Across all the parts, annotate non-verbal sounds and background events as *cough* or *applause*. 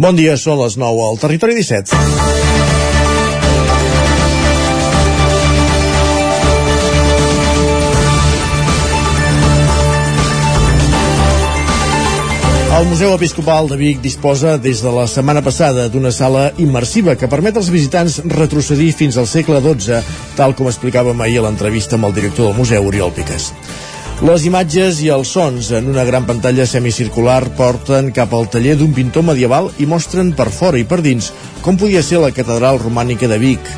Bon dia, són les 9 al Territori 17. El Museu Episcopal de Vic disposa des de la setmana passada d'una sala immersiva que permet als visitants retrocedir fins al segle XII, tal com explicàvem ahir a l'entrevista amb el director del museu, Oriol Piques. Les imatges i els sons en una gran pantalla semicircular porten cap al taller d'un pintor medieval i mostren per fora i per dins com podia ser la catedral romànica de Vic.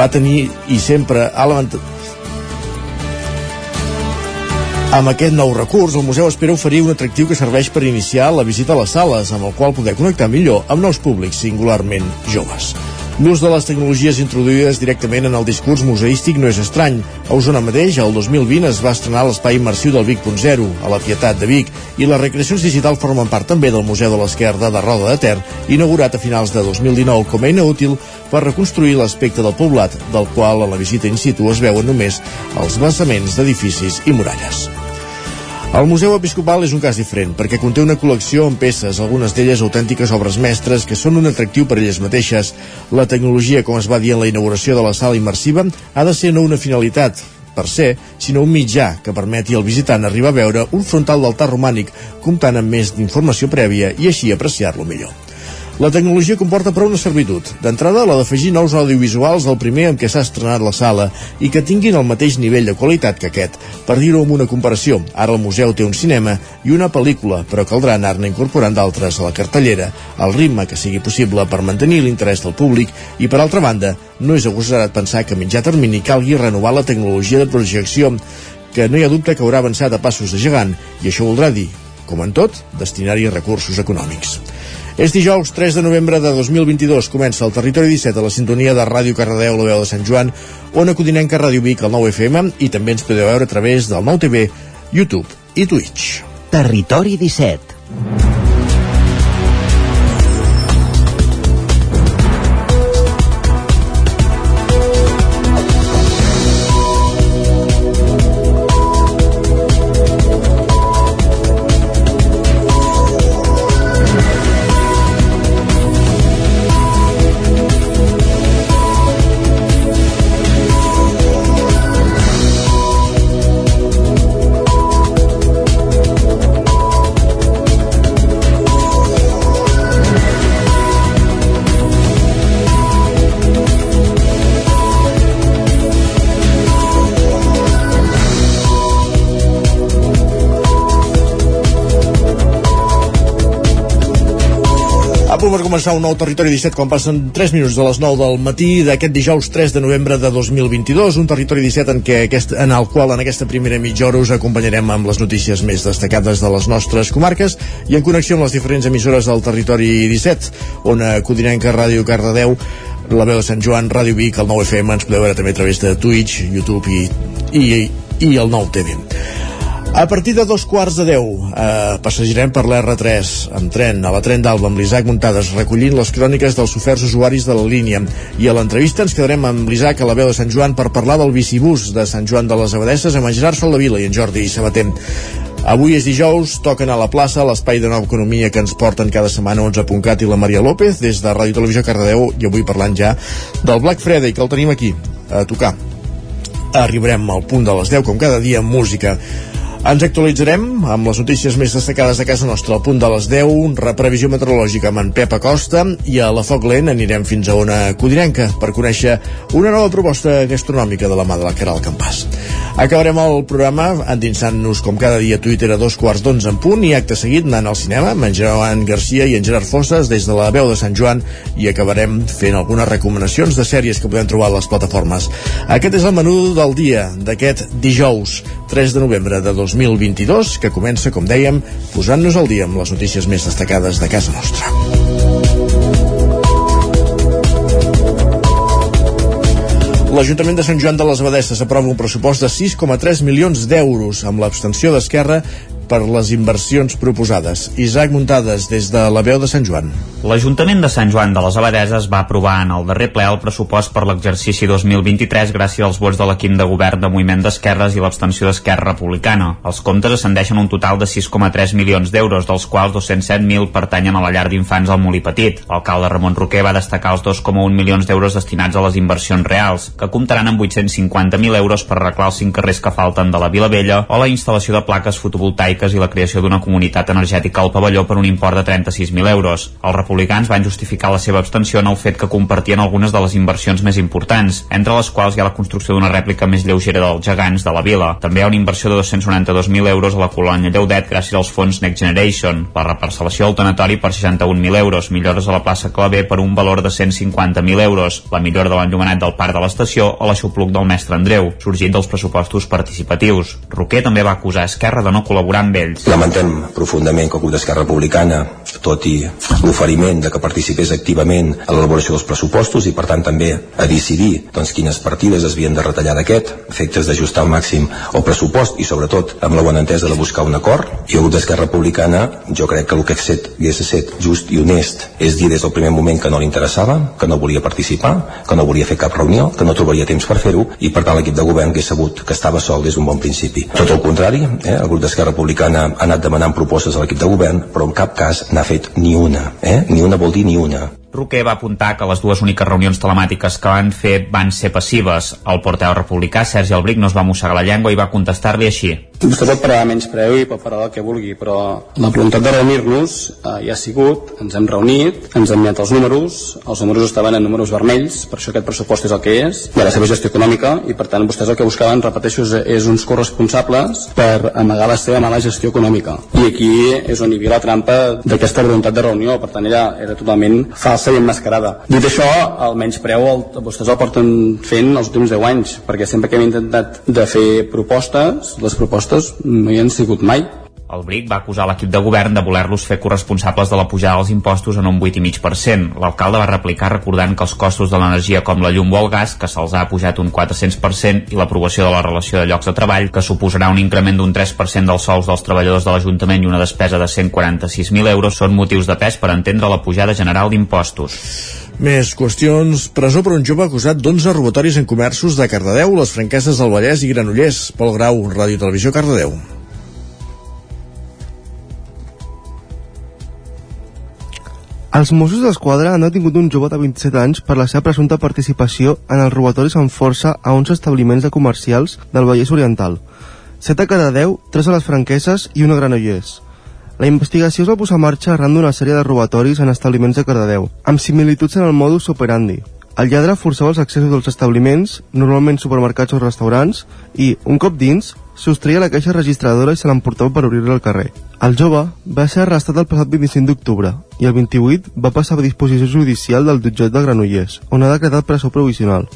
Va tenir i sempre ha lamentat... Amb aquest nou recurs, el museu espera oferir un atractiu que serveix per iniciar la visita a les sales, amb el qual poder connectar millor amb nous públics, singularment joves. L'ús de les tecnologies introduïdes directament en el discurs museístic no és estrany. A Osona mateix, el 2020 es va estrenar l'espai immersiu del Vic.0, a la Pietat de Vic, i les recreacions digital formen part també del Museu de l'Esquerda de Roda de Ter, inaugurat a finals de 2019 com a eina útil per reconstruir l'aspecte del poblat, del qual a la visita in situ es veuen només els basaments d'edificis i muralles. El Museu Episcopal és un cas diferent, perquè conté una col·lecció amb peces, algunes d'elles autèntiques obres mestres, que són un atractiu per elles mateixes. La tecnologia, com es va dir en la inauguració de la sala immersiva, ha de ser no una finalitat, per ser, sinó un mitjà que permeti al visitant arribar a veure un frontal d'altar romànic, comptant amb més d'informació prèvia i així apreciar-lo millor. La tecnologia comporta però una servitud. D'entrada, la d'afegir nous audiovisuals al primer amb què s'ha estrenat la sala i que tinguin el mateix nivell de qualitat que aquest. Per dir-ho amb una comparació, ara el museu té un cinema i una pel·lícula, però caldrà anar-ne incorporant d'altres a la cartellera, al ritme que sigui possible per mantenir l'interès del públic i, per altra banda, no és agosarat pensar que a mitjà termini calgui renovar la tecnologia de projecció, que no hi ha dubte que haurà avançat a passos de gegant, i això voldrà dir, com en tot, destinar-hi recursos econòmics. És dijous 3 de novembre de 2022. Comença el Territori 17 a la sintonia de Ràdio Cardedeu, la veu de Sant Joan, on acudinenca Ràdio Vic, al 9 FM, i també ens podeu veure a través del 9 TV, YouTube i Twitch. Territori 17 començar un nou Territori 17 quan passen 3 minuts de les 9 del matí d'aquest dijous 3 de novembre de 2022, un Territori 17 en, què aquest, en el qual en aquesta primera mitja hora us acompanyarem amb les notícies més destacades de les nostres comarques i en connexió amb les diferents emissores del Territori 17, on Codinenca Ràdio Cardedeu, la veu de Sant Joan, Ràdio Vic, el 9FM, ens podeu veure també a través de Twitch, YouTube i, i, i el 9 TV. A partir de dos quarts de deu eh, passejarem per l'R3 amb tren a la tren d'Alba amb l'Isaac Muntades recollint les cròniques dels oferts usuaris de la línia. I a l'entrevista ens quedarem amb l'Isaac a la veu de Sant Joan per parlar del bicibús de Sant Joan de les Abadesses amb en Gerard Soldavila i en Jordi Sabater. Avui és dijous, toquen a la plaça l'espai de nova economia que ens porten cada setmana 11.cat i la Maria López des de Ràdio Televisió Cardedeu i avui parlant ja del Black Friday que el tenim aquí a tocar. Arribarem al punt de les 10 com cada dia amb música ens actualitzarem amb les notícies més destacades de casa nostra al punt de les 10, una previsió meteorològica amb en Pep Acosta i a la Foc Lent anirem fins a una codinenca per conèixer una nova proposta gastronòmica de la mà de la Caral Campàs. Acabarem el programa endinsant-nos com cada dia a Twitter a dos quarts d'onze en punt i acte seguit anant al cinema amb en Joan Garcia i en Gerard Fosses des de la veu de Sant Joan i acabarem fent algunes recomanacions de sèries que podem trobar a les plataformes. Aquest és el menú del dia d'aquest dijous 3 de novembre de 2022, que comença, com dèiem, posant-nos al dia amb les notícies més destacades de casa nostra. L'Ajuntament de Sant Joan de les Abadesses aprova un pressupost de 6,3 milions d'euros amb l'abstenció d'Esquerra per les inversions proposades. Isaac Muntades, des de la veu de Sant Joan. L'Ajuntament de Sant Joan de les Abadeses va aprovar en el darrer ple el pressupost per l'exercici 2023 gràcies als vots de l'equip de govern de Moviment d'Esquerres i l'abstenció d'Esquerra Republicana. Els comptes ascendeixen un total de 6,3 milions d'euros, dels quals 207.000 pertanyen a la llar d'infants al Molí Petit. L'alcalde Ramon Roquer va destacar els 2,1 milions d'euros destinats a les inversions reals, que comptaran amb 850.000 euros per arreglar els cinc carrers que falten de la Vila Vella o la instal·lació de plaques fotovoltaiques i la creació d'una comunitat energètica al pavelló per un import de 36.000 euros. Els republicans van justificar la seva abstenció en el fet que compartien algunes de les inversions més importants, entre les quals hi ha la construcció d'una rèplica més lleugera dels gegants de la vila. També hi ha una inversió de 292.000 euros a la colònia Lleudet gràcies als fons Next Generation, la reparcel·lació del tanatori per 61.000 euros, millores a la plaça Clavé per un valor de 150.000 euros, la millora de l'enllumenat del parc de l'estació o l'aixopluc del mestre Andreu, sorgit dels pressupostos participatius. Roquer també va acusar Esquerra de no col·laborar amb ells. Lamentem profundament que el grup d'Esquerra Republicana, tot i l'oferiment de que participés activament a l'elaboració dels pressupostos i per tant també a decidir doncs, quines partides es havien de retallar d'aquest, efectes d'ajustar al màxim el pressupost i sobretot amb la bona entesa de buscar un acord. I el grup d'Esquerra Republicana jo crec que el que hagués estat just i honest és dir des del primer moment que no li interessava, que no volia participar, que no volia fer cap reunió, que no trobaria temps per fer-ho i per tant l'equip de govern hagués sabut que estava sol des d'un bon principi. Tot el contrari, eh, el grup d'Esquerra Republicana ha anat demanant propostes a l'equip de govern però en cap cas n'ha fet ni una. Eh? Ni una vol dir ni una. Roquer va apuntar que les dues úniques reunions telemàtiques que van fer van ser passives. El porteu republicà, Sergi Albric, no es va mossegar la llengua i va contestar-li així. Vostè pot parlar menys preu i pot parlar del que vulgui, però la voluntat de reunir-nos eh, ja ha sigut, ens hem reunit, ens hem mirat els números, els números estaven en números vermells, per això aquest pressupost és el que és, i la seva gestió econòmica, i per tant vostès el que buscaven, repeteixo, és, és uns corresponsables per amagar la seva mala gestió econòmica. I aquí és on hi havia la trampa d'aquesta voluntat de reunió, per tant ella era totalment falsa i emmascarada. Dit això, el menyspreu el, vostès el porten fent els últims 10 anys, perquè sempre que hem intentat de fer propostes, les propostes no hi han sigut mai. El BRIC va acusar l'equip de govern de voler-los fer corresponsables de la pujada dels impostos en un 8,5%. L'alcalde va replicar recordant que els costos de l'energia com la llum o el gas, que se'ls ha pujat un 400%, i l'aprovació de la relació de llocs de treball, que suposarà un increment d'un 3% dels sous dels treballadors de l'Ajuntament i una despesa de 146.000 euros, són motius de pes per entendre la pujada general d'impostos. Més qüestions. Presó per un jove acusat d'11 robatoris en comerços de Cardedeu, les franqueses del Vallès i Granollers. Pol Grau, Ràdio Televisió Cardedeu. Els Mossos d'Esquadra han detingut un jove de 27 anys per la seva presumpta participació en els robatoris amb força a uns establiments de comercials del Vallès Oriental. 7 a cada 10, 3 a les franqueses i una a Granollers. La investigació es va posar en marxa arran d'una sèrie de robatoris en establiments de Cardedeu, amb similituds en el modus operandi. El lladre forçava els accessos dels establiments, normalment supermercats o restaurants, i, un cop dins, sostreia la caixa registradora i se l'emportava per obrir-la al carrer. El jove va ser arrestat el passat 25 d'octubre i el 28 va passar a disposició judicial del jutjat de Granollers, on ha decretat presó provisional.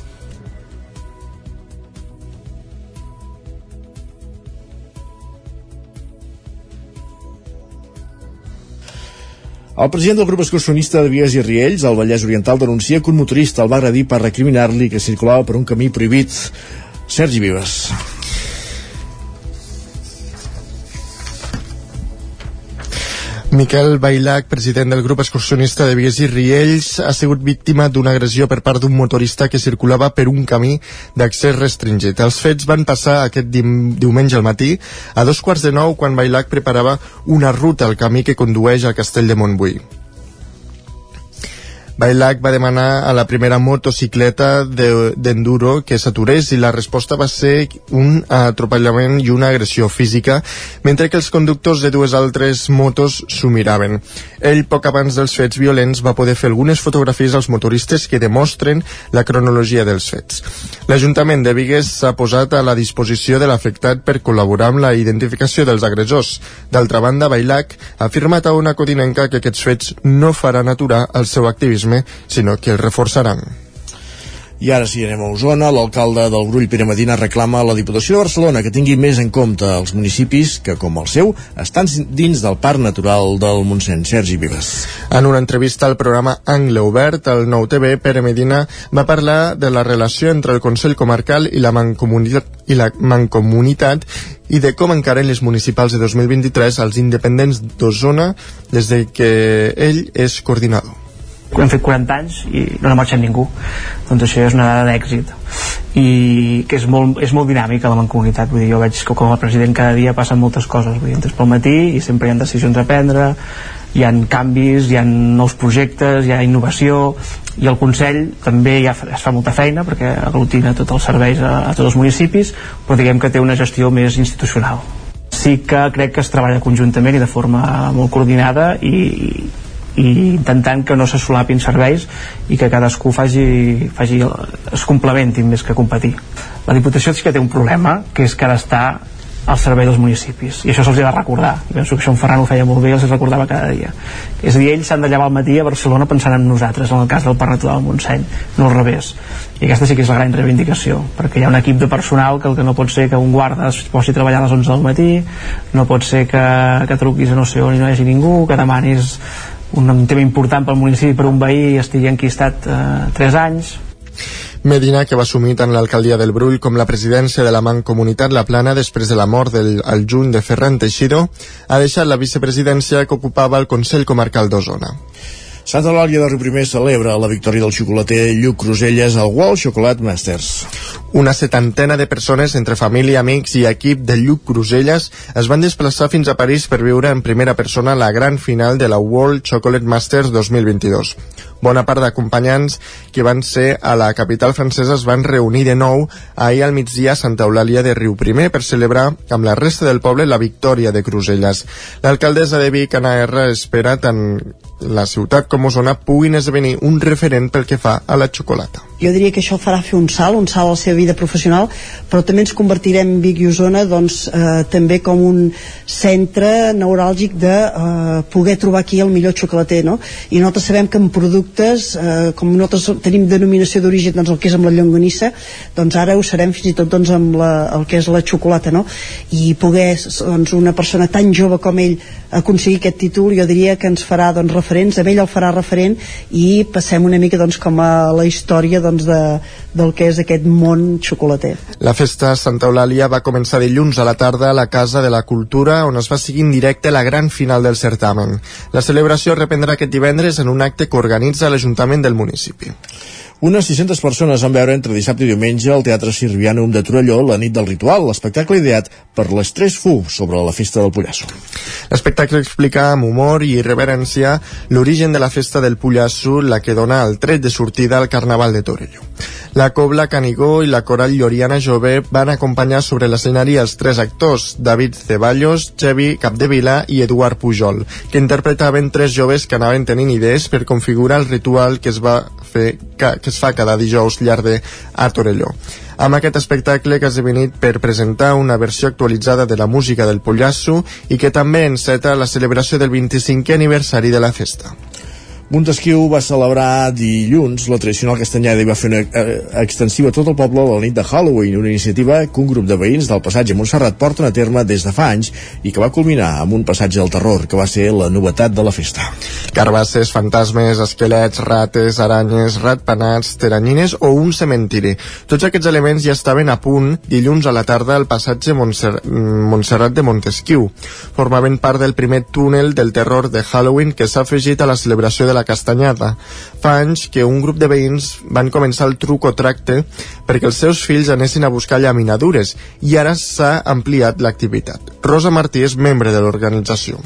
El president del grup excursionista de Vies i Riells, al Vallès Oriental, denuncia que un motorista el va agredir per recriminar-li que circulava per un camí prohibit. Sergi Vives. Miquel Bailac, president del grup excursionista de Vies i Riells, ha sigut víctima d'una agressió per part d'un motorista que circulava per un camí d'accés restringit. Els fets van passar aquest diumenge al matí a dos quarts de nou quan Bailac preparava una ruta al camí que condueix al castell de Montbui. Bailac va demanar a la primera motocicleta d'enduro de, que s'aturés i la resposta va ser un atropellament i una agressió física, mentre que els conductors de dues altres motos s'ho miraven. Ell, poc abans dels fets violents, va poder fer algunes fotografies als motoristes que demostren la cronologia dels fets. L'Ajuntament de Vigues s'ha posat a la disposició de l'afectat per col·laborar amb la identificació dels agressors. D'altra banda, Bailac ha afirmat a una codinenca que aquests fets no faran aturar el seu activisme sinó que el reforçaran. I ara sí, anem a Osona. L'alcalde del Brull, Pere Medina, reclama a la Diputació de Barcelona que tingui més en compte els municipis que, com el seu, estan dins del Parc Natural del Montseny. Sergi Vives. En una entrevista al programa Angle Obert, al Nou TV, Pere Medina va parlar de la relació entre el Consell Comarcal i la Mancomunitat, i la Mancomunitat i de com encaren les municipals de 2023 als independents d'Osona des de que ell és coordinador hem fet 40 anys i no ha marxat ningú. Doncs això és una dada d'èxit. I que és molt, és molt dinàmica la mancomunitat. Vull dir, jo veig que com a president cada dia passen moltes coses. Vull dir, entres pel matí i sempre hi ha decisions a prendre hi ha canvis, hi ha nous projectes hi ha innovació. I el Consell també ja es fa molta feina perquè aglutina tots els serveis a, a tots els municipis però diguem que té una gestió més institucional. Sí que crec que es treballa conjuntament i de forma molt coordinada i, i intentant que no se solapin serveis i que cadascú faci, faci es complementin més que competir. La Diputació sí que té un problema que és que ara està al servei dels municipis i això se'ls ha de recordar. I penso que això en Ferran ho feia molt bé i els recordava cada dia. És a dir, ells s'han de llevar al matí a Barcelona pensant en nosaltres, en el cas del Parc Natural del Montseny no al revés. I aquesta sí que és la gran reivindicació perquè hi ha un equip de personal que el que no pot ser que un guarda es posi a treballar a les 11 del matí no pot ser que, que truquis a no sé on i no hi hagi ningú que demanis un tema important pel municipi per un veí estigui enquistat eh, 3 anys Medina, que va assumir tant l'alcaldia del Brull com la presidència de la Mancomunitat La Plana després de la mort del al juny de Ferran Teixido, ha deixat la vicepresidència que ocupava el Consell Comarcal d'Osona. Santa Eulàlia de Riuprimer celebra la victòria del xocolater Lluc Cruselles al World Chocolate Masters. Una setantena de persones, entre família, amics i equip de Lluc Cruselles, es van desplaçar fins a París per viure en primera persona la gran final de la World Chocolate Masters 2022 bona part d'acompanyants que van ser a la capital francesa es van reunir de nou ahir al migdia a Santa Eulàlia de Riu Primer per celebrar amb la resta del poble la victòria de Cruselles. L'alcaldessa de Vic, Anna R, espera tant la ciutat com Osona puguin esdevenir un referent pel que fa a la xocolata. Jo diria que això farà fer un salt, un salt a la seva vida professional, però també ens convertirem Vic i Osona doncs, eh, també com un centre neuràlgic de eh, poder trobar aquí el millor xocolater, no? I nosaltres sabem que en productes, eh, com nosaltres tenim denominació d'origen doncs, el que és amb la llonganissa, doncs ara ho serem fins i tot doncs, amb la, el que és la xocolata, no? I poder, doncs, una persona tan jove com ell aconseguir aquest títol, jo diria que ens farà doncs, referents, a ell el farà referent i passem una mica doncs, com a la història doncs, de, del que és aquest món xocolater. La festa Santa Eulàlia va començar dilluns a la tarda a la Casa de la Cultura, on es va seguir en directe la gran final del certamen. La celebració reprendrà aquest divendres en un acte que organitza l'Ajuntament del municipi. Unes 600 persones van veure entre dissabte i diumenge al Teatre Sirvianum de Torelló la nit del ritual, l'espectacle ideat per l'Estrès Fu sobre la festa del Pollasso. L'espectacle explica amb humor i irreverència l'origen de la festa del Pollasso, la que dona el tret de sortida al Carnaval de Torelló. La Cobla Canigó i la Coral Lloriana Jove van acompanyar sobre l'escenari els tres actors, David Ceballos, Xevi Capdevila i Eduard Pujol, que interpretaven tres joves que anaven tenint idees per configurar el ritual que es va fer, que, que es fa cada dijous llarde a Torelló. Amb aquest espectacle que ha esdevenit per presentar una versió actualitzada de la música del Pollasso i que també enceta la celebració del 25è aniversari de la festa. Montesquieu va celebrar dilluns la tradicional castanyada i va fer una eh, extensiva a tot el poble la nit de Halloween, una iniciativa que un grup de veïns del passatge Montserrat porten a terme des de fa anys i que va culminar amb un passatge del terror, que va ser la novetat de la festa. Carbasses, fantasmes, esquelets, rates, aranyes, ratpenats, teranyines o un cementiri. Tots aquests elements ja estaven a punt dilluns a la tarda al passatge Montser Montserrat de Montesquieu. Formaven part del primer túnel del terror de Halloween que s'ha afegit a la celebració de la Castanyada. Fa anys que un grup de veïns van començar el truc o tracte perquè els seus fills anessin a buscar llaminadures i ara s'ha ampliat l'activitat. Rosa Martí és membre de l'organització.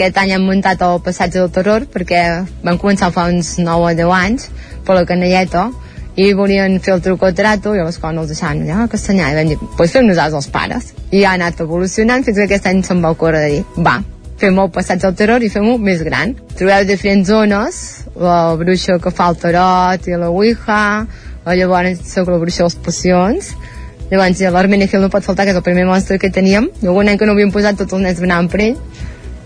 Aquest any hem muntat el passatge del terror perquè vam començar fa uns 9 o 10 anys per la canelleta i volien fer el truc o trato i llavors quan els deixaven allà a Castanyà i vam dir, pues fem nosaltres els pares i ha anat evolucionant fins que aquest any se'm va ocórrer de dir, va, fem el passatge del terror i fem-ho més gran. Trobeu diferents zones, la bruixa que fa el tarot i la ouija, llavors soc la bruixa de les pocions, llavors l'Armenegil no pot faltar, que és el primer monstre que teníem, i algun any que no havíem posat tots els nens anaven per ell,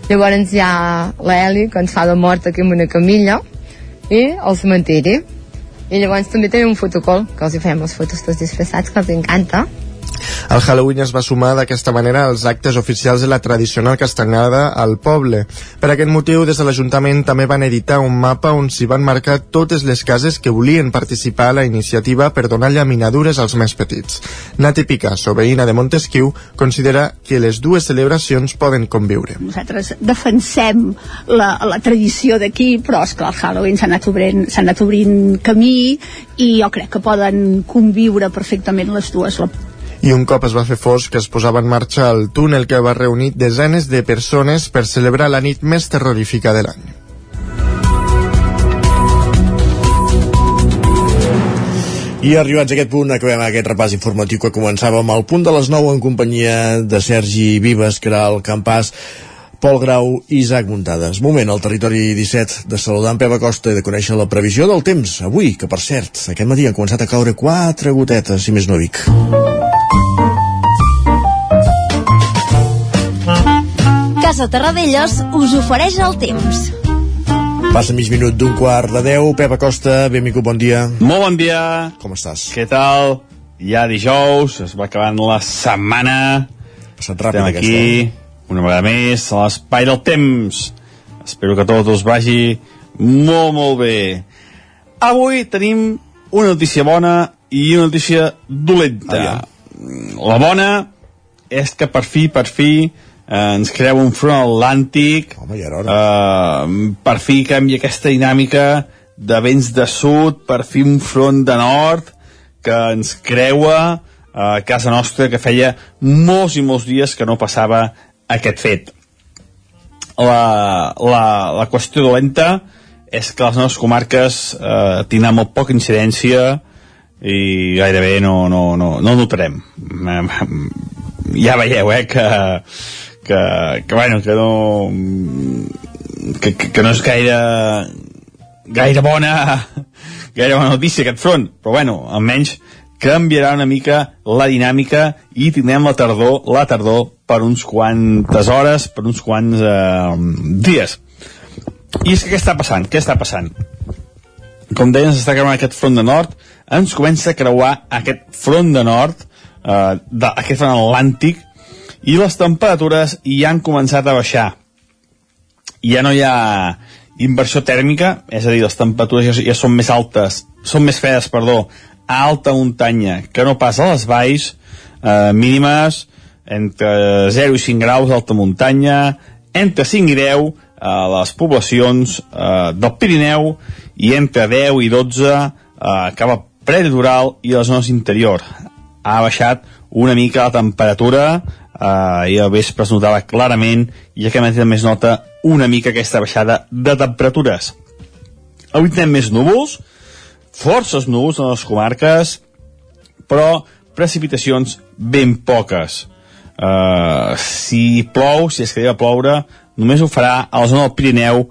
llavors hi ha l'Eli, que ens fa de mort aquí amb una camilla, i el cementiri. I llavors també tenim un fotocol, que els hi fem les fotos tots disfressats, que els encanta. El Halloween es va sumar d'aquesta manera als actes oficials de la tradicional castanyada al poble. Per aquest motiu, des de l'Ajuntament també van editar un mapa on s'hi van marcar totes les cases que volien participar a la iniciativa per donar llaminadures als més petits. Nati Picasso, veïna de Montesquieu, considera que les dues celebracions poden conviure. Nosaltres defensem la, la tradició d'aquí, però és clar, el Halloween s'ha anat, obrint, anat obrint camí i jo crec que poden conviure perfectament les dues. La i un cop es va fer fosc es posava en marxa el túnel que va reunir desenes de persones per celebrar la nit més terrorífica de l'any. I arribats a aquest punt, acabem aquest repàs informatiu que començàvem al punt de les 9 en companyia de Sergi Vives, que era el campàs Pol Grau i Isaac Muntades. Moment al territori 17 de saludar en Pep Acosta i de conèixer la previsió del temps avui, que per cert, aquest matí han començat a caure quatre gotetes, si més no Vic. Casa Terradellos us ofereix el temps. Passa mig minut d'un quart de deu. Pep Acosta, benvingut, bon dia. Molt bon dia. Com estàs? Què tal? Ja dijous, es va acabant la setmana. Passat ràpid Estem aquí, aquesta. una vegada més, a l'espai del temps. Espero que tot us vagi molt, molt bé. Avui tenim una notícia bona i una notícia dolenta. Aviam. La bona és que per fi, per fi, ens creu un front atlàntic Home, ja eh, per fi canvia aquesta dinàmica de vents de sud, per fi un front de nord que ens creua a casa nostra que feia molts i molts dies que no passava aquest fet. La, la, la qüestió dolenta és que les nostres comarques eh, tindran molt poca incidència i gairebé no, no, no, no notarem. Ja veieu eh, que, que, que, bueno, que no que, que, que no és gaire gaire bona *laughs* gaire bona notícia aquest front però bueno, almenys canviarà una mica la dinàmica i tindrem la tardor, la tardor per uns quantes hores, per uns quants eh, dies. I és que què està passant? Què està passant? Com deien, s'està creuant aquest front de nord, ens comença a creuar aquest front de nord, eh, de, aquest front atlàntic, i les temperatures ja han començat a baixar. Ja no hi ha inversió tèrmica, és a dir, les temperatures ja, ja són més altes, són més fredes, perdó, a alta muntanya que no pas a les valls eh, mínimes entre 0 i 5 graus d'alta muntanya entre 5 i 10 a les poblacions eh, del Pirineu i entre 10 i 12 eh, cap a prelitoral i a les zones interior ha baixat una mica la temperatura eh, i al vespre es notava clarament i aquest matí també es nota una mica aquesta baixada de temperatures avui tenim més núvols forces núvols en les comarques, però precipitacions ben poques. Uh, si plou, si es queda a ploure, només ho farà a la zona del Pirineu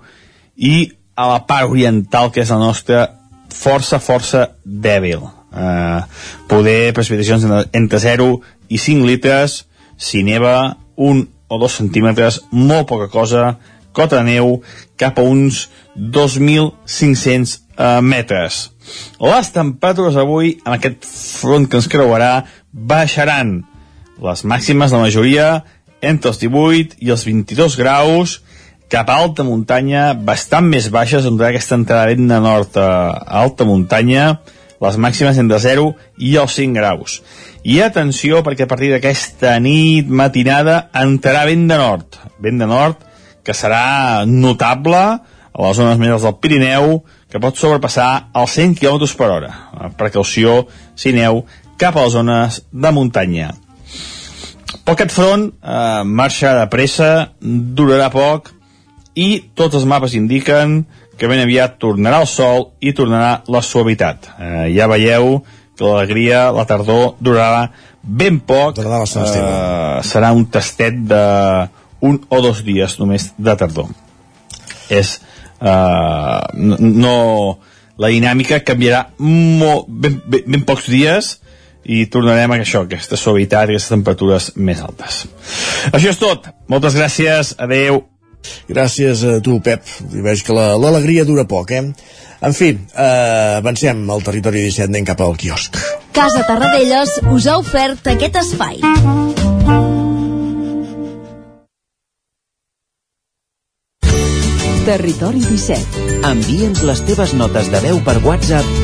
i a la part oriental, que és la nostra, força, força dèbil. Uh, poder precipitacions entre 0 i 5 litres, si neva un o dos centímetres, molt poca cosa, cota de neu cap a uns 2.500 uh, metres. Les temperatures avui, en aquest front que ens creuarà, baixaran. Les màximes, la majoria, entre els 18 i els 22 graus, cap a alta muntanya, bastant més baixes, on aquesta entrada de nord a alta muntanya, les màximes entre 0 i els 5 graus. I atenció, perquè a partir d'aquesta nit matinada entrarà vent de nord. Vent de nord que serà notable a les zones més del Pirineu, que pot sobrepassar els 100 km per hora. Precaució, si neu, cap a les zones de muntanya. Però aquest front eh, marxa de pressa, durarà poc, i tots els mapes indiquen que ben aviat tornarà el sol i tornarà la suavitat. Eh, ja veieu que l'alegria, la tardor, durarà ben poc. Eh, serà un tastet de un o dos dies només de tardor. És no, no la dinàmica canviarà molt, ben, ben, ben pocs dies i tornarem a això, aquesta suavitat i aquestes temperatures més altes. Això és tot. Moltes gràcies. Adeu. Gràcies a tu, Pep. I veig que la- l'alegria dura poc, eh? En fi, eh, avancem al territori 17, anem cap al quiosc. Casa Tarradellas us ha ofert aquest espai. Territori 17. Envia'ns les teves notes de veu per WhatsApp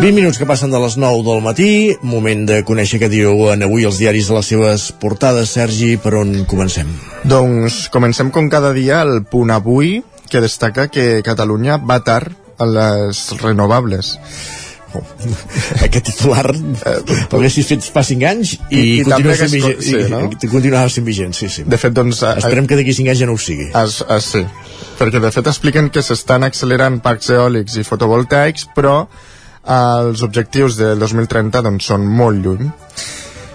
20 minuts que passen de les 9 del matí, moment de conèixer què diuen avui els diaris a les seves portades. Sergi, per on comencem? Doncs comencem com cada dia el punt avui, que destaca que Catalunya va tard a les renovables. Oh, *laughs* aquest titular l'haguessis fet fa 5 anys i, I- i continua també sent vigent, sí, no? i continuava sent vigent, sí, sí. De fet, doncs... a- Esperem que d'aquí 5 anys ja no ho sigui. Es, es, sí, perquè de fet expliquen que s'estan accelerant parcs eòlics i fotovoltaics, però eh, els objectius del 2030 doncs, són molt lluny.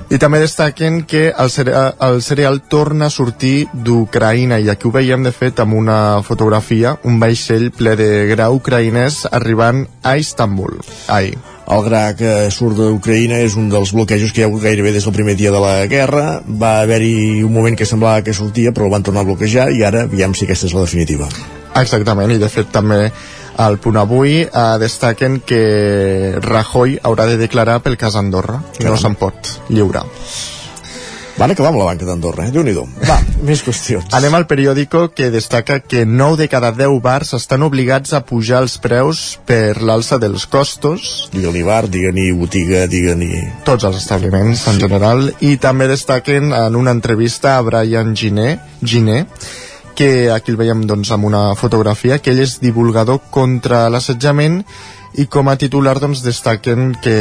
I també destaquen que el cereal, el cereal torna a sortir d'Ucraïna i aquí ho veiem de fet amb una fotografia, un vaixell ple de gra ucraïnès arribant a Istanbul. Ai. El gra que surt d'Ucraïna és un dels bloquejos que hi ha hagut gairebé des del primer dia de la guerra. Va haver-hi un moment que semblava que sortia, però el van tornar a bloquejar i ara aviam si aquesta és la definitiva. Exactament, i de fet també al punt avui eh, destaquen que Rajoy haurà de declarar pel cas Andorra, que no se'n pot lliurar. Van acabar amb la banca d'Andorra, eh? Déu-n'hi-do. Va, *laughs* més qüestions. Anem al periòdico que destaca que 9 de cada 10 bars estan obligats a pujar els preus per l'alça dels costos. Digue-li bar, digue-ni botiga, digue-ni... Tots els establiments en general. I també destaquen en una entrevista a Brian Giner, Giner que aquí el veiem doncs, amb una fotografia, que ell és divulgador contra l'assetjament i com a titular doncs, destaquen que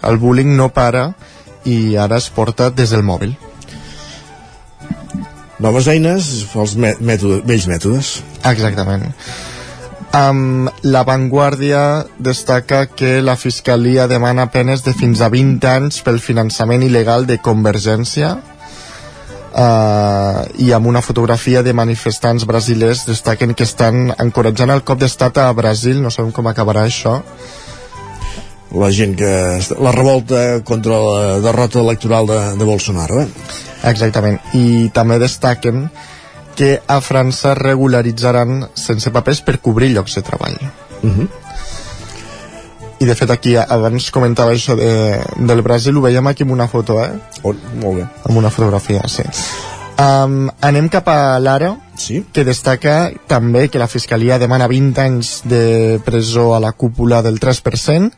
el bullying no para i ara es porta des del mòbil. Noves eines, els mètodes, vells mètodes. Exactament. Um, la Vanguardia destaca que la Fiscalia demana penes de fins a 20 anys pel finançament il·legal de Convergència uh, i amb una fotografia de manifestants brasilers destaquen que estan encoratjant el cop d'estat a Brasil, no sabem com acabarà això La gent que... La revolta contra la derrota electoral de, de Bolsonaro, eh? Exactament. I també destaquen que a França regularitzaran sense papers per cobrir llocs de treball. Uh -huh. I de fet aquí abans comentava això de, del Brasil, ho veiem aquí amb una foto, eh? Oh, molt bé. Amb una fotografia, sí. Um, anem cap a l'Ara, sí. que destaca també que la Fiscalia demana 20 anys de presó a la cúpula del 3%,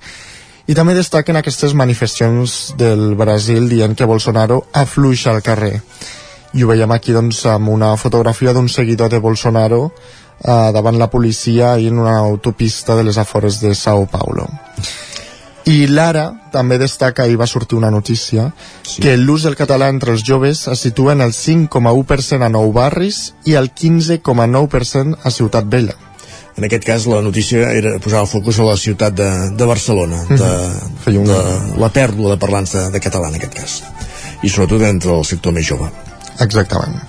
i també destaquen aquestes manifestacions del Brasil dient que Bolsonaro afluixa al carrer. I ho veiem aquí doncs, amb una fotografia d'un seguidor de Bolsonaro eh, davant la policia i en una autopista de les afores de Sao Paulo. I l'Ara també destaca, i va sortir una notícia, sí. que l'ús del català entre els joves es situa en el 5,1% a nou barris i el 15,9% a Ciutat Vella. En aquest cas la notícia era posar el focus a la ciutat de, de Barcelona, de, Feia un- de la pèrdua de parlants de, de català en aquest cas. I sobretot entre el sector més jove. Exactament.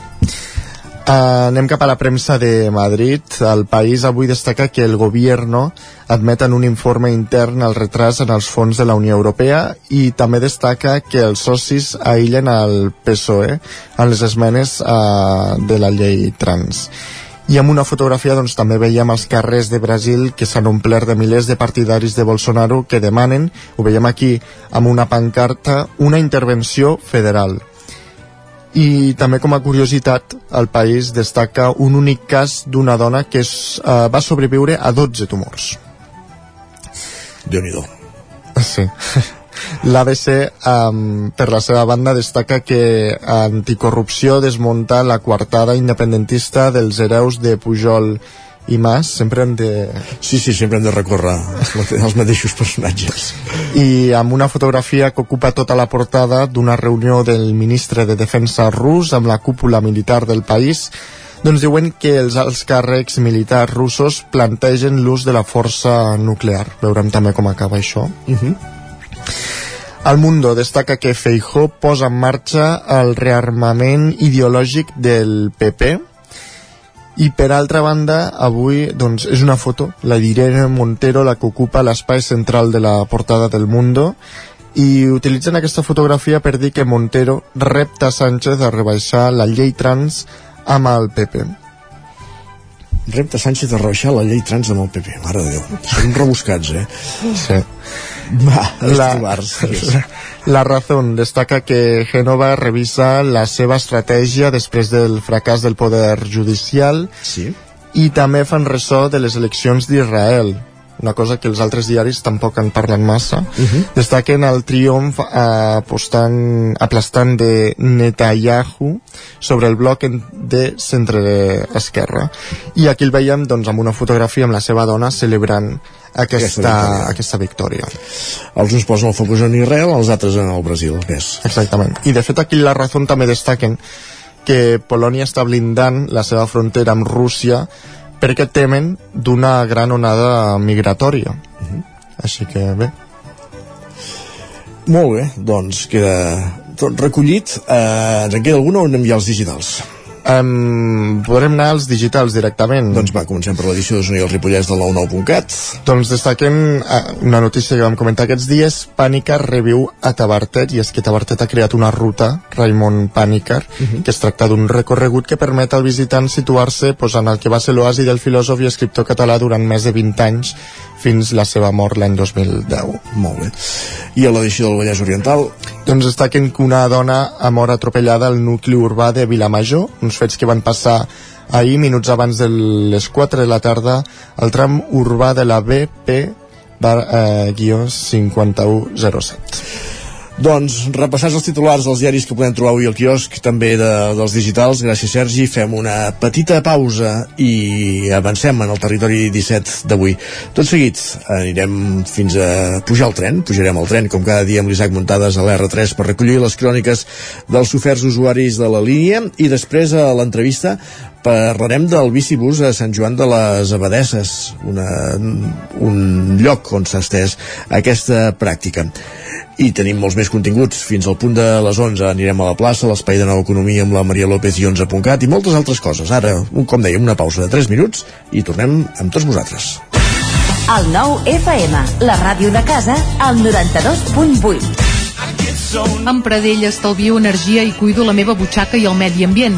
Uh, anem cap a la premsa de Madrid. El país avui destaca que el gobierno admet en un informe intern el retras en els fons de la Unió Europea i també destaca que els socis aïllen el PSOE en les esmenes uh, de la llei trans. I amb una fotografia doncs, també veiem els carrers de Brasil que s'han omplert de milers de partidaris de Bolsonaro que demanen, ho veiem aquí amb una pancarta, una intervenció federal. I també com a curiositat, el país destaca un únic cas d'una dona que es, uh, va sobreviure a 12 tumors. Déu-n'hi-do. *laughs* Sí. *laughs* L'ABC, um, per la seva banda, destaca que Anticorrupció desmunta la coartada independentista dels hereus de Pujol i Mas, sempre hem de... Sí, sí, sempre hem de recórrer els mateixos personatges. I amb una fotografia que ocupa tota la portada d'una reunió del ministre de Defensa rus amb la cúpula militar del país, Doncs diuen que els alts càrrecs militars russos plantegen l'ús de la força nuclear. Veurem també com acaba això. Uh -huh. El Mundo destaca que Feijó posa en marxa el rearmament ideològic del PP i per altra banda avui doncs, és una foto, la d'Irene Montero la que ocupa l'espai central de la portada del Mundo. I utilitzen aquesta fotografia per dir que Montero repta Sánchez a rebaixar la llei trans amb el PP repta Sánchez a rebaixar la llei trans amb el PP mare de Déu, són rebuscats eh? sí va, la, la Razón. Destaca que Genova revisa la seva estratègia després del fracàs del poder judicial sí. i també fan ressò de les eleccions d'Israel una cosa que els altres diaris tampoc en parlen massa. Uh -huh. Destaquen el triomf eh, apostant, aplastant de Netanyahu sobre el bloc de centre-esquerra. I aquí el veiem doncs, amb una fotografia amb la seva dona celebrant aquesta, aquesta, victòria. aquesta victòria. Els uns posen el focus en Israel, els altres en el Brasil. Més. Exactament. I de fet aquí la raó també destaquen que Polònia està blindant la seva frontera amb Rússia perquè temen d'una gran onada migratòria. Uh -huh. Així que bé. Molt bé, doncs queda tot recollit. Eh, ens en queda alguna o anem ja als digitals? Um, podrem anar als digitals directament. Doncs va, comencem per l'edició d'Osona i el Ripollès del 99.cat. Doncs destaquem uh, una notícia que vam comentar aquests dies. Pànicar reviu a Tabartet, i és que Tabartet ha creat una ruta, Raimon Pànicar, uh Mhm. -huh. que es tracta d'un recorregut que permet al visitant situar-se pues, en el que va ser l'oasi del filòsof i escriptor català durant més de 20 anys, fins la seva mort l'any 2010. Molt bé. I a l'edició del Vallès Oriental? Doncs destaquen que una dona ha mort atropellada al nucli urbà de Vilamajor, uns fets que van passar ahir, minuts abans de les 4 de la tarda, al tram urbà de la BP bar, eh, guió 5107. Doncs, repassats els titulars dels diaris que podem trobar avui al quiosc, també de, dels digitals, gràcies Sergi, fem una petita pausa i avancem en el territori 17 d'avui. Tot seguit anirem fins a pujar al tren, pujarem al tren com cada dia amb l'Isaac Muntades a l'R3 per recollir les cròniques dels oferts usuaris de la línia i després a l'entrevista parlarem del bicibús a Sant Joan de les Abadesses, una, un lloc on s'ha estès aquesta pràctica i tenim molts més continguts. Fins al punt de les 11 anirem a la plaça, l'espai de nova economia amb la Maria López i 11.cat i moltes altres coses. Ara, un, com dèiem, una pausa de 3 minuts i tornem amb tots vosaltres. El nou FM, la ràdio de casa, al 92.8. Amb Pradell estalvio energia i cuido la meva butxaca i el medi ambient.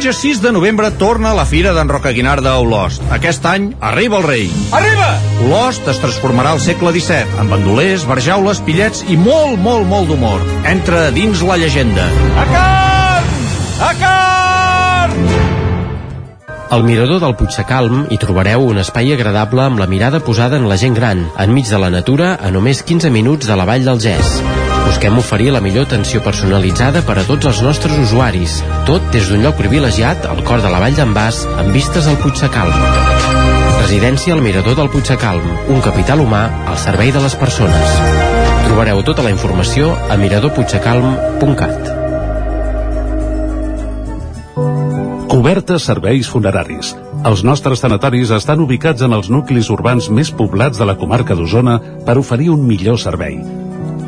Diumenge 6 de novembre torna la Fira d'en Roca Guinarda a Olost. Aquest any arriba el rei. Arriba! Olost es transformarà al segle XVII, amb bandolers, barjaules, pillets i molt, molt, molt d'humor. Entra dins la llegenda. A carn! A carn! Al mirador del Puigsecalm hi trobareu un espai agradable amb la mirada posada en la gent gran, enmig de la natura, a només 15 minuts de la vall del Gès. Busquem oferir la millor atenció personalitzada per a tots els nostres usuaris, tot des d'un lloc privilegiat al cor de la vall d'en Bas, amb vistes al Puigsecalm. Residència al mirador del Puigsecalm, un capital humà al servei de les persones. Trobareu tota la informació a miradorpuigsecalm.cat. Cobertes serveis funeraris. Els nostres tanatoris estan ubicats en els nuclis urbans més poblats de la comarca d'Osona per oferir un millor servei.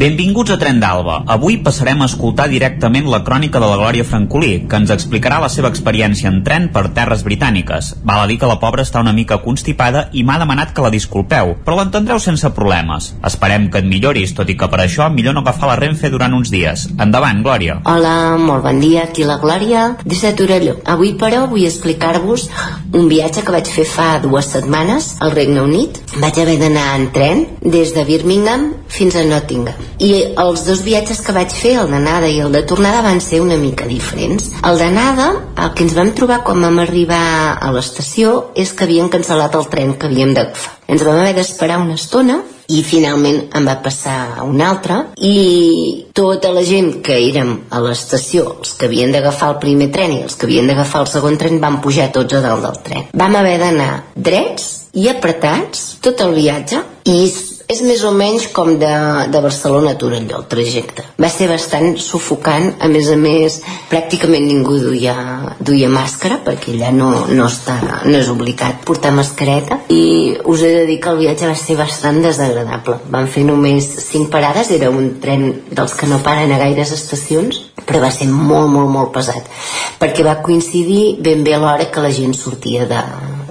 Benvinguts a Tren d'Alba. Avui passarem a escoltar directament la crònica de la Glòria Francolí, que ens explicarà la seva experiència en tren per terres britàniques. Val a dir que la pobra està una mica constipada i m'ha demanat que la disculpeu, però l'entendreu sense problemes. Esperem que et milloris, tot i que per això millor no agafar la Renfe durant uns dies. Endavant, Glòria. Hola, molt bon dia, aquí la Glòria des de Torelló. Avui, però, vull explicar-vos un viatge que vaig fer fa dues setmanes al Regne Unit. Vaig haver d'anar en tren des de Birmingham fins a Nottingham. I els dos viatges que vaig fer, el d'anada i el de tornada, van ser una mica diferents. El d'anada, el que ens vam trobar quan vam arribar a l'estació és que havien cancel·lat el tren que havíem d'agafar. Ens vam haver d'esperar una estona i finalment em va passar un altre i tota la gent que érem a l'estació, els que havien d'agafar el primer tren i els que havien d'agafar el segon tren van pujar tots a dalt del tren. Vam haver d'anar drets i apretats tot el viatge i és més o menys com de, de Barcelona a Torelló el trajecte. Va ser bastant sufocant, a més a més pràcticament ningú duia, duia màscara perquè allà no, no, està, no és obligat portar mascareta i us he de dir que el viatge va ser bastant desagradable. Vam fer només 5 parades, era un tren dels que no paren a gaires estacions però va ser molt, molt, molt pesat perquè va coincidir ben bé l'hora que la gent sortia de,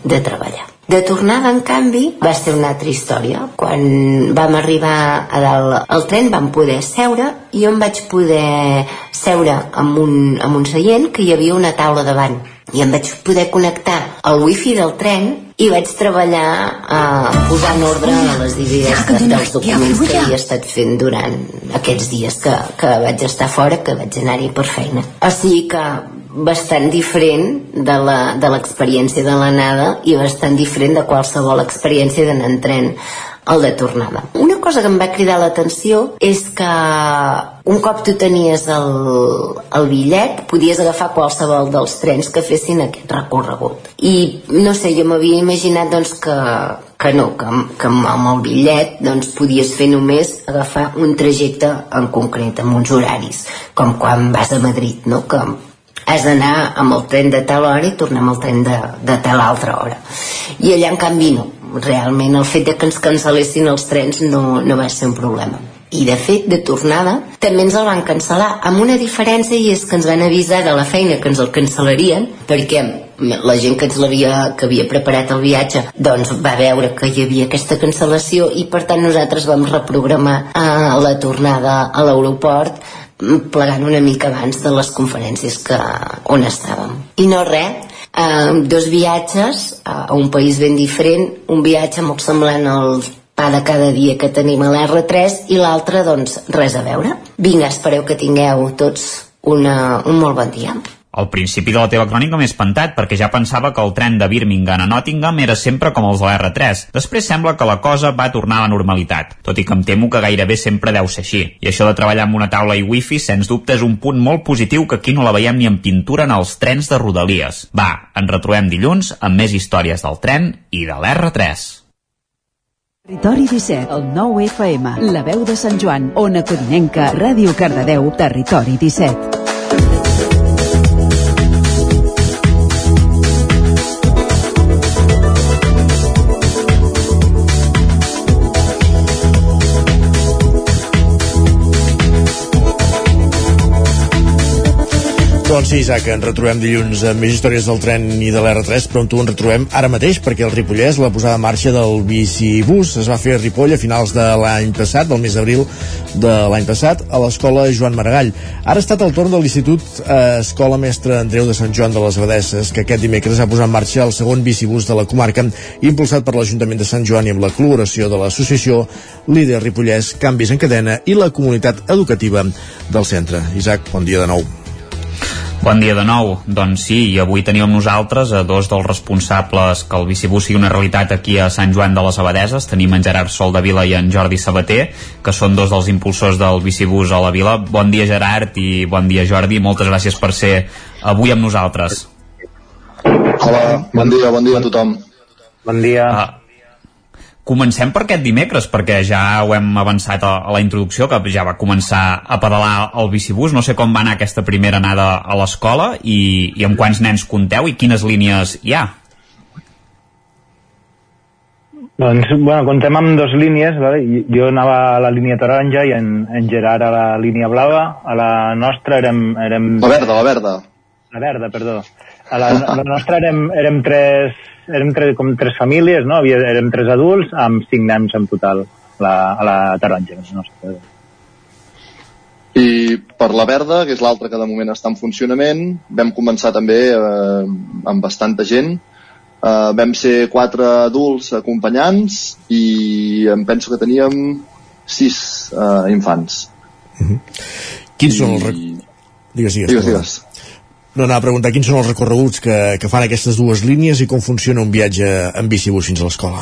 de treballar. De tornada, en canvi, va ser una altra història. Quan vam arribar a dalt al tren vam poder seure i jo em vaig poder seure amb un, amb un seient que hi havia una taula davant i em vaig poder connectar al wifi del tren i vaig treballar a posar en ordre les idees de, dels documents que havia estat fent durant aquests dies que, que vaig estar fora, que vaig anar-hi per feina. O sigui que bastant diferent de l'experiència de l'anada i bastant diferent de qualsevol experiència d'anar en tren el de tornada. Una cosa que em va cridar l'atenció és que un cop tu tenies el, el bitllet podies agafar qualsevol dels trens que fessin aquest recorregut. I no sé, jo m'havia imaginat doncs, que, que no, que, que amb el bitllet doncs, podies fer només agafar un trajecte en concret, amb uns horaris, com quan vas a Madrid, no? que has d'anar amb el tren de tal hora i tornar amb el tren de, de tal altra hora. I allà, en canvi, no. Realment, el fet de que ens cancel·lessin els trens no, no va ser un problema. I, de fet, de tornada, també ens el van cancel·lar, amb una diferència, i és que ens van avisar de la feina que ens el cancel·larien, perquè la gent que ens l'havia que havia preparat el viatge doncs va veure que hi havia aquesta cancel·lació i per tant nosaltres vam reprogramar eh, la tornada a l'aeroport plegant una mica abans de les conferències que, on estàvem. I no res, eh, dos viatges a un país ben diferent, un viatge molt semblant al pa de cada dia que tenim a l'R3 i l'altre, doncs, res a veure. Vinga, espereu que tingueu tots una, un molt bon dia. Al principi de la teva crònica m'he espantat perquè ja pensava que el tren de Birmingham a Nottingham era sempre com els de l'R3. Després sembla que la cosa va tornar a la normalitat, tot i que em temo que gairebé sempre deu ser així. I això de treballar amb una taula i wifi, sens dubte, és un punt molt positiu que aquí no la veiem ni en pintura en els trens de Rodalies. Va, ens retrobem dilluns amb més històries del tren i de l'R3. Territori 17, el 9 FM, la veu de Sant Joan, Ona Codinenca, Ràdio Cardedeu, Territori 17. Doncs sí, Isaac, ens retrobem dilluns amb més històries del tren i de l'R3, però on tu ens retrobem ara mateix, perquè el Ripollès, la posada en marxa del bicibús es va fer a Ripoll a finals de l'any passat, del mes d'abril de l'any passat, a l'escola Joan Maragall. Ara ha estat el torn de l'Institut eh, Escola Mestre Andreu de Sant Joan de les Abadesses, que aquest dimecres ha posat en marxa el segon bicibús de la comarca, impulsat per l'Ajuntament de Sant Joan i amb la col·laboració de l'associació Líder Ripollès, Canvis en Cadena i la comunitat educativa del centre. Isaac, bon dia de nou. Bon dia de nou. Doncs sí, i avui tenim amb nosaltres a dos dels responsables que el bicibús sigui una realitat aquí a Sant Joan de les Abadeses. Tenim en Gerard Sol de Vila i en Jordi Sabater, que són dos dels impulsors del bicibús a la Vila. Bon dia, Gerard, i bon dia, Jordi. Moltes gràcies per ser avui amb nosaltres. Hola, bon dia, bon dia a tothom. Bon dia. Uh, Comencem per aquest dimecres, perquè ja ho hem avançat a, a la introducció, que ja va començar a pedalar el bicibús. No sé com va anar aquesta primera anada a l'escola i, i amb quants nens compteu i quines línies hi ha. Doncs, bueno, contem amb dues línies, vale? jo anava a la línia taronja i en, en Gerard a la línia blava, a la nostra érem... érem... La verda, la verda. La verda, perdó. A la, a la nostra érem, érem tres, érem tres, com tres famílies, no? Havia, érem tres adults amb cinc nens en total la, a la taronja. La nostra. I per la verda, que és l'altra que de moment està en funcionament, vam començar també eh, amb bastanta gent. Eh, vam ser quatre adults acompanyants i em penso que teníem sis eh, infants. Uh -huh. Quins I... són els... Digues, digues. Digues, digues. No, anava a preguntar quins són els recorreguts que, que fan aquestes dues línies i com funciona un viatge en bicibús fins a l'escola.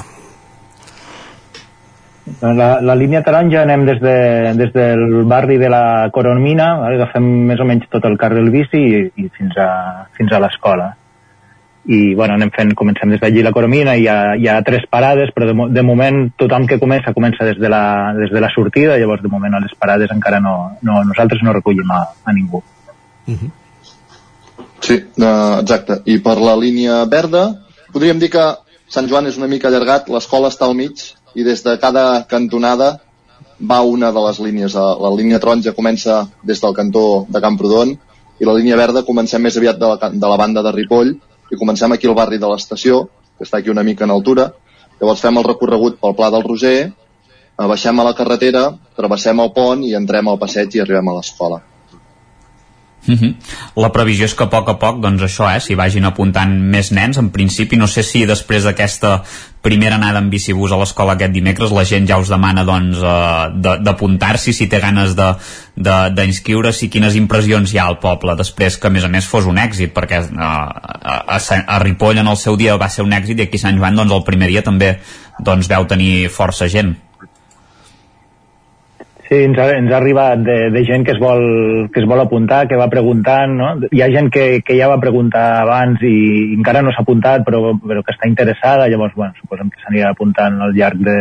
La, la línia taronja anem des, de, des del barri de la Coronmina, vale? agafem més o menys tot el carrer del bici i, i fins a, fins a l'escola i bueno, anem fent, comencem des d'allí la Coromina i hi ha, hi ha tres parades però de, de moment tothom que comença comença des de, la, des de la sortida llavors de moment a les parades encara no, no nosaltres no recollim a, a ningú uh -huh. Sí, uh, exacte. I per la línia verda podríem dir que Sant Joan és una mica allargat l'escola està al mig i des de cada cantonada va una de les línies. La línia taronja comença des del cantó de Camprodon i la línia verda comencem més aviat de la, de la banda de Ripoll i comencem aquí al barri de l'estació, que està aquí una mica en altura, llavors fem el recorregut pel Pla del Roger, eh, baixem a la carretera, travessem el pont i entrem al passeig i arribem a l'escola. Uh -huh. La previsió és que a poc a poc, doncs això, eh, s'hi vagin apuntant més nens. En principi, no sé si després d'aquesta primera anada en bicibús a l'escola aquest dimecres la gent ja us demana doncs, eh, d'apuntar-s'hi, si té ganes d'inscriure-s'hi, i quines impressions hi ha al poble després que a més a més fos un èxit, perquè eh, a, a, a Ripoll en el seu dia va ser un èxit i aquí a Sant Joan doncs, el primer dia també doncs, veu tenir força gent. Sí, ens ha, ens ha arribat de, de gent que es, vol, que es vol apuntar, que va preguntant, no? Hi ha gent que, que ja va preguntar abans i, encara no s'ha apuntat, però, però que està interessada, llavors, bueno, suposem que s'anirà apuntant al llarg de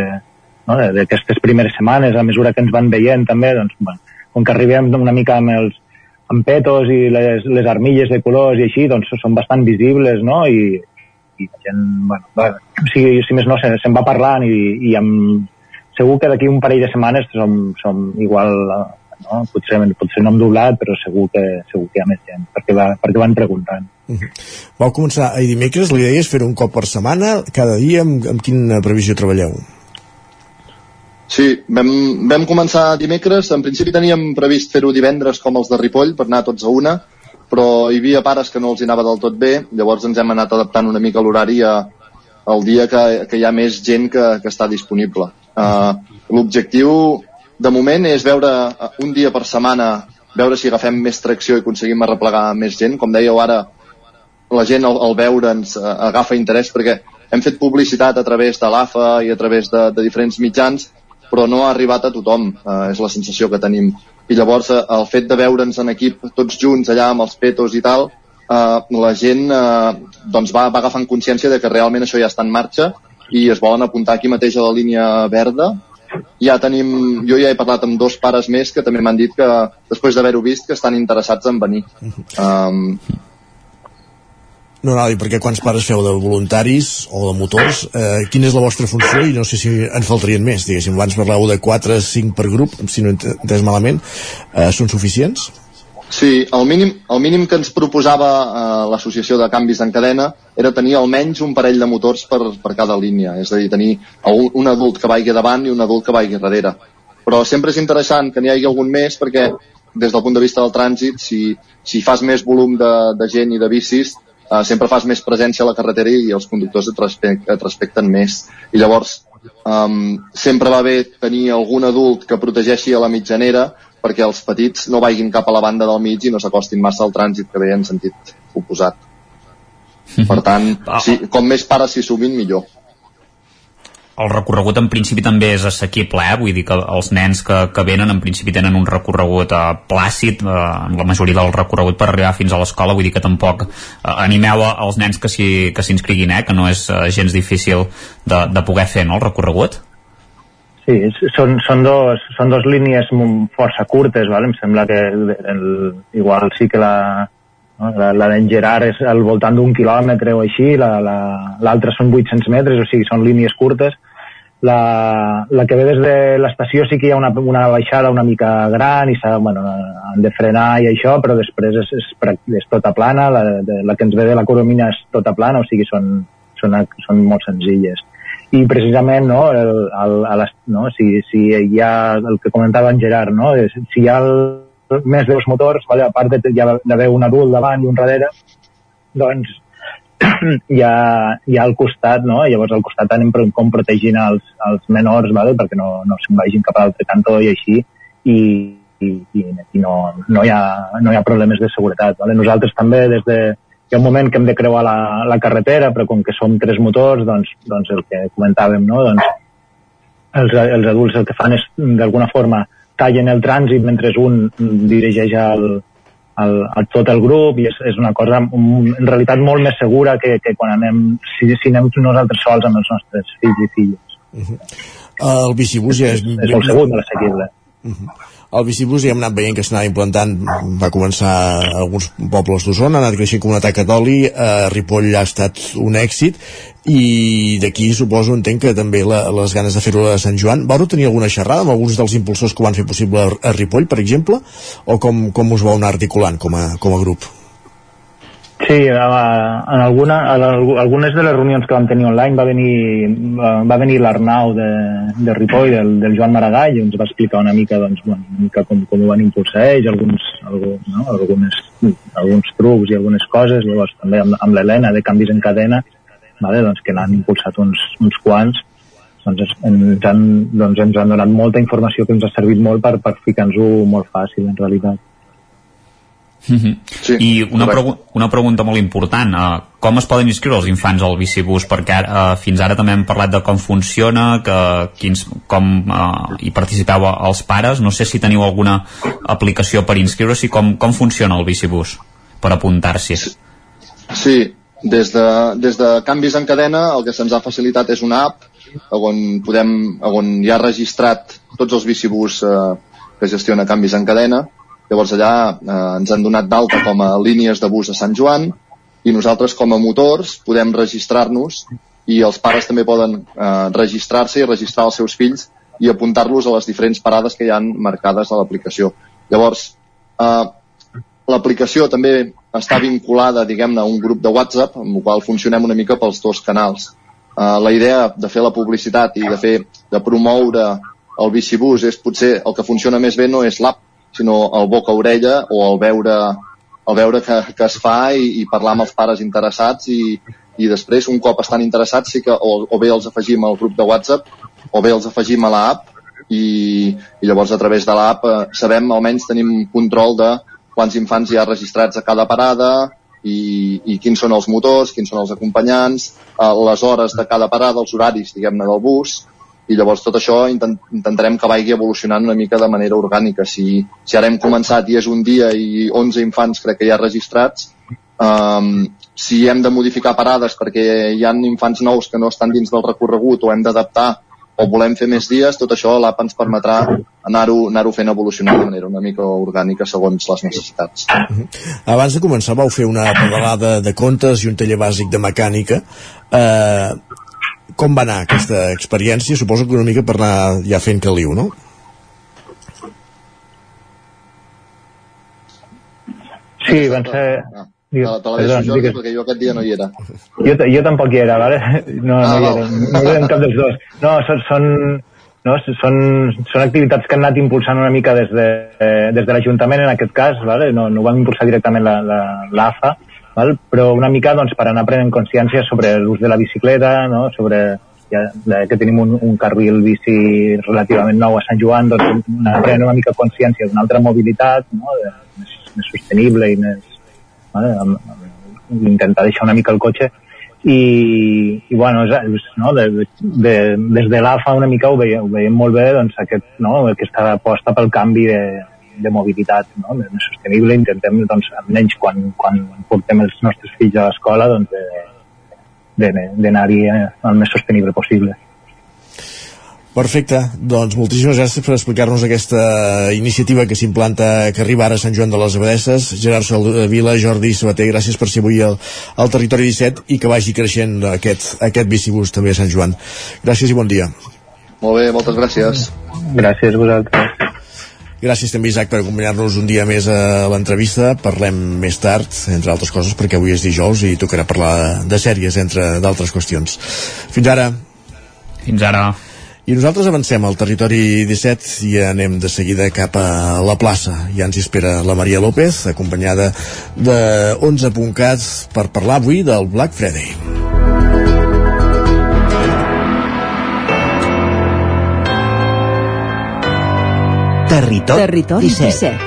no? d'aquestes primeres setmanes, a mesura que ens van veient també, doncs, bueno, com que arribem una mica amb els amb petos i les, les armilles de colors i així, doncs són bastant visibles, no? I, i la gent, bueno, va, si, si més no, se'n se va parlant i, i amb segur que d'aquí un parell de setmanes som, som igual no? potser, potser no hem doblat però segur que, segur que hi ha més gent perquè, va, perquè van preguntant uh -huh. Vau començar ahir dimecres, la idea és fer un cop per setmana, cada dia amb, amb quina previsió treballeu? Sí, vam, vam començar dimecres, en principi teníem previst fer-ho divendres com els de Ripoll per anar tots a una, però hi havia pares que no els hi anava del tot bé, llavors ens hem anat adaptant una mica l'horari al dia que, que hi ha més gent que, que està disponible. Uh, L'objectiu de moment és veure uh, un dia per setmana veure si agafem més tracció i aconseguim arreplegar més gent. Com dèieu ara, la gent al, al veure'ns uh, agafa interès perquè hem fet publicitat a través de l'AFA i a través de, de diferents mitjans, però no ha arribat a tothom, uh, és la sensació que tenim. I llavors uh, el fet de veure'ns en equip tots junts allà amb els petos i tal, uh, la gent uh, doncs va, va agafant consciència de que realment això ja està en marxa i es volen apuntar aquí mateix a la línia verda. Ja tenim, jo ja he parlat amb dos pares més que també m'han dit que després d'haver-ho vist que estan interessats en venir. Um, no, no, i perquè quants pares feu de voluntaris o de motors, eh, quina és la vostra funció? I no sé si ens faltarien més, diguéssim, abans parlàveu de 4 5 per grup, si no entès malament, eh, són suficients? Sí, el mínim, el mínim que ens proposava eh, l'associació de canvis en cadena era tenir almenys un parell de motors per, per cada línia, és a dir, tenir un, un adult que vagi davant i un adult que vagi darrere. Però sempre és interessant que n'hi hagi algun més perquè des del punt de vista del trànsit, si, si fas més volum de, de gent i de bicis, eh, sempre fas més presència a la carretera i els conductors et, respect, et respecten més. I llavors, um, sempre va bé tenir algun adult que protegeixi a la mitjanera perquè els petits no vagin cap a la banda del mig i no s'acostin massa al trànsit que ve en sentit oposat. Per tant, si, com més pares s'hi sumin, millor el recorregut en principi també és assequible, eh? vull dir que els nens que, que venen en principi tenen un recorregut eh, plàcid, eh, la majoria del recorregut per arribar fins a l'escola, vull dir que tampoc eh, animeu als nens que s'inscriguin, eh? que no és eh, gens difícil de, de poder fer no, el recorregut. Sí, són, són, dos, són dos línies força curtes, ¿vale? em sembla que el, igual sí que la, la, la d'en Gerard és al voltant d'un quilòmetre o així, l'altra la, la, són 800 metres, o sigui, són línies curtes, la, la que ve des de l'estació sí que hi ha una, una baixada una mica gran i bueno, han de frenar i això, però després és, és, és tota plana, la, de, la que ens ve de la Coromina és tota plana, o sigui, són, són, són molt senzilles. I precisament, no, el, el, les, no si, si hi ha el que comentava en Gerard, no, si hi ha el, més dos motors, vale, a part de, ha d'haver un adult davant i un darrere, doncs *clears throat* hi ha, hi ha al costat, no? Llavors al costat anem com protegint els, els menors, vale? perquè no, no se'n vagin cap a l'altre cantó i així, i, i, i, i no, no, hi ha, no hi ha problemes de seguretat. Vale? Nosaltres també des de, hi ha un moment que hem de creuar la, la carretera, però com que som tres motors, doncs, doncs el que comentàvem, no? doncs els, els adults el que fan és d'alguna forma tallen el trànsit mentre un dirigeix el, el, el, tot el grup i és, és una cosa en realitat molt més segura que, que quan anem, si, si anem nosaltres sols amb els nostres fills i filles. Uh -huh. El bicibús ja és... És molt segur, molt assequible. Uh -huh el bicibús ja hem anat veient que s'anava implantant va començar alguns pobles d'Osona ha anat creixent com una taca d'oli a Ripoll ha estat un èxit i d'aquí suposo entenc que també la, les ganes de fer-ho a Sant Joan vau tenir alguna xerrada amb alguns dels impulsors que van fer possible a Ripoll per exemple o com, com us vau anar articulant com a, com a grup? Sí, en, alguna, en algunes de les reunions que vam tenir online va venir, va venir l'Arnau de, de Ripoll, del, del Joan Maragall, i ens va explicar una mica, doncs, bueno, una mica com, com ho van impulsar ells, alguns, algun, no? algunes, alguns trucs i algunes coses, llavors també amb, amb l'Helena de canvis en cadena, vale? doncs, que l'han impulsat uns, uns quants, doncs, ens han, doncs ens han donat molta informació que ens ha servit molt per, per ficar-nos-ho molt fàcil, en realitat. Mm -hmm. sí, I una, pregu una pregunta molt important, uh, com es poden inscriure els infants al bicibús? Perquè uh, fins ara també hem parlat de com funciona, que quins, com uh, hi participeu els pares, no sé si teniu alguna aplicació per inscriure-s'hi, com, com funciona el bicibús per apuntar-s'hi? Sí, sí. Des, de, des de canvis en cadena el que se'ns ha facilitat és una app on, podem, on hi ha registrat tots els bicibús eh, que gestiona canvis en cadena Llavors allà eh, ens han donat d'alta com a línies de bus a Sant Joan i nosaltres com a motors podem registrar-nos i els pares també poden eh, registrar-se i registrar els seus fills i apuntar-los a les diferents parades que hi han marcades a l'aplicació. Llavors, eh, l'aplicació també està vinculada, diguem-ne, a un grup de WhatsApp, amb el qual funcionem una mica pels dos canals. Uh, la idea de fer la publicitat i de fer de promoure el bicibús és potser el que funciona més bé no és l'app, sinó el boca a orella o el veure, el veure que, que es fa i, i parlar amb els pares interessats i, i després, un cop estan interessats, sí que o, o bé els afegim al grup de WhatsApp o bé els afegim a l'app i, i llavors a través de l'app eh, sabem, almenys tenim control de quants infants hi ha registrats a cada parada i, i quins són els motors, quins són els acompanyants, eh, les hores de cada parada, els horaris, diguem-ne, del bus, i llavors tot això intent, intentarem que vagi evolucionant una mica de manera orgànica. Si, si ara hem començat i és un dia i 11 infants crec que hi ha registrats, um, si hem de modificar parades perquè hi han infants nous que no estan dins del recorregut o hem d'adaptar o volem fer més dies, tot això l'app ens permetrà anar-ho anar, fent evolucionar de manera una mica orgànica segons les necessitats. Abans de començar vau fer una pedalada de contes i un taller bàsic de mecànica. Eh, com va anar aquesta experiència? Suposo que una mica per anar ja fent caliu, no? Sí, van ser... Ah, Digues, te, te la perdó, deixo, Jordi, digues. perquè jo aquest dia no hi era. Jo, jo tampoc hi era, vale? No, Ah, no hi era, no hi era cap dels dos. No, són, són, no, són, són activitats que han anat impulsant una mica des de, eh, des de l'Ajuntament, en aquest cas, vale? no, no ho vam impulsar directament l'AFA, la, l'AFA, val? però una mica doncs, per anar prenent consciència sobre l'ús de la bicicleta, no? sobre ja, de, que tenim un, un carril bici relativament nou a Sant Joan, doncs anar prenent una mica consciència d'una altra mobilitat, no? més, més sostenible i més, vale? amb, amb, intentar deixar una mica el cotxe i, i bueno, és, no, de, de, des de l'AFA una mica ho veiem, ho veiem molt bé doncs, aquest, no, aquesta aposta pel canvi de, de mobilitat no, més sostenible, intentem doncs, almenys quan, quan portem els nostres fills a l'escola doncs, de, de, d'anar-hi eh, el més sostenible possible. Perfecte, doncs moltíssimes gràcies per explicar-nos aquesta iniciativa que s'implanta, que arriba ara a Sant Joan de les Abadesses. Gerard Sol de Vila, Jordi Sabater, gràcies per ser avui al, al Territori 17 i que vagi creixent aquest, aquest bicibús també a Sant Joan. Gràcies i bon dia. Molt bé, moltes gràcies. Gràcies a vosaltres. Gràcies també, Isaac, per acompanyar-nos un dia més a l'entrevista. Parlem més tard, entre altres coses, perquè avui és dijous i tocarà parlar de sèries, entre d'altres qüestions. Fins ara. Fins ara. I nosaltres avancem al territori 17 i anem de seguida cap a la plaça. Ja ens espera la Maria López, acompanyada de 11.cat per parlar avui del Black Friday. Territori, Territori 17. 17.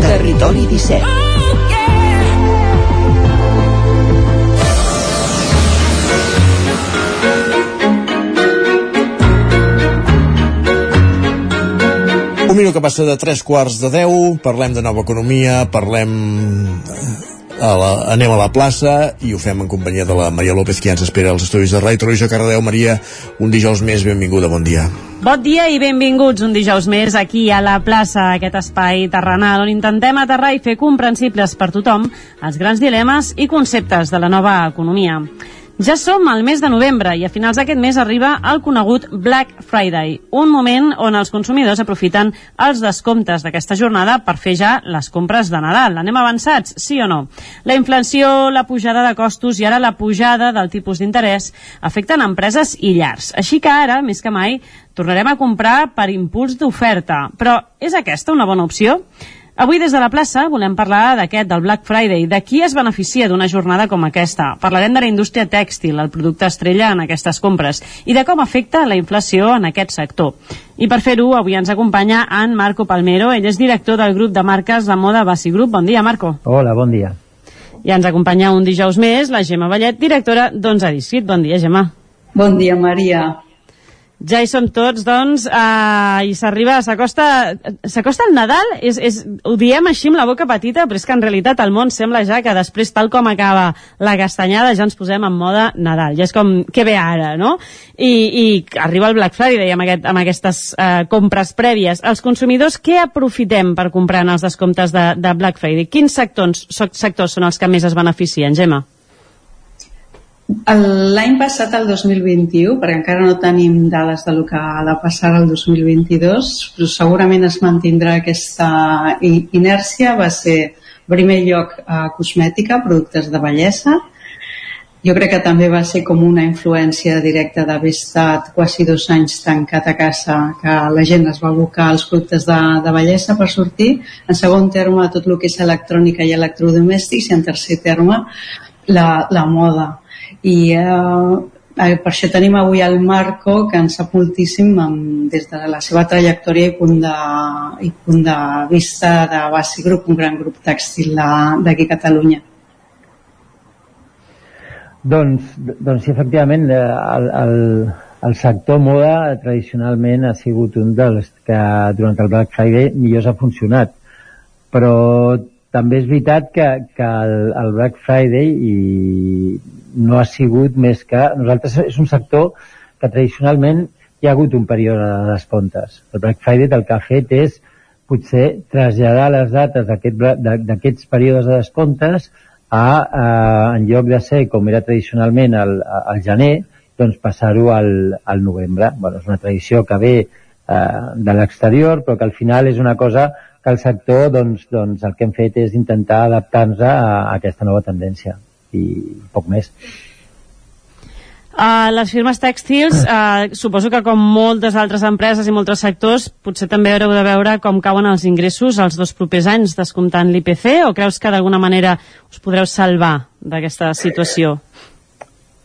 Territori 17. Un minut que passa de 3 quarts de 10, parlem de nova economia, parlem... A la, anem a la plaça i ho fem en companyia de la Maria López que ja ens espera als estudis de Ràdio Televisió Cardedeu. Maria, un dijous més, benvinguda, bon dia. Bon dia i benvinguts un dijous més aquí a la plaça, aquest espai terrenal on intentem aterrar i fer comprensibles per tothom els grans dilemes i conceptes de la nova economia. Ja som al mes de novembre i a finals d'aquest mes arriba el conegut Black Friday, un moment on els consumidors aprofiten els descomptes d'aquesta jornada per fer ja les compres de Nadal. Anem avançats, sí o no? La inflació, la pujada de costos i ara la pujada del tipus d'interès afecten empreses i llars. Així que ara, més que mai, tornarem a comprar per impuls d'oferta. Però és aquesta una bona opció? Avui des de la plaça volem parlar d'aquest, del Black Friday, de qui es beneficia d'una jornada com aquesta. Parlarem de la indústria tèxtil, el producte estrella en aquestes compres, i de com afecta la inflació en aquest sector. I per fer-ho, avui ens acompanya en Marco Palmero, ell és director del grup de marques de moda Basi Group. Bon dia, Marco. Hola, bon dia. I ens acompanya un dijous més la Gemma Vallet, directora d'Ons Edicit. Bon dia, Gemma. Bon dia, Maria. Ja hi som tots, doncs, uh, i s'arriba, s'acosta s'acosta el Nadal, és, és, ho diem així amb la boca petita, però és que en realitat el món sembla ja que després, tal com acaba la castanyada, ja ens posem en moda Nadal. Ja és com, què ve ara, no? I, i arriba el Black Friday amb, aquest, amb aquestes uh, compres prèvies. Els consumidors, què aprofitem per comprar en els descomptes de, de Black Friday? Quins sectors, sectors són els que més es beneficien, Gemma? L'any passat, el 2021, perquè encara no tenim dades de lo que ha de passar el 2022, però segurament es mantindrà aquesta inèrcia, va ser en primer lloc a cosmètica, productes de bellesa, jo crec que també va ser com una influència directa d'haver estat quasi dos anys tancat a casa, que la gent es va abocar als productes de, de bellesa per sortir. En segon terme, tot el que és electrònica i electrodomèstics, i en tercer terme, la, la moda i eh, per això tenim avui el Marco que en sap moltíssim amb, des de la seva trajectòria i punt de, i punt de vista de Basi Group, un gran grup tèxtil d'aquí a Catalunya. Doncs, doncs sí, efectivament, el, el, el sector moda tradicionalment ha sigut un dels que durant el Black Friday millor ha funcionat. Però també és veritat que, que el, el Black Friday i no ha sigut més que... Nosaltres és un sector que tradicionalment hi ha hagut un període de descomptes. El Black Friday el que ha fet és potser traslladar les dates d'aquests aquest, períodes de descomptes a, a, en lloc de ser com era tradicionalment al, al gener, doncs passar-ho al, al novembre. Bueno, és una tradició que ve eh, de l'exterior, però que al final és una cosa que el sector, doncs, doncs el que hem fet és intentar adaptar-nos a, a aquesta nova tendència i poc més. Uh, les firmes tèxtils, uh, suposo que com moltes altres empreses i molts sectors, potser també haureu de veure com cauen els ingressos els dos propers anys descomptant l'IPC o creus que d'alguna manera us podreu salvar d'aquesta situació?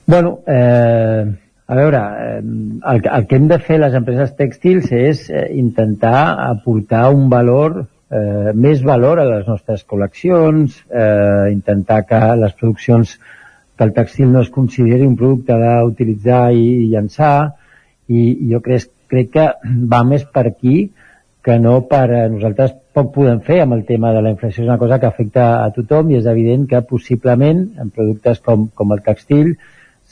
Bueno, eh, a veure, eh, el, el que hem de fer les empreses tèxtils és intentar aportar un valor, eh, més valor a les nostres col·leccions, eh, intentar que les produccions que el textil no es consideri un producte d'utilitzar i, i llançar i, jo crec, crec que va més per aquí que no per a nosaltres poc podem fer amb el tema de la inflació. És una cosa que afecta a tothom i és evident que possiblement en productes com, com el textil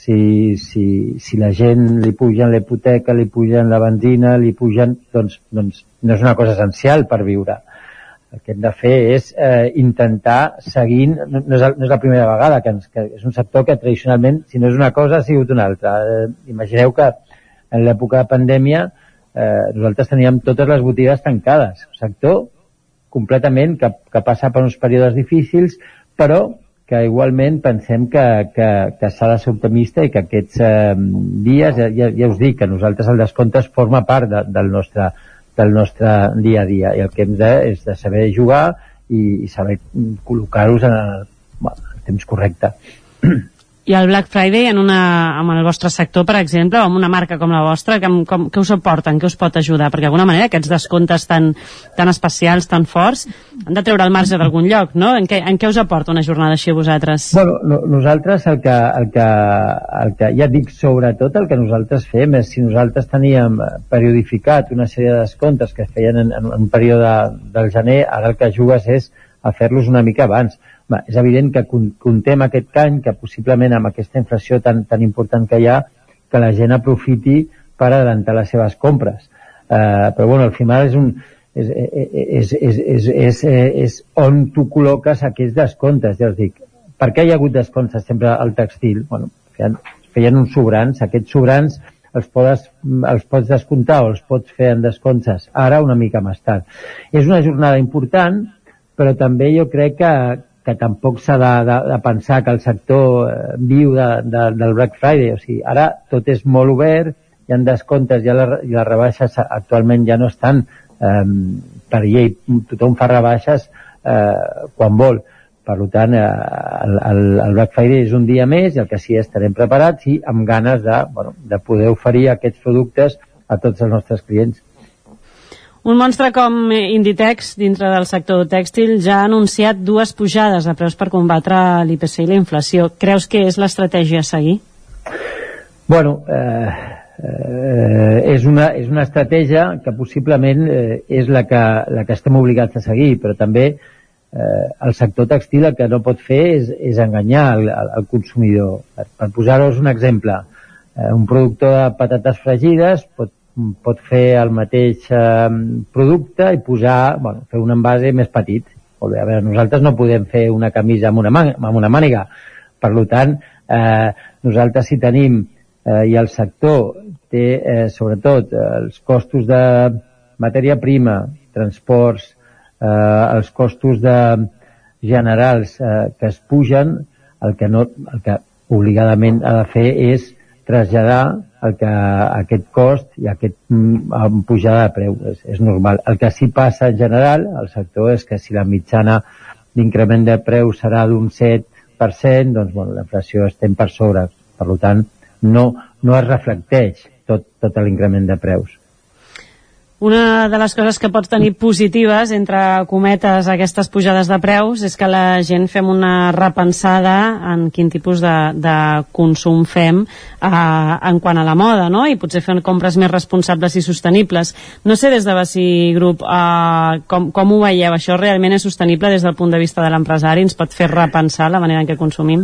si, si, si la gent li pugen la hipoteca, li pugen la benzina, li pugen, doncs, doncs no és una cosa essencial per viure el que hem de fer és eh, intentar seguint, no, no, és, no és la primera vegada, que, ens, que és un sector que tradicionalment, si no és una cosa, ha sigut una altra. Eh, imagineu que en l'època de pandèmia eh, nosaltres teníem totes les botigues tancades. Sector completament que, que passa per uns períodes difícils, però que igualment pensem que, que, que s'ha de ser optimista i que aquests eh, dies, ja, ja us dic, que nosaltres el descompte forma part de, del nostre del nostre dia a dia. I el que hem de és de saber jugar i, i saber col·locar-los en, el, el temps correcte *clears throat* i el Black Friday en, una, en el vostre sector, per exemple, o en una marca com la vostra, que, com, què us aporten, què us pot ajudar? Perquè d'alguna manera aquests descomptes tan, tan especials, tan forts, han de treure el marge d'algun lloc, no? En què, en què us aporta una jornada així a vosaltres? Bueno, no, nosaltres el que, el, que, el que, ja dic, sobretot el que nosaltres fem és si nosaltres teníem periodificat una sèrie de descomptes que es feien en, en un període del gener, ara el que jugues és a fer-los una mica abans Va, és evident que contem aquest any que possiblement amb aquesta inflació tan, tan important que hi ha, que la gent aprofiti per adelantar les seves compres. Uh, però bueno, al final és un, és, és, és, és, és, és on tu col·loques aquests descomptes, ja us dic. Per què hi ha hagut descomptes sempre al textil? Bueno, feien, feien uns sobrants, aquests sobrants els pots, els pots descomptar o els pots fer en descomptes ara una mica més tard. És una jornada important, però també jo crec que, que tampoc s'ha de, de, de pensar que el sector eh, viu de, de, del Black Friday. O sigui, ara tot és molt obert, hi ha descomptes, ja les, les rebaixes actualment ja no estan eh, per llei, tothom fa rebaixes eh, quan vol. Per tant, eh, el, el, Black Friday és un dia més i el que sí estarem preparats i amb ganes de, bueno, de poder oferir aquests productes a tots els nostres clients. Un monstre com Inditex, dintre del sector tèxtil, ja ha anunciat dues pujades de preus per combatre l'IPC i la inflació. Creus que és l'estratègia a seguir? Bueno, eh, eh, és, una, és una estratègia que possiblement eh, és la que, la que estem obligats a seguir, però també eh, el sector tèxtil el que no pot fer és, és enganyar el, el, el consumidor. Per, per posar-vos un exemple, eh, un productor de patates fregides pot pot fer el mateix eh, producte i posar, bueno, fer un envase més petit. Molt bé, a veure, nosaltres no podem fer una camisa amb una, màniga, amb una màniga. Per tant, eh, nosaltres si tenim eh, i el sector té eh, sobretot eh, els costos de matèria prima, transports, eh, els costos de generals eh, que es pugen, el que, no, el que obligadament ha de fer és traslladar el que aquest cost i aquest mm, pujada de preu és, és normal. El que sí passa en general al sector és que si la mitjana d'increment de preu serà d'un 7%, doncs bueno, la inflació estem per sobre. Per tant, no, no es reflecteix tot, tot l'increment de preus. Una de les coses que pots tenir positives, entre cometes, aquestes pujades de preus, és que la gent fem una repensada en quin tipus de, de consum fem eh, en quant a la moda, no? I potser fem compres més responsables i sostenibles. No sé des de Bací Group eh, com, com ho veieu, això realment és sostenible des del punt de vista de l'empresari? Ens pot fer repensar la manera en què consumim?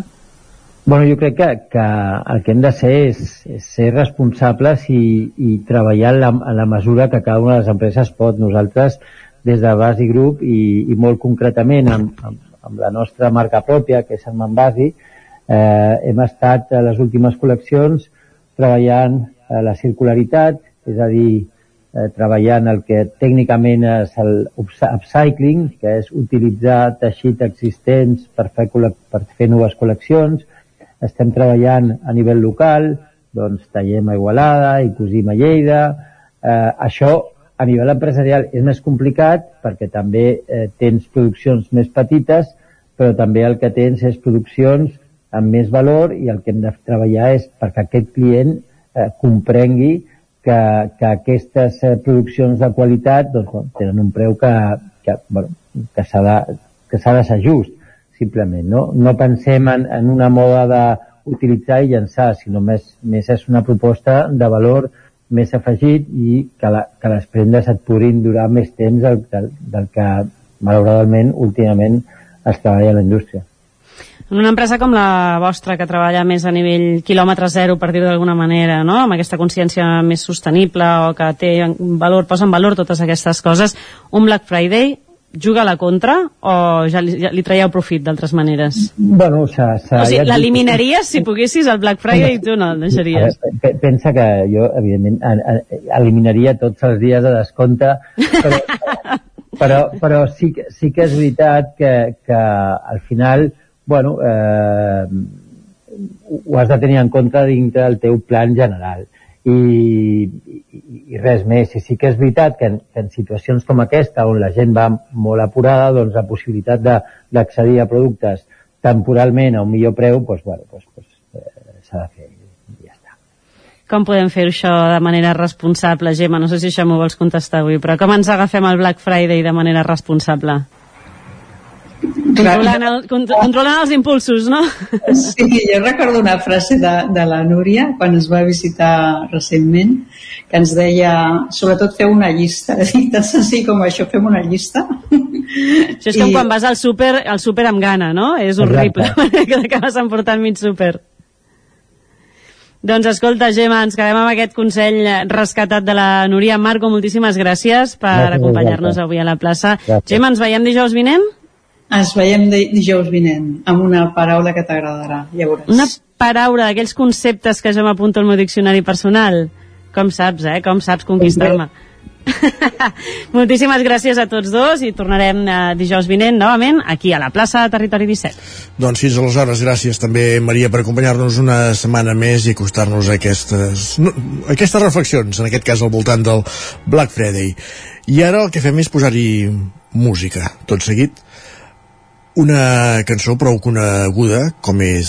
Bueno, jo crec que, que el que hem de ser és, és ser responsables i, i treballar en la, en la mesura que cada una de les empreses pot. Nosaltres, des de Basi Group i, i molt concretament amb, amb, amb la nostra marca pròpia, que és el Manbasi, eh, hem estat a les últimes col·leccions treballant a la circularitat, és a dir, eh, treballant el que tècnicament és el upcycling, que és utilitzar teixits existents per fer, per fer noves col·leccions. Estem treballant a nivell local, doncs tallem a Igualada i cosim a Lleida. Eh, això a nivell empresarial és més complicat perquè també eh, tens produccions més petites, però també el que tens és produccions amb més valor i el que hem de treballar és perquè aquest client eh, comprengui que, que aquestes eh, produccions de qualitat doncs, bueno, tenen un preu que, que, bueno, que s'ha de, que de ser just, simplement. No, no pensem en, en una moda d'utilitzar i llançar, sinó més, més és una proposta de valor més afegit i que, la, que les prendes et puguin durar més temps del, del, del que malauradament últimament es treballa a la indústria. En una empresa com la vostra, que treballa més a nivell quilòmetre zero, per dir-ho d'alguna manera, no? amb aquesta consciència més sostenible o que té valor, posa en valor totes aquestes coses, un Black Friday juga a la contra o ja li, ja li traieu profit d'altres maneres? Bueno, o sea, O sigui, l'eliminaries si poguessis el Black Friday i tu no el deixaries? Veure, pe- Pensa que jo, evidentment, a- a- eliminaria tots els dies de descompte, però, *laughs* però, però sí, sí que és veritat que, que al final, bueno, eh, ho has de tenir en compte dintre del teu plan general. I, i res més. I sí que és veritat que en, que en situacions com aquesta, on la gent va molt apurada, doncs la possibilitat d'accedir a productes temporalment a un millor preu, doncs, bueno, doncs, doncs, eh, s'ha de fer. Com podem fer això de manera responsable, Gemma? No sé si això m'ho vols contestar avui, però com ens agafem el Black Friday de manera responsable? Controlant, el, contro- controlant els impulsos, no? Sí, jo recordo una frase de, de la Núria quan ens va visitar recentment que ens deia, sobretot feu una llista *laughs* tan senzill com això, fem una llista Això és com quan vas al súper, al súper amb gana, no? És horrible, *laughs* que acabes emportant mig súper. Doncs escolta, Gemma, ens quedem amb aquest consell rescatat de la Núria. Marco, moltíssimes gràcies per acompanyar-nos avui a la plaça. Gràcies. Gemma, ens veiem dijous vinent? Ens veiem di- dijous vinent amb una paraula que t'agradarà, ja veuràs. Una paraula d'aquells conceptes que jo m'apunto al meu diccionari personal. Com saps, eh? Com saps conquistar-me. *laughs* Moltíssimes gràcies a tots dos i tornarem eh, dijous vinent novament aquí a la plaça de Territori 17. Doncs fins aleshores, gràcies també, Maria, per acompanyar-nos una setmana més i acostar-nos a aquestes, no, a aquestes reflexions, en aquest cas al voltant del Black Friday. I ara el que fem és posar-hi música, tot seguit. Una cançó prou coneguda, com és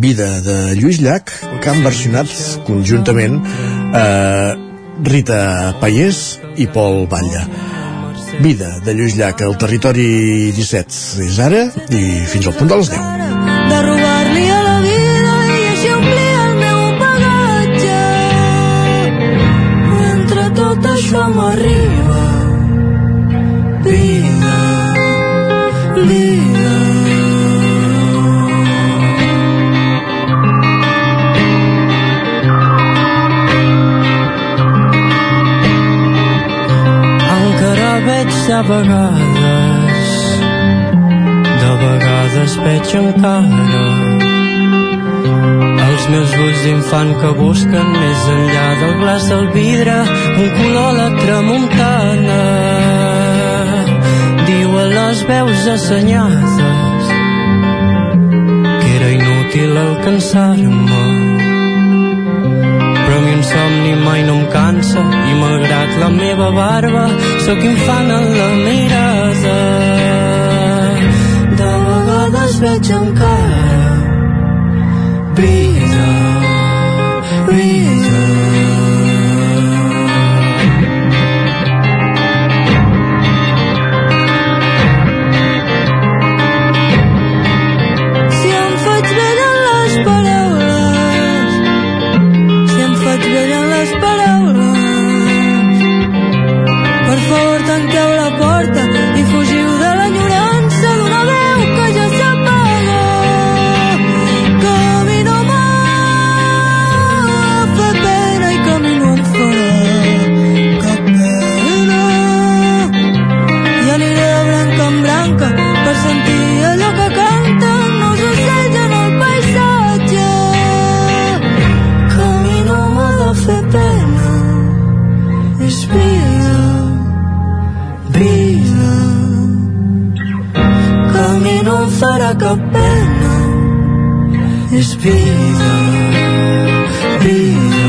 Vida de Lluís Llach, que han versionat conjuntament eh, Rita Paiés i Pol Batlle. Vida de Lluís Llach al territori 17 és ara i fins al punt de les 10. de robar-li a la vida i així el meu. Mentre tot això m'arriba, vegades, de vegades veig encara els meus ulls d'infant que busquen més enllà del glaç del vidre un color la tramuntana. Diuen les veus assenyades que era inútil alcançar-me però mi un somni mai no em cansa i malgrat la meva barba sóc infant en la mirada De vegades veig encara vida. Farà cap pena. És vida, vida.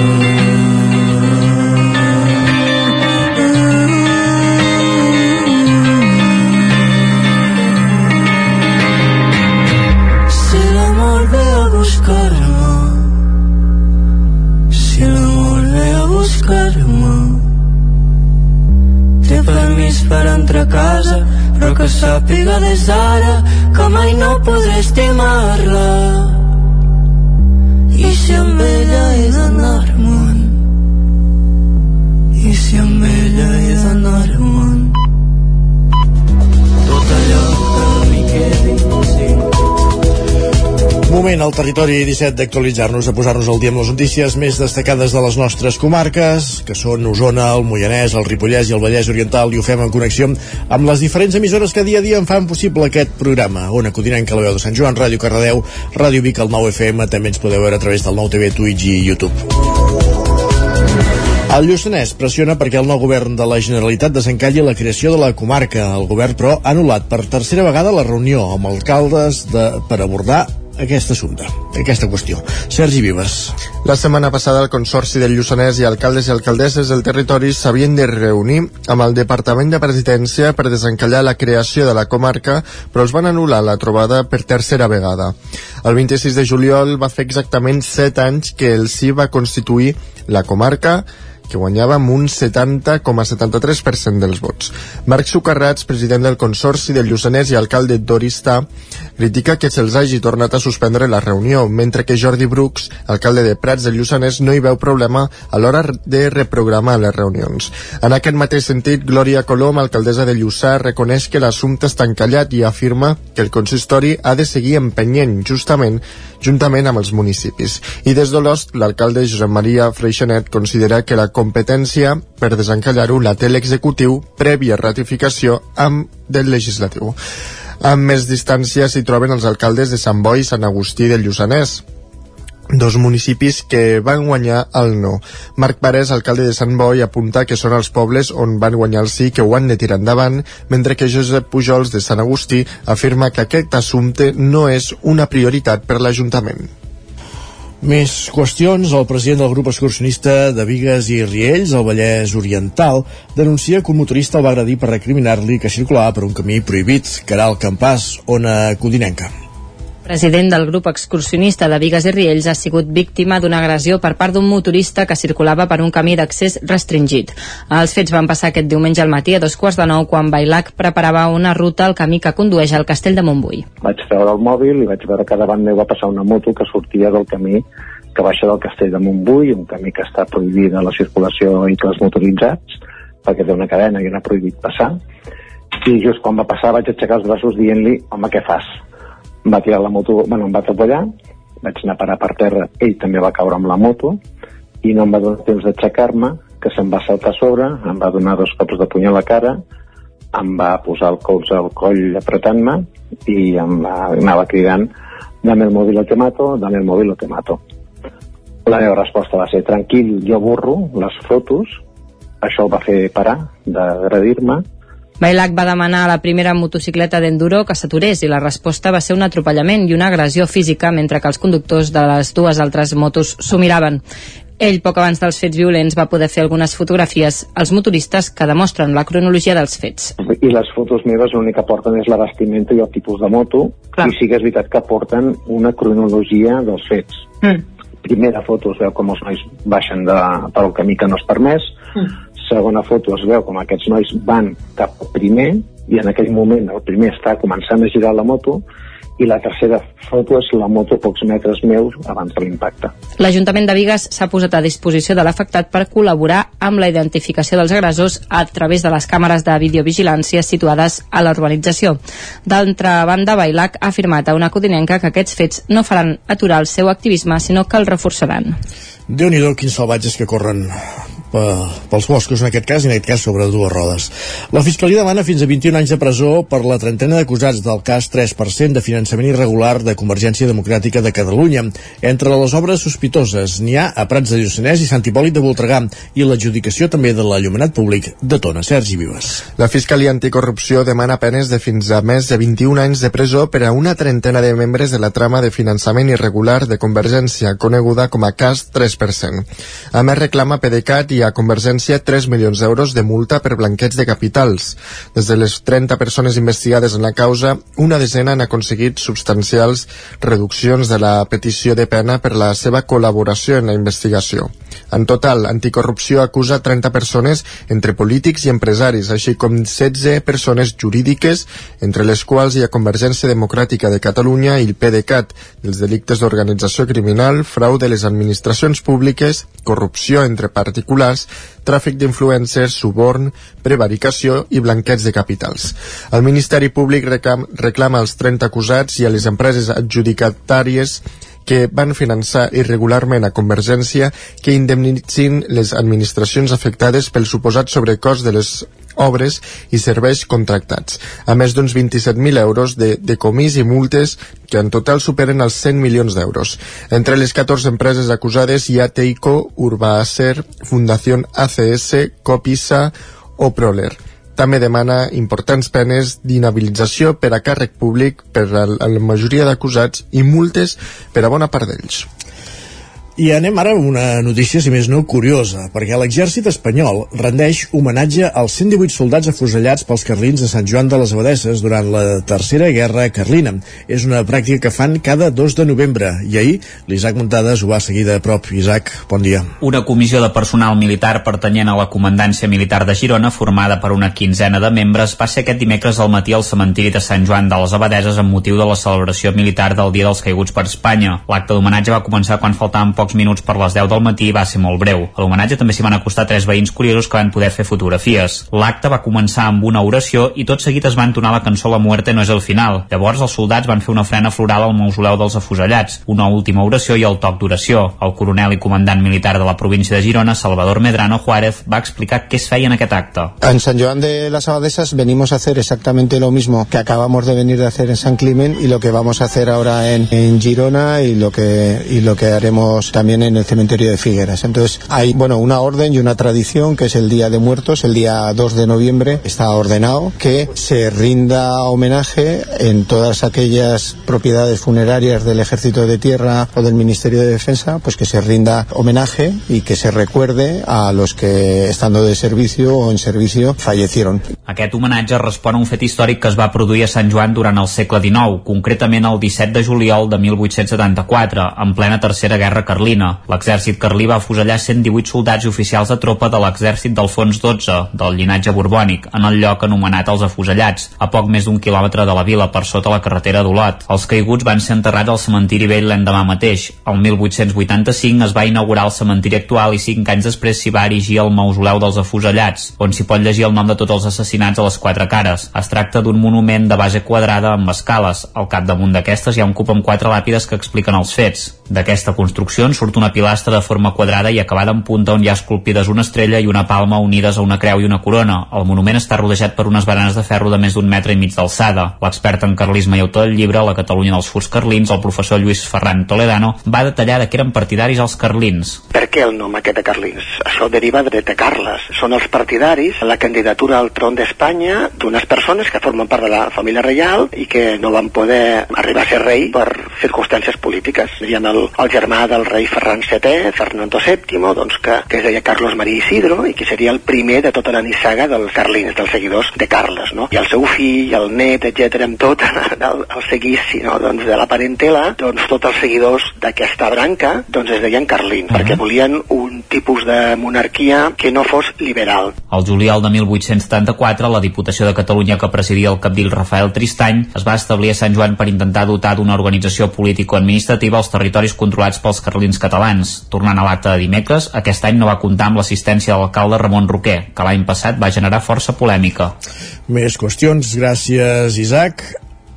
Si l'amor ve a buscar-me, si l'amor ve a buscar-me, té permís per entrar a casa, però que sàpiga des d'ara que mai no podré estimar-la. I si amb ella he d'anar-me'n, i si amb ella he Moment al territori 17 d'actualitzar-nos, de posar-nos al dia amb les notícies més destacades de les nostres comarques, que són Osona, el Moianès, el Ripollès i el Vallès Oriental, i ho fem en connexió amb les diferents emissores que dia a dia en fan possible aquest programa. Ona Codinenca, la veu de Sant Joan, Ràdio Cardedeu, Ràdio Vic, el 9 FM, també ens podeu veure a través del 9 TV, Twitch i YouTube. El Lluçanès pressiona perquè el nou govern de la Generalitat desencalli la creació de la comarca. El govern, però, ha anul·lat per tercera vegada la reunió amb alcaldes de, per abordar aquest assumpte, aquesta qüestió. Sergi Vives. La setmana passada el Consorci del Lluçanès i alcaldes i alcaldesses del territori s'havien de reunir amb el Departament de Presidència per desencallar la creació de la comarca, però els van anul·lar la trobada per tercera vegada. El 26 de juliol va fer exactament 7 anys que el sí va constituir la comarca que guanyava amb un 70,73% dels vots. Marc Sucarrats, president del Consorci del Lluçanès i alcalde d'Oristà, critica que se'ls hagi tornat a suspendre la reunió, mentre que Jordi Brooks, alcalde de Prats del Lluçanès, no hi veu problema a l'hora de reprogramar les reunions. En aquest mateix sentit, Glòria Colom, alcaldessa de Lluçà, reconeix que l'assumpte està encallat i afirma que el consistori ha de seguir empenyent justament juntament amb els municipis. I des d'Olost, l'alcalde Josep Maria Freixenet considera que la competència per desencallar-ho la té l'executiu prèvia ratificació amb del legislatiu. Amb més distància s'hi troben els alcaldes de Sant Boi i Sant Agustí del Lluçanès, dos municipis que van guanyar el no. Marc Parés, alcalde de Sant Boi, apunta que són els pobles on van guanyar el sí que ho han de tirar endavant, mentre que Josep Pujols, de Sant Agustí, afirma que aquest assumpte no és una prioritat per l'Ajuntament. Més qüestions. El president del grup excursionista de Vigues i Riells, el Vallès Oriental, denuncia que un motorista el va agredir per recriminar-li que circulava per un camí prohibit. Caral Campàs, Ona Codinenca president del grup excursionista de Vigues i Riells, ha sigut víctima d'una agressió per part d'un motorista que circulava per un camí d'accés restringit. Els fets van passar aquest diumenge al matí a dos quarts de nou quan Bailac preparava una ruta al camí que condueix al castell de Montbui. Vaig treure el mòbil i vaig veure que davant meu va passar una moto que sortia del camí que baixa del castell de Montbui, un camí que està prohibida la circulació de vehicles motoritzats, perquè té una cadena i no ha prohibit passar. I just quan va passar vaig aixecar els braços dient-li, home, què fas? Va tirar la moto, bueno, em va atropellar, vaig anar a parar per terra, ell també va caure amb la moto, i no em va donar temps d'aixecar-me, que se'm va saltar a sobre, em va donar dos cops de puny a la cara, em va posar el colze al coll apretant-me i em va, anava cridant dame el mòbil o te mato, dame el mòbil o te mato. La meva resposta va ser tranquil, jo borro les fotos, això el va fer parar d'agredir-me, Bailac va demanar a la primera motocicleta d'enduro que s'aturés i la resposta va ser un atropellament i una agressió física mentre que els conductors de les dues altres motos s'ho miraven. Ell, poc abans dels fets violents, va poder fer algunes fotografies als motoristes que demostren la cronologia dels fets. I les fotos meves l'únic que porten és la vestimenta i el tipus de moto, Clar. i sí que és veritat que porten una cronologia dels fets. Mm. Primera foto es veu com els nois baixen de, pel camí que no és permès, mm segona foto es veu com aquests nois van cap al primer i en aquell moment el primer està començant a girar la moto i la tercera foto és la moto a pocs metres meus abans de l'impacte. L'Ajuntament de Vigues s'ha posat a disposició de l'afectat per col·laborar amb la identificació dels agressors a través de les càmeres de videovigilància situades a la urbanització. D'altra banda, Bailac ha afirmat a una codinenca que aquests fets no faran aturar el seu activisme, sinó que el reforçaran. déu nhi quins salvatges que corren pels boscos en aquest cas i en aquest cas sobre dues rodes. La Fiscalia demana fins a 21 anys de presó per la trentena d'acusats del cas 3% de finançament irregular de Convergència Democràtica de Catalunya. Entre les obres sospitoses n'hi ha a Prats de Lluçanès i Sant Hipòlit de Voltregà i l'adjudicació també de l'allumenat públic de Tona. Sergi Vives. La Fiscalia Anticorrupció demana penes de fins a més de 21 anys de presó per a una trentena de membres de la trama de finançament irregular de Convergència, coneguda com a cas 3%. A més, reclama PDeCAT i a Convergència 3 milions d'euros de multa per blanqueig de capitals. Des de les 30 persones investigades en la causa, una desena han aconseguit substancials reduccions de la petició de pena per la seva col·laboració en la investigació. En total, Anticorrupció acusa 30 persones entre polítics i empresaris, així com 16 persones jurídiques, entre les quals hi ha Convergència Democràtica de Catalunya i el PDeCAT, dels delictes d'organització criminal, frau de les administracions públiques, corrupció entre particulars, tràfic d'influencers, suborn, prevaricació i blanqueig de capitals. El Ministeri Públic reclam, reclama als 30 acusats i a les empreses adjudicatàries que van finançar irregularment a Convergència que indemnitzin les administracions afectades pel suposat sobrecost de les obres i serveis contractats, a més d'uns 27.000 euros de, de comís i multes que en total superen els 100 milions d'euros. Entre les 14 empreses acusades hi ha Teico, Urbaacer, Fundació ACS, Copisa o Proler també demana importants penes d'inhabilitació per a càrrec públic per a la majoria d'acusats i multes per a bona part d'ells. I anem ara a una notícia, si més no, curiosa, perquè l'exèrcit espanyol rendeix homenatge als 118 soldats afusellats pels carlins de Sant Joan de les Abadesses durant la Tercera Guerra Carlina. És una pràctica que fan cada 2 de novembre, i ahir l'Isaac Montades ho va seguir de prop. Isaac, bon dia. Una comissió de personal militar pertanyent a la Comandància Militar de Girona, formada per una quinzena de membres, va ser aquest dimecres al matí al cementiri de Sant Joan de les Abadeses amb motiu de la celebració militar del Dia dels Caiguts per Espanya. L'acte d'homenatge va començar quan faltaven pocs minuts per les 10 del matí va ser molt breu. A l'homenatge també s'hi van acostar tres veïns curiosos que van poder fer fotografies. L'acte va començar amb una oració i tot seguit es va entonar la cançó La muerte no és el final. Llavors els soldats van fer una ofrena floral al mausoleu dels afusellats, una última oració i el toc d'oració. El coronel i comandant militar de la província de Girona, Salvador Medrano Juárez, va explicar què es feia en aquest acte. En San Joan de las Abadesas venimos a hacer exactamente lo mismo que acabamos de venir de hacer en San Climent y lo que vamos a hacer ahora en, en Girona y lo que y lo que haremos también en el cementerio de Figueras. Entonces hay bueno una orden y una tradición que es el Día de Muertos, el día 2 de noviembre está ordenado que se rinda homenaje en todas aquellas propiedades funerarias del Ejército de Tierra o del Ministerio de Defensa, pues que se rinda homenaje y que se recuerde a los que estando de servicio o en servicio fallecieron. Aquest homenatge respon a un fet històric que es va produir a Sant Joan durant el segle XIX, concretament el 17 de juliol de 1874, en plena Tercera Guerra Carlina. L'exèrcit carlí va afusellar 118 soldats i oficials de tropa de l'exèrcit d'Alfons XII, del llinatge borbònic, en el lloc anomenat els afusellats, a poc més d'un quilòmetre de la vila, per sota la carretera d'Olot. Els caiguts van ser enterrats al cementiri vell l'endemà mateix. El 1885 es va inaugurar el cementiri actual i cinc anys després s'hi va erigir el mausoleu dels afusellats, on s'hi pot llegir el nom de tots els assassinats a les quatre cares. Es tracta d'un monument de base quadrada amb escales. Al capdamunt d'aquestes hi ha un cub amb quatre làpides que expliquen els fets. D'aquesta construcció en surt una pilastra de forma quadrada i acabada en punta on hi ha esculpides una estrella i una palma unides a una creu i una corona. El monument està rodejat per unes baranes de ferro de més d'un metre i mig d'alçada. L'expert en carlisme i autor del llibre La Catalunya dels Furs Carlins, el professor Lluís Ferran Toledano, va detallar de què eren partidaris els carlins. Per què el nom aquest de Carlins? Això deriva de, de Carles. Són els partidaris a la candidatura al tron d'Espanya d'unes persones que formen part de la família reial i que no van poder arribar a ser rei per circumstàncies polítiques. Serien el, el germà del rei Ferran VII, Fernando VII, doncs que, que es deia Carlos María Isidro i que seria el primer de tota la nissaga dels carlins, dels seguidors de Carles, no? I el seu fill, el net, etc amb tot *laughs* el, el seguici no? doncs de la parentela, doncs tots els seguidors d'aquesta branca doncs es deien carlins, uh -huh. perquè volien un tipus de monarquia que no fos liberal. El juliol de 1874, la Diputació de Catalunya que presidia el capdil Rafael Tristany es va establir a Sant Joan per intentar dotar d'una organització político-administrativa als territoris controlats pels carlins catalans. Tornant a l'acte de dimecres, aquest any no va comptar amb l'assistència de l'alcalde Ramon Roquer, que l'any passat va generar força polèmica. Més qüestions, gràcies Isaac.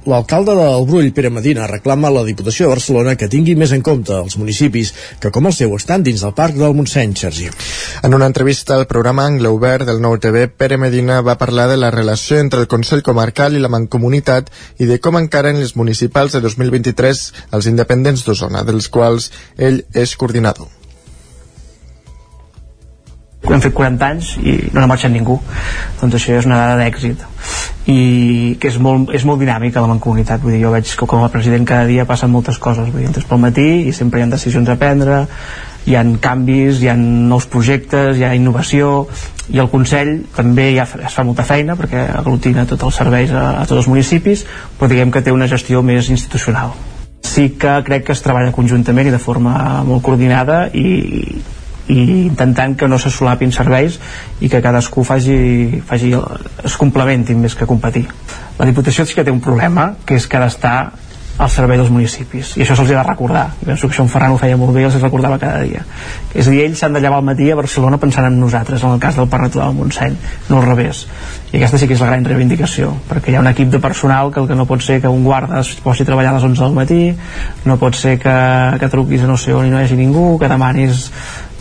L'alcalde del Brull, Pere Medina, reclama a la Diputació de Barcelona que tingui més en compte els municipis que, com el seu, estan dins del Parc del Montseny, Sergi. En una entrevista al programa Angle Obert del Nou TV, Pere Medina va parlar de la relació entre el Consell Comarcal i la Mancomunitat i de com encaren les municipals de 2023 els independents d'Osona, dels quals ell és coordinador hem fet 40 anys i no ha marxat ningú. Doncs això és una dada d'èxit. I que és molt, és molt dinàmica la mancomunitat. Vull dir, jo veig que com a president cada dia passen moltes coses. Vull dir, entres pel matí i sempre hi ha decisions a prendre hi ha canvis, hi ha nous projectes hi ha innovació i el Consell també ja es fa molta feina perquè aglutina tots els serveis a, a tots els municipis però diguem que té una gestió més institucional. Sí que crec que es treballa conjuntament i de forma molt coordinada i, i intentant que no se solapin serveis i que cadascú faci, faci es complementin més que competir. La Diputació sí que té un problema, que és que ha d'estar al servei dels municipis. I això se'ls ha de recordar. I penso que això en Ferran ho feia molt bé i els recordava cada dia. És a dir, ells s'han de llevar al matí a Barcelona pensant en nosaltres, en el cas del Parc del Montseny no al revés. I aquesta sí que és la gran reivindicació perquè hi ha un equip de personal que el que no pot ser que un guarda es posi a treballar a les 11 del matí no pot ser que, que truquis a no sé on i no hi hagi ningú que demanis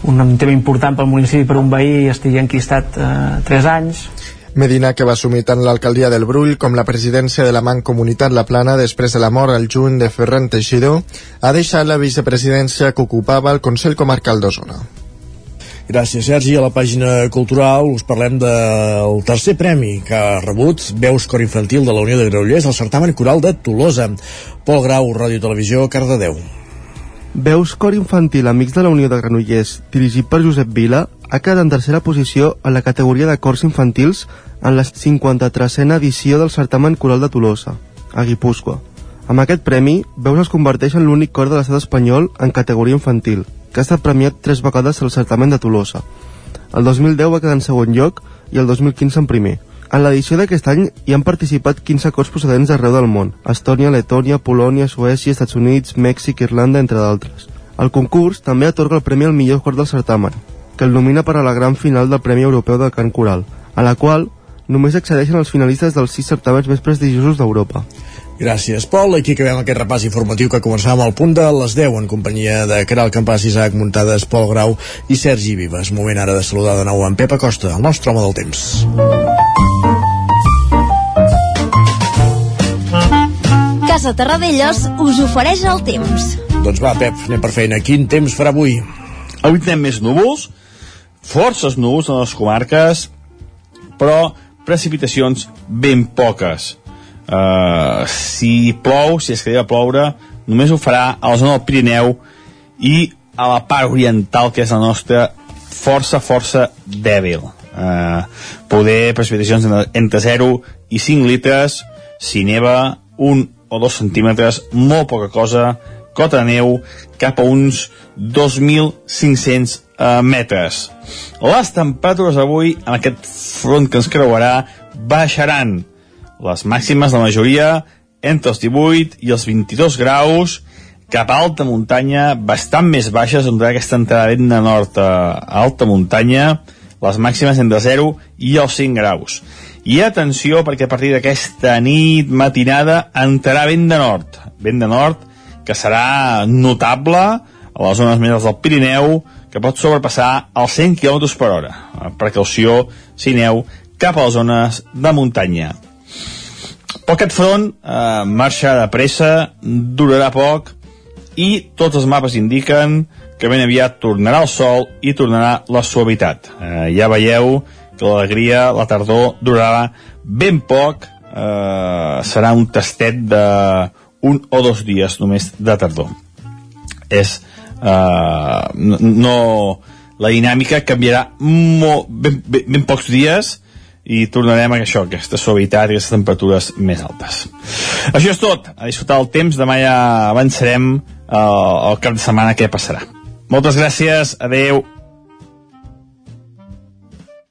un tema important pel municipi per un veí estigui enquistat eh, 3 anys Medina, que va assumir tant l'alcaldia del Brull com la presidència de la Mancomunitat La Plana després de la mort al juny de Ferran Teixidor, ha deixat la vicepresidència que ocupava el Consell Comarcal d'Osona. Gràcies, Sergi. A la pàgina cultural us parlem del tercer premi que ha rebut Veus Cor Infantil de la Unió de Granollers al certamen coral de Tolosa. Pol Grau, Ràdio Televisió, Cardedeu. Veus Cor Infantil Amics de la Unió de Granollers, dirigit per Josep Vila, ha quedat en tercera posició en la categoria de cors infantils en la 53a edició del certamen coral de Tolosa, a Guipúscoa. Amb aquest premi, Veus es converteix en l'únic cor de l'estat espanyol en categoria infantil, que ha estat premiat tres vegades al certamen de Tolosa. El 2010 va quedar en segon lloc i el 2015 en primer. En l'edició d'aquest any hi han participat 15 cors procedents d'arreu del món, Estònia, Letònia, Polònia, Suècia, Estats Units, Mèxic, Irlanda, entre d'altres. El concurs també atorga el premi al millor cor del certamen, que el nomina per a la gran final del Premi Europeu de Cant Coral, a la qual només accedeixen els finalistes dels sis certaments més prestigiosos d'Europa. Gràcies, Pol. Aquí acabem aquest repàs informatiu que començàvem al punt de les 10 en companyia de Caral Campàs, Isaac Muntades, Pol Grau i Sergi Vives. Moment ara de saludar de nou en Pep Acosta, el nostre home del temps. Casa Terradellos us ofereix el temps. Doncs va, Pep, anem per feina. Quin temps farà avui? Avui tenim més núvols, forces núvols en les comarques, però precipitacions ben poques. Uh, si plou, si es queda a ploure, només ho farà a la zona del Pirineu i a la part oriental, que és la nostra força, força dèbil. Uh, poder precipitacions entre 0 i 5 litres, si neva, un o 2 centímetres, molt poca cosa, cota de neu cap a uns 2.500 eh, metres. Les temperatures avui, en aquest front que ens creuarà, baixaran. Les màximes, la majoria, entre els 18 i els 22 graus, cap a alta muntanya, bastant més baixes, on aquesta entrada de nord a alta muntanya, les màximes entre 0 i els 5 graus. I atenció, perquè a partir d'aquesta nit matinada entrarà vent de nord. Vent de nord que serà notable a les zones més del Pirineu, que pot sobrepassar els 100 km per hora. Precaució, si neu, cap a les zones de muntanya. Però aquest front eh, marxa de pressa, durarà poc, i tots els mapes indiquen que ben aviat tornarà el sol i tornarà la suavitat. Eh, ja veieu l'alegria, la tardor, durarà ben poc, eh, serà un tastet de un o dos dies només de tardor. És, eh, no, no, la dinàmica canviarà molt, ben, ben, ben pocs dies i tornarem a això, aquesta suavitat i aquestes temperatures més altes. Això és tot, a disfrutar el temps, demà ja avançarem eh, el cap de setmana què passarà. Moltes gràcies, adeu.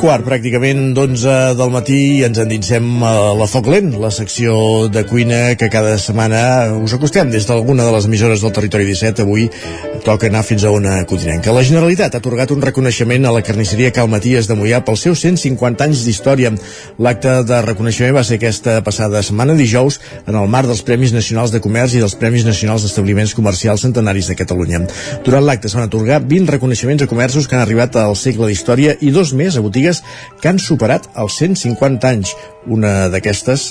Quart, pràcticament, d'11 del matí i ens endinsem a la Foc Lent, la secció de cuina que cada setmana us acostem des d'alguna de les emissores del Territori 17. Avui toca anar fins a una codinenca. La Generalitat ha atorgat un reconeixement a la carnisseria Cal Maties de Mollà pels seus 150 anys d'història. L'acte de reconeixement va ser aquesta passada setmana, dijous, en el marc dels Premis Nacionals de Comerç i dels Premis Nacionals d'Establiments Comercials Centenaris de Catalunya. Durant l'acte s'han atorgat 20 reconeixements a comerços que han arribat al segle d'història i dos més a botigues que han superat els 150 anys. Una d'aquestes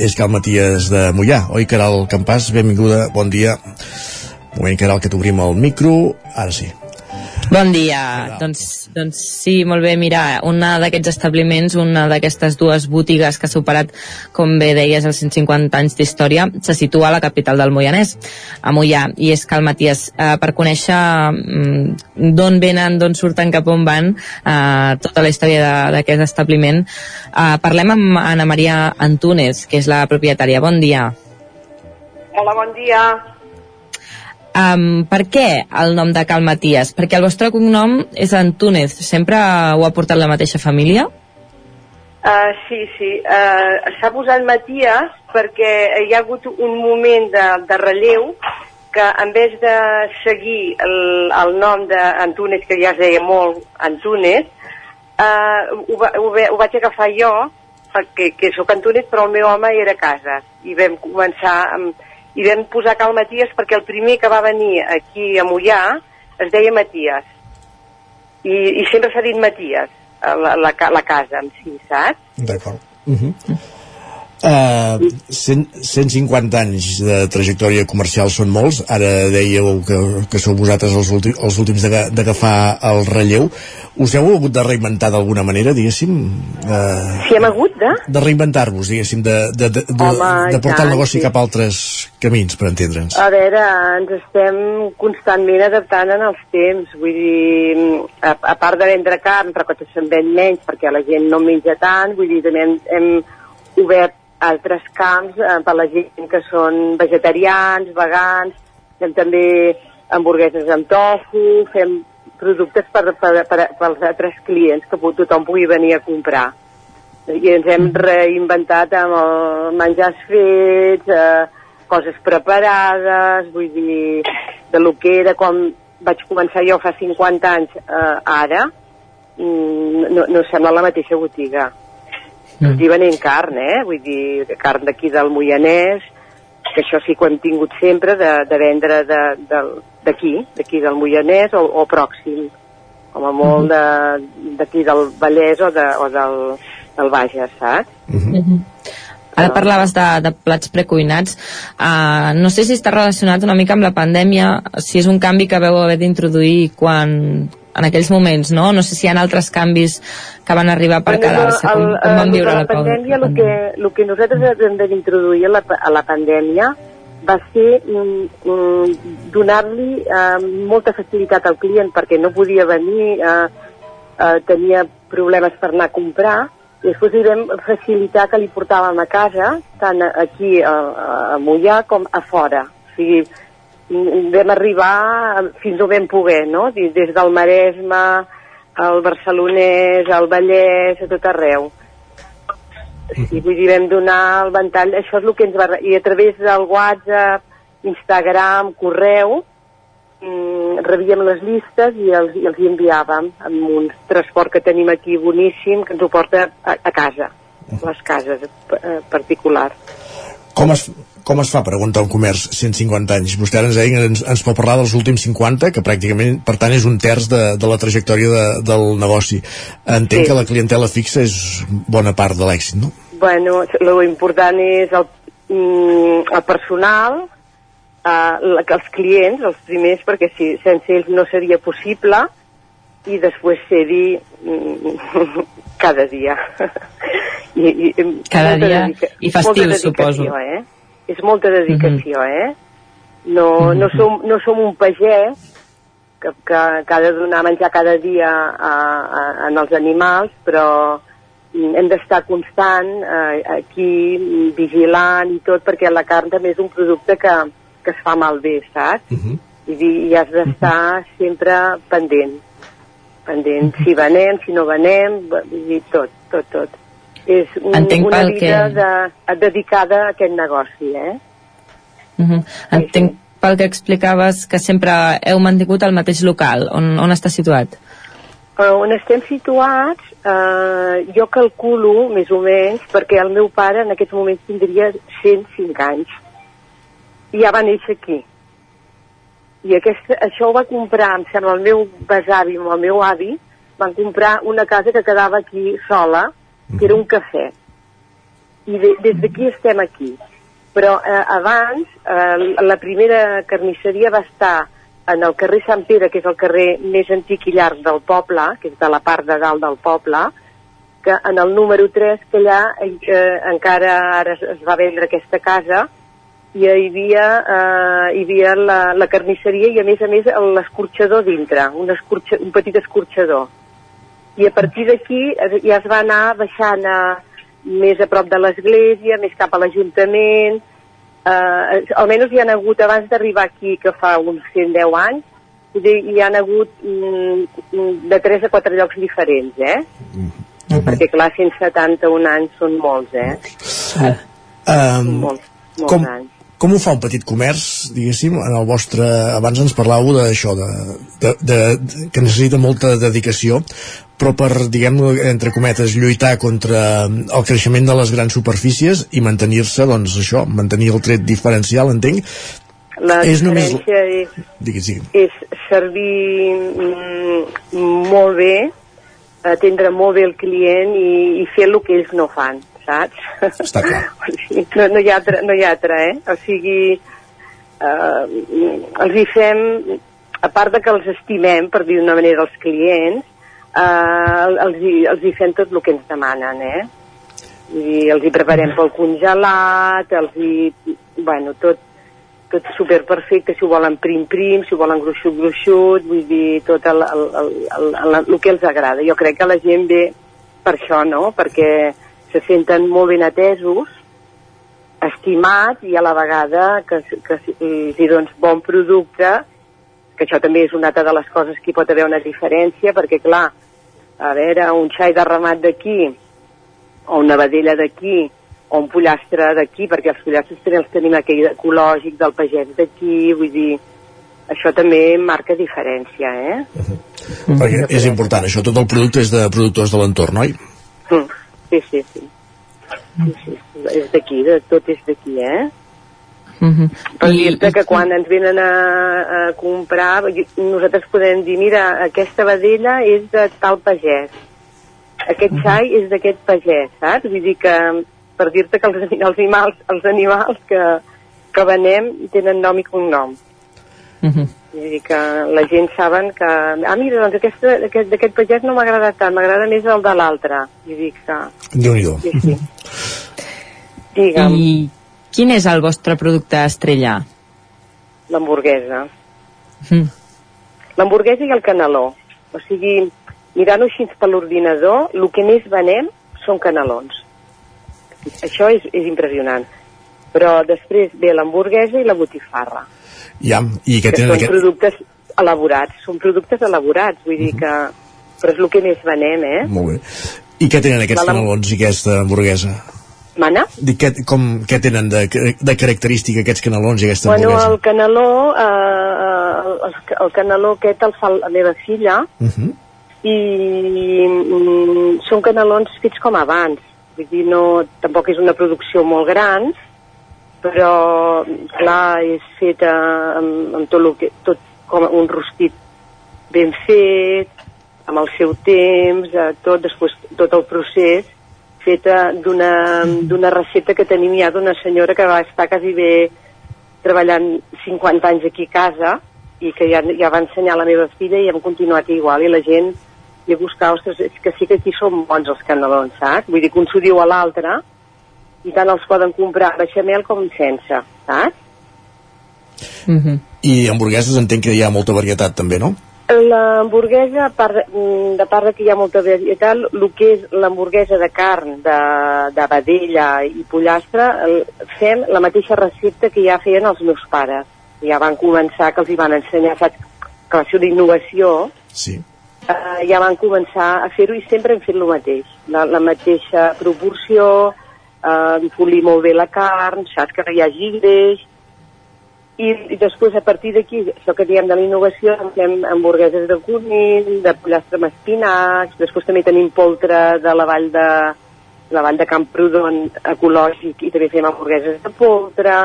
és Cal Maties de Mollà. Oi, Caral Campàs? Benvinguda, bon dia. Un moment, Caral, que t'obrim el micro. Ara sí. Bon dia. Doncs, doncs sí, molt bé. Mira, una d'aquests establiments, una d'aquestes dues botigues que ha superat, com bé deies, els 150 anys d'història, se situa a la capital del Moianès, a Mollà, i és Cal Maties. Eh, per conèixer mm, d'on venen, d'on surten, cap on van, eh, tota la història de- d'aquest establiment, eh, parlem amb Ana Maria Antúnez, que és la propietària. Bon dia. Hola, bon dia. Um, per què el nom de Cal Maties? Perquè el vostre cognom és Antúnez. Sempre ho ha portat la mateixa família? Uh, sí, sí. Uh, S'ha posat Maties perquè hi ha hagut un moment de, de relleu que en vez de seguir el, el nom d'Antúnez, que ja es deia molt Antúnez, uh, ho, va, ho, ho vaig agafar jo, perquè que sóc Antúnez, però el meu home era Casas. I vam començar amb, i vam posar Cal Maties perquè el primer que va venir aquí a Mollà es deia Maties. I, i sempre s'ha dit Maties, a la, la, la casa en si, saps? D'acord. Uh -huh. Uh, 100, 150 anys de trajectòria comercial són molts. Ara dèieu que, que sou vosaltres els, últim, els últims d'aga- d'agafar el relleu. Us heu hagut de reinventar d'alguna manera diguéssim? Uh, Si hem hagut de... de reinventar-vos diguéssim de, de, de, de, Home, de portar el tant, negoci sí. cap a altres camins per entendre'ns. A veure, ens estem constantment adaptant en els temps, vull dir, a, a part de vendre carn, però que se'n ven menys perquè la gent no menja tant, vull dir, també hem, hem obert altres camps eh, per la gent que són vegetarians, vegans, fem també hamburgueses amb tofu, fem productes per, per, per, als altres clients que tothom pugui venir a comprar. I ens hem reinventat amb el menjars fets, eh, coses preparades, vull dir, de lo que era quan vaig començar jo fa 50 anys eh, ara, mm, no, no sembla la mateixa botiga. Mm. Estic venent carn, eh? Vull dir, carn d'aquí del Moianès, que això sí que ho hem tingut sempre, de, de vendre de- del- d'aquí, d'aquí del Moianès o, o pròxim, com a molt de- d'aquí del Vallès o, de, o del, del Bages, saps? Mhm. Ara parlaves de, de plats precuinats. Uh, no sé si està relacionat una mica amb la pandèmia, si és un canvi que veu haver d'introduir quan en aquells moments, no? No sé si hi ha altres canvis que van arribar per quedar-se. Com, el- com van viure la, la, pandèmia, el que, el que nosaltres hem d'introduir a, la, a la pandèmia va ser mm, mm, donar-li eh, molta facilitat al client perquè no podia venir, eh, eh, tenia problemes per anar a comprar, i després li vam facilitar que li portàvem a casa, tant aquí a, a Mollà com a fora. O sigui, vam arribar fins on vam poder, no? Des del Maresme, al Barcelonès, al Vallès, a tot arreu. Sí, vull dir, vam donar el ventall, això és el que ens va... I a través del WhatsApp, Instagram, correu, mm, rebíem les llistes i els, i els hi enviàvem amb un transport que tenim aquí boníssim que ens ho porta a, a casa, a les cases eh, particulars. Com es, com es fa per aguantar un comerç 150 anys? Vostè ara ens deia ens, ens pot parlar dels últims 50, que pràcticament, per tant, és un terç de, de la trajectòria de, del negoci. Entenc Sí. que la clientela fixa és bona part de l'èxit, no? Bueno, lo important és el, mm, el personal, eh, els clients, els primers, perquè si, sense ells no seria possible, i després ser-hi mm, cada dia. I, i, Cada dia dedica- i dedicació, suposo. Eh? És molta dedicació, eh? No, no, som, no som un pagès que, que, que ha de donar menjar cada dia a, a, en els animals, però mm, hem d'estar constant eh, aquí mm, vigilant i tot perquè la carn també és un producte que, que es fa malbé, saps? Uh -huh. I, i has d'estar sempre pendent pendent si venem, si no venem vull dir, tot, tot, tot és un, Entenc una vida que- de, dedicada a aquest negoci eh? Uh -huh. Entenc pel que explicaves que sempre heu mantingut el mateix local. On, on està situat? Eh, on estem situats, eh, jo calculo, més o menys, perquè el meu pare en aquests moments tindria 105 anys. I ja va néixer aquí. I aquesta, això ho va comprar, em sembla, el meu besavi amb el meu avi, van comprar una casa que quedava aquí sola, que era un cafè. I de, des d'aquí estem aquí. Però eh, abans, eh, la primera carnisseria va estar en el carrer Sant Pere, que és el carrer més antic i llarg del poble, que és de la part de dalt del poble, que en el número 3, que allà eh, encara ara es, es va vendre aquesta casa, i hi havia, eh, hi havia la, la carnisseria i a més a més l'escorxador dintre, un, escorxa, un petit escorxador. I a partir d'aquí ja es va anar baixant a, més a prop de l'església, més cap a l'Ajuntament, eh, almenys hi han hagut, abans d'arribar aquí, que fa uns 110 anys, hi han hagut mm, de 3 a 4 llocs diferents, eh? Perquè, clar, 171 anys són molts, eh? Um, molts, molts com, anys. Com ho fa un petit comerç, diguéssim, en el vostre... Abans ens parlàveu d'això, de, de, de, de, que necessita molta dedicació, però per, diguem entre cometes, lluitar contra el creixement de les grans superfícies i mantenir-se, doncs això, mantenir el tret diferencial, entenc, La és només- diferència és, digues. és servir mm, molt bé, atendre molt bé el client i, i fer el que ells no fan, saps? Està clar. *laughs* no, no, hi ha altra, no hi ha altra, eh? O sigui, eh, els hi fem, a part de que els estimem, per dir d'una manera, els clients, eh, els, hi, els hi fem tot el que ens demanen, eh? I els hi preparem pel congelat, els hi... Bueno, tot, tot super perfecte, si ho volen prim-prim, si ho volen gruixut-gruixut, vull dir, tot el, el, el, el, el, el que els agrada. Jo crec que la gent ve per això, no? Perquè se senten molt ben atesos, estimats i a la vegada que, que els hi dones bon producte, que això també és una altra de les coses que hi pot haver una diferència, perquè clar, a veure, un xai de ramat d'aquí, o una vedella d'aquí, o un pollastre d'aquí, perquè els pollastres també els tenim aquell ecològic del pagès d'aquí, vull dir, això també marca diferència, eh? perquè és important això, tot el producte és de productors de l'entorn, oi? Mm. Sí, sí. sí, sí, sí. És d'aquí, de, tot és d'aquí, eh? Per dir-te que quan ens venen a, a comprar, nosaltres podem dir, mira, aquesta vedella és de tal pagès, aquest xai és d'aquest pagès, saps? Vull dir que, per dir-te que els, els animals, els animals que, que venem tenen nom i cognom. Vull dir que la gent saben que... Ah, mira, doncs aquesta- aquest- d'aquest pagès no m'agrada tant, m'agrada més el de l'altre. Vull dir que... déu nhi Sí, sí. Digue'm. I quin és el vostre producte estrella? L'hamburguesa. Mm. L'hamburguesa i el caneló. O sigui, mirant-ho així per l'ordinador, el que més venem són canelons. Això és, és impressionant. Però després ve l'hamburguesa i la botifarra, Ja, i que que tenen són aquest... productes elaborats. Són productes elaborats, vull dir que... Però és el que més venem, eh? Molt bé. I què tenen aquests La- canelons i aquesta hamburguesa? Mana? Dic, què, com, què tenen de, de característica aquests canelons i aquesta Bueno, hamburguesa? el caneló, eh, eh, el, el caneló aquest el fa la meva filla, Uh -huh. i mm, són canelons fets com abans. Vull dir, no, tampoc és una producció molt gran, però, clar, és feta amb, amb tot, que, tot com un rostit ben fet, amb el seu temps, eh, tot, després, tot el procés, feta d'una d'una recepta que tenim ja d'una senyora que va estar quasi bé treballant 50 anys aquí a casa i que ja, ja va ensenyar a la meva filla i hem continuat igual i la gent i a buscar, ostres, és que sí que aquí són bons els canelons, saps? Vull dir que un s'ho diu a l'altre i tant els poden comprar amb beixamel com sense, saps? I hamburgueses entenc que hi ha molta varietat també, no? L'hamburguesa, de, mm, de part de que hi ha molta varietat, el que és l'hamburguesa de carn, de, de vedella i pollastre, fem la mateixa recepta que ja feien els meus pares. Ja van començar, que els hi van ensenyar, saps, classe d'innovació, Sí. eh, ja van començar a fer-ho i sempre hem fet el mateix. La, la mateixa proporció, eh, polir molt bé la carn, saps que no hi hagi greix, i, i després a partir d'aquí, això que diem de la innovació, fem hamburgueses de conill, de pollastre amb espinacs, després també tenim poltre de la vall de, la vall de Camprodon ecològic i també fem hamburgueses de poltre,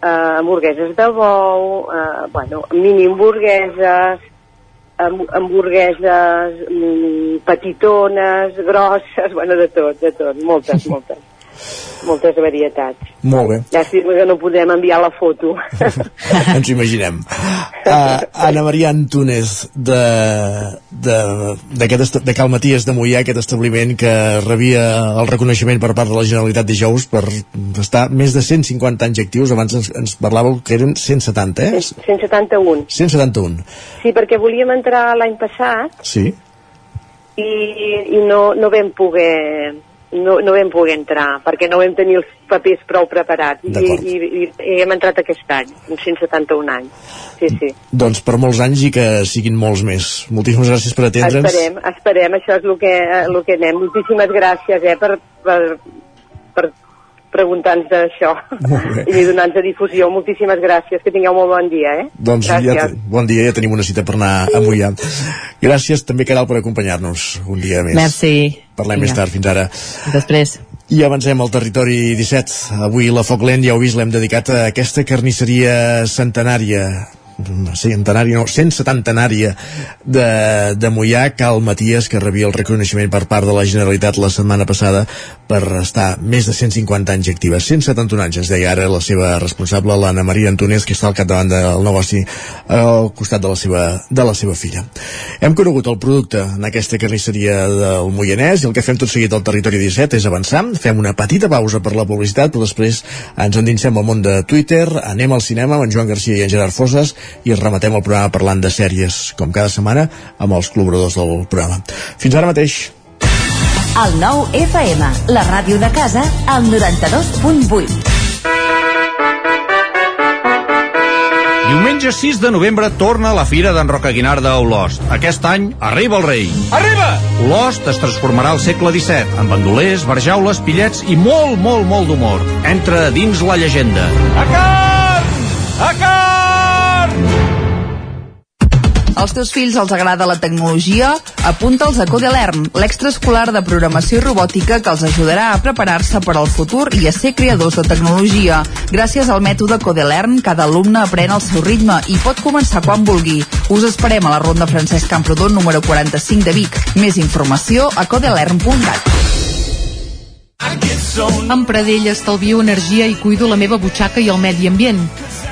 eh, hamburgueses de bou, eh, bueno, mini hamburgueses, ham- hamburgueses mm, petitones, grosses, *laughs* bueno, de tot, de tot, moltes, moltes. Moltes varietats. Molt bé. Llàstima que no podem enviar la foto. *laughs* Ens imaginem. Uh, Anna Maria Antúnez de, de, est- de Cal Maties de Mollà, aquest establiment que rebia el reconeixement per part de la Generalitat dijous per estar més de 150 anys actius. Abans ens, ens parlàveu que eren 170, eh? 171. 171. Sí, perquè volíem entrar l'any passat Sí. i, i no, no vam poder no, no vam poder entrar perquè no vam tenir els papers prou preparats i, i, i, i hem entrat aquest any, amb 171 anys. Sí, sí. Doncs per molts anys i que siguin molts més. Moltíssimes gràcies per atendre'ns. Esperem, esperem, això és el que, el que anem. Moltíssimes gràcies eh, per, per, per preguntar-nos d'això *laughs* i donar-nos difusió. Moltíssimes gràcies, que tingueu molt bon dia. Eh? Doncs ja, gràcies. te- bon dia, ja tenim una cita per anar a Mollà. Gràcies també, Caral, per acompanyar-nos un dia més. Merci. Parlem Vinga. més tard, fins ara. Després. I avancem al territori 17. Avui la Foc Lent, ja heu vist, l'hem dedicat a aquesta carnisseria centenària centenària, no, 170nària de, de Mollà, Cal Maties, que rebia el reconeixement per part de la Generalitat la setmana passada per estar més de 150 anys activa. 171 anys, ens deia ara la seva responsable, l'Anna Maria Antonés, que està al capdavant del negoci al costat de la seva, de la seva filla. Hem conegut el producte en aquesta carnisseria del Moianès i el que fem tot seguit al territori 17 és avançar, fem una petita pausa per la publicitat, però després ens endinsem al món de Twitter, anem al cinema amb en Joan Garcia i en Gerard Foses i rematem el programa parlant de sèries, com cada setmana, amb els col·laboradors del programa. Fins ara mateix. El nou FM, la ràdio de casa, al 92.8. Diumenge 6 de novembre torna la Fira d'en Roca Guinarda a Olost. Aquest any arriba el rei. Arriba! Olost es transformarà al segle XVII amb bandolers, barjaules, pillets i molt, molt, molt d'humor. Entra dins la llegenda. A carn! A carn! Als teus fills els agrada la tecnologia? Apunta'ls a Codelern, l'extraescolar de programació i robòtica que els ajudarà a preparar-se per al futur i a ser creadors de tecnologia. Gràcies al mètode Codelern, cada alumne aprèn al seu ritme i pot començar quan vulgui. Us esperem a la Ronda Francesc Camprodon número 45 de Vic. Més informació a codelern.cat. Amb Pradell estalvio energia i cuido la meva butxaca i el medi ambient.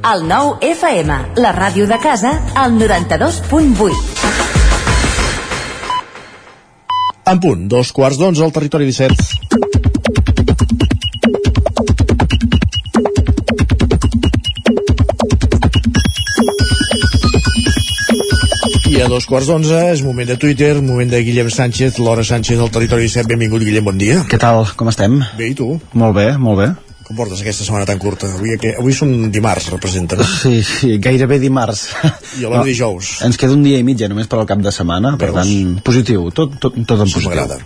El 9 FM, la ràdio de casa, al 92.8. En punt, dos quarts d'onze al territori 17. I a dos quarts d'onze és moment de Twitter, moment de Guillem Sánchez, Laura Sánchez del territori 17. Benvingut, Guillem, bon dia. Què tal? Com estem? Bé, i tu? Molt bé, molt bé. Com portes aquesta setmana tan curta? Avui, que, avui són dimarts, representa, no? Sí, sí, gairebé dimarts. I a l'hora dijous. Ens queda un dia i mitja només per al cap de setmana, per tant, positiu, tot, tot, tot en positiu.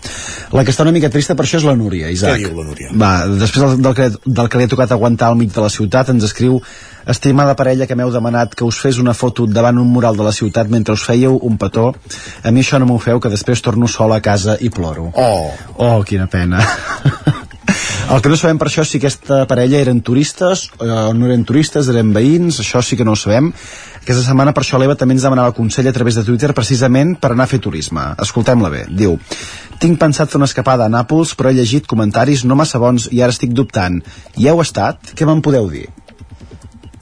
La que està una mica trista per això és la Núria, Isaac. Què diu la Núria? Va, després del, del, que, del que li ha tocat aguantar al mig de la ciutat, ens escriu Estimada parella que m'heu demanat que us fes una foto davant un mural de la ciutat mentre us fèieu un petó, a mi això no m'ho feu, que després torno sol a casa i ploro. Oh! Oh, quina pena. *laughs* El que no sabem per això si aquesta parella eren turistes o no eren turistes, eren veïns, això sí que no ho sabem. Aquesta setmana per això l'Eva també ens demanava consell a través de Twitter precisament per anar a fer turisme. Escoltem-la bé. Diu, tinc pensat fer una escapada a Nàpols, però he llegit comentaris no massa bons i ara estic dubtant. Hi heu estat? Què me'n podeu dir?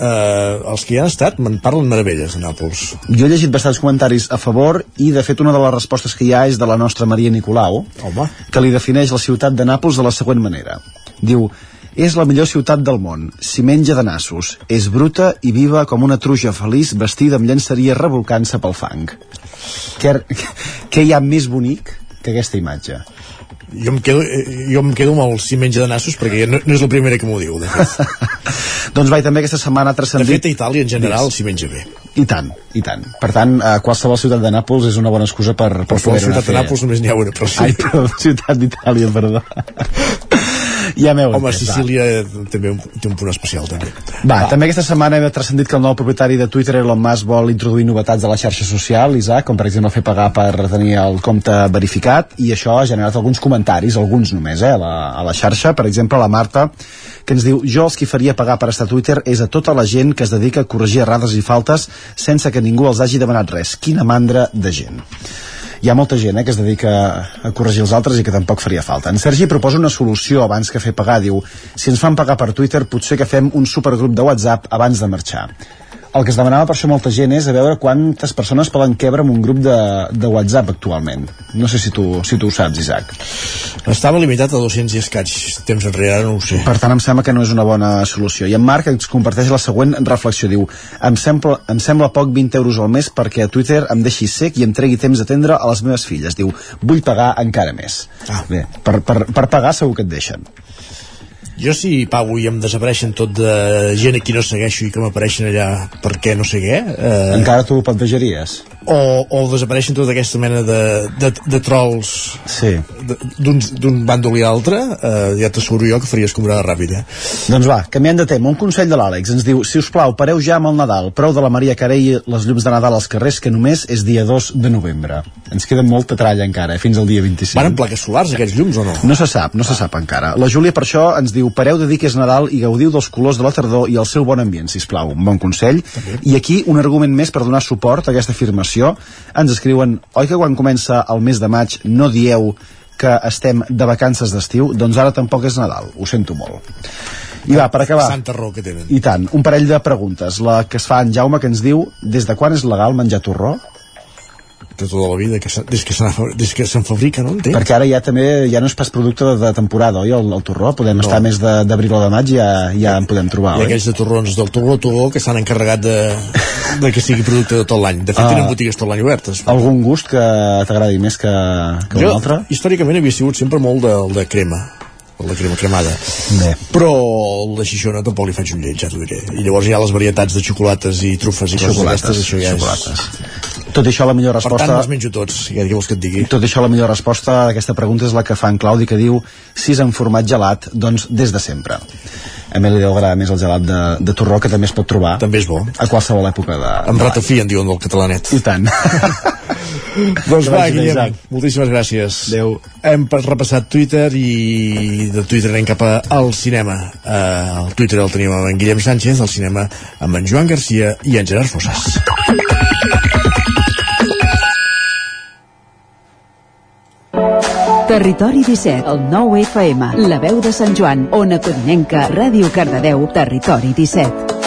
Uh, els que hi han estat me'n parlen meravelles de Nàpols. Jo he llegit bastants comentaris a favor i de fet una de les respostes que hi ha és de la nostra Maria Nicolau Home. que li defineix la ciutat de Nàpols de la següent manera diu és la millor ciutat del món, s'hi menja de nassos, és bruta i viva com una truja feliç vestida amb llançaria revolcant-se pel fang. Què, *laughs* què hi ha més bonic que aquesta imatge? Jo em quedo, eh, jo em quedo amb el si menja de nassos perquè no, no és la primera que m'ho diu, de. *laughs* Doncs vai, també aquesta setmana ha De transcendit... fet, a Itàlia, en general, s'hi menja bé. I tant, i tant. Per tant, a qualsevol ciutat de Nàpols és una bona excusa per, per poder-ho ciutat de Nàpols només n'hi ha una, però sí. Ai, però ciutat d'Itàlia, perdó. *laughs* ja m'heu Home, entès, va. Sicília també un- té un punt especial, també. Va, també aquesta setmana hem transcendit que el nou propietari de Twitter, Elon Musk, vol introduir novetats a la xarxa social, Isaac, com per exemple fer pagar per tenir el compte verificat, i això ha generat alguns comentaris, alguns només, eh, a la, a la xarxa. Per exemple, la Marta, que ens diu jo els qui faria pagar per estar a Twitter és a tota la gent que es dedica a corregir errades i faltes sense que ningú els hagi demanat res. Quina mandra de gent hi ha molta gent eh, que es dedica a corregir els altres i que tampoc faria falta. En Sergi proposa una solució abans que fer pagar. Diu, si ens fan pagar per Twitter, potser que fem un supergrup de WhatsApp abans de marxar. El que es demanava per això molta gent és a veure quantes persones poden quebre en un grup de, de WhatsApp actualment. No sé si tu, si tu ho saps, Isaac. Estava limitat a 200 i escaig temps enrere, no ho sé. Per tant, em sembla que no és una bona solució. I en Marc ens comparteix la següent reflexió. Diu, em sembla, em sembla poc 20 euros al mes perquè a Twitter em deixi sec i em tregui temps d'atendre a les meves filles. Diu, vull pagar encara més. Ah. Bé, per, per, per pagar segur que et deixen. Jo si pago i em desapareixen tot de gent a qui no segueixo i que m'apareixen allà perquè no sé què... Eh, Encara tu ho plantejaries? o, o desapareixen tota aquesta mena de, de, de trolls sí. d'un bàndol i altre, eh, ja t'asseguro jo que faries comprada ràpida. Doncs va, canviant de tema, un consell de l'Àlex ens diu, si us plau, pareu ja amb el Nadal, prou de la Maria Carey les llums de Nadal als carrers, que només és dia 2 de novembre. Ens queda molta tralla encara, eh, fins al dia 25. Van en plaques solars aquests llums o no? No se sap, no se sap encara. La Júlia per això ens diu, pareu de dir que és Nadal i gaudiu dels colors de la tardor i el seu bon ambient, si plau. Un bon consell. I aquí un argument més per donar suport a aquesta afirmació. Ens escriuen, oi que quan comença el mes de maig no dieu que estem de vacances d'estiu? Doncs ara tampoc és Nadal, ho sento molt. I va, per acabar... Santa raó que tenen. I tant, un parell de preguntes. La que es fa en Jaume, que ens diu, des de quan és legal menjar torró? De tota la vida, que des que des que se'n fabrica, no? Entenc? Perquè ara ja també ja no és pas producte de, de temporada, oi, el, el torró? Podem No. estar més d'abril o de maig i ja, ja en podem trobar, ha oi? aquells de torrons del Torró Torró que s'han encarregat de, de que sigui producte de tot l'any. De fet, Ah. tenen botigues tot l'any obertes. Algun gust que t'agradi més que, que un Jo, altre? històricament, havia sigut sempre molt del de crema de crema cremada Bé. però de xixona tampoc li faig un lleig, ja t'ho diré i llavors hi ha les varietats de xocolates i trufes i coses d'aquestes això ja xocolates. és Tot això, la millor Per resposta... tant, me'ls menjo tots, què vols que et digui? Tot això, la millor resposta a aquesta pregunta és la que fa en Claudi, que diu si és en format gelat, doncs des de sempre. A mi li deu agradar més el gelat de, de torró, que també es pot trobar. També és bo. A qualsevol època de... Amb ratafí, en diuen del catalanet. I tant. *laughs* doncs va, Guillem, Isaac. moltíssimes gràcies. Adéu. Hem pas- repassat Twitter i de Twitter anem cap a- al cinema. Uh, el Twitter el tenim amb en Guillem Sánchez, al cinema amb en Joan Garcia i en Gerard Fossas. Territori 17, el 9 FM, la veu de Sant Joan, Ona Codinenca, Ràdio Cardedeu, Territori 17.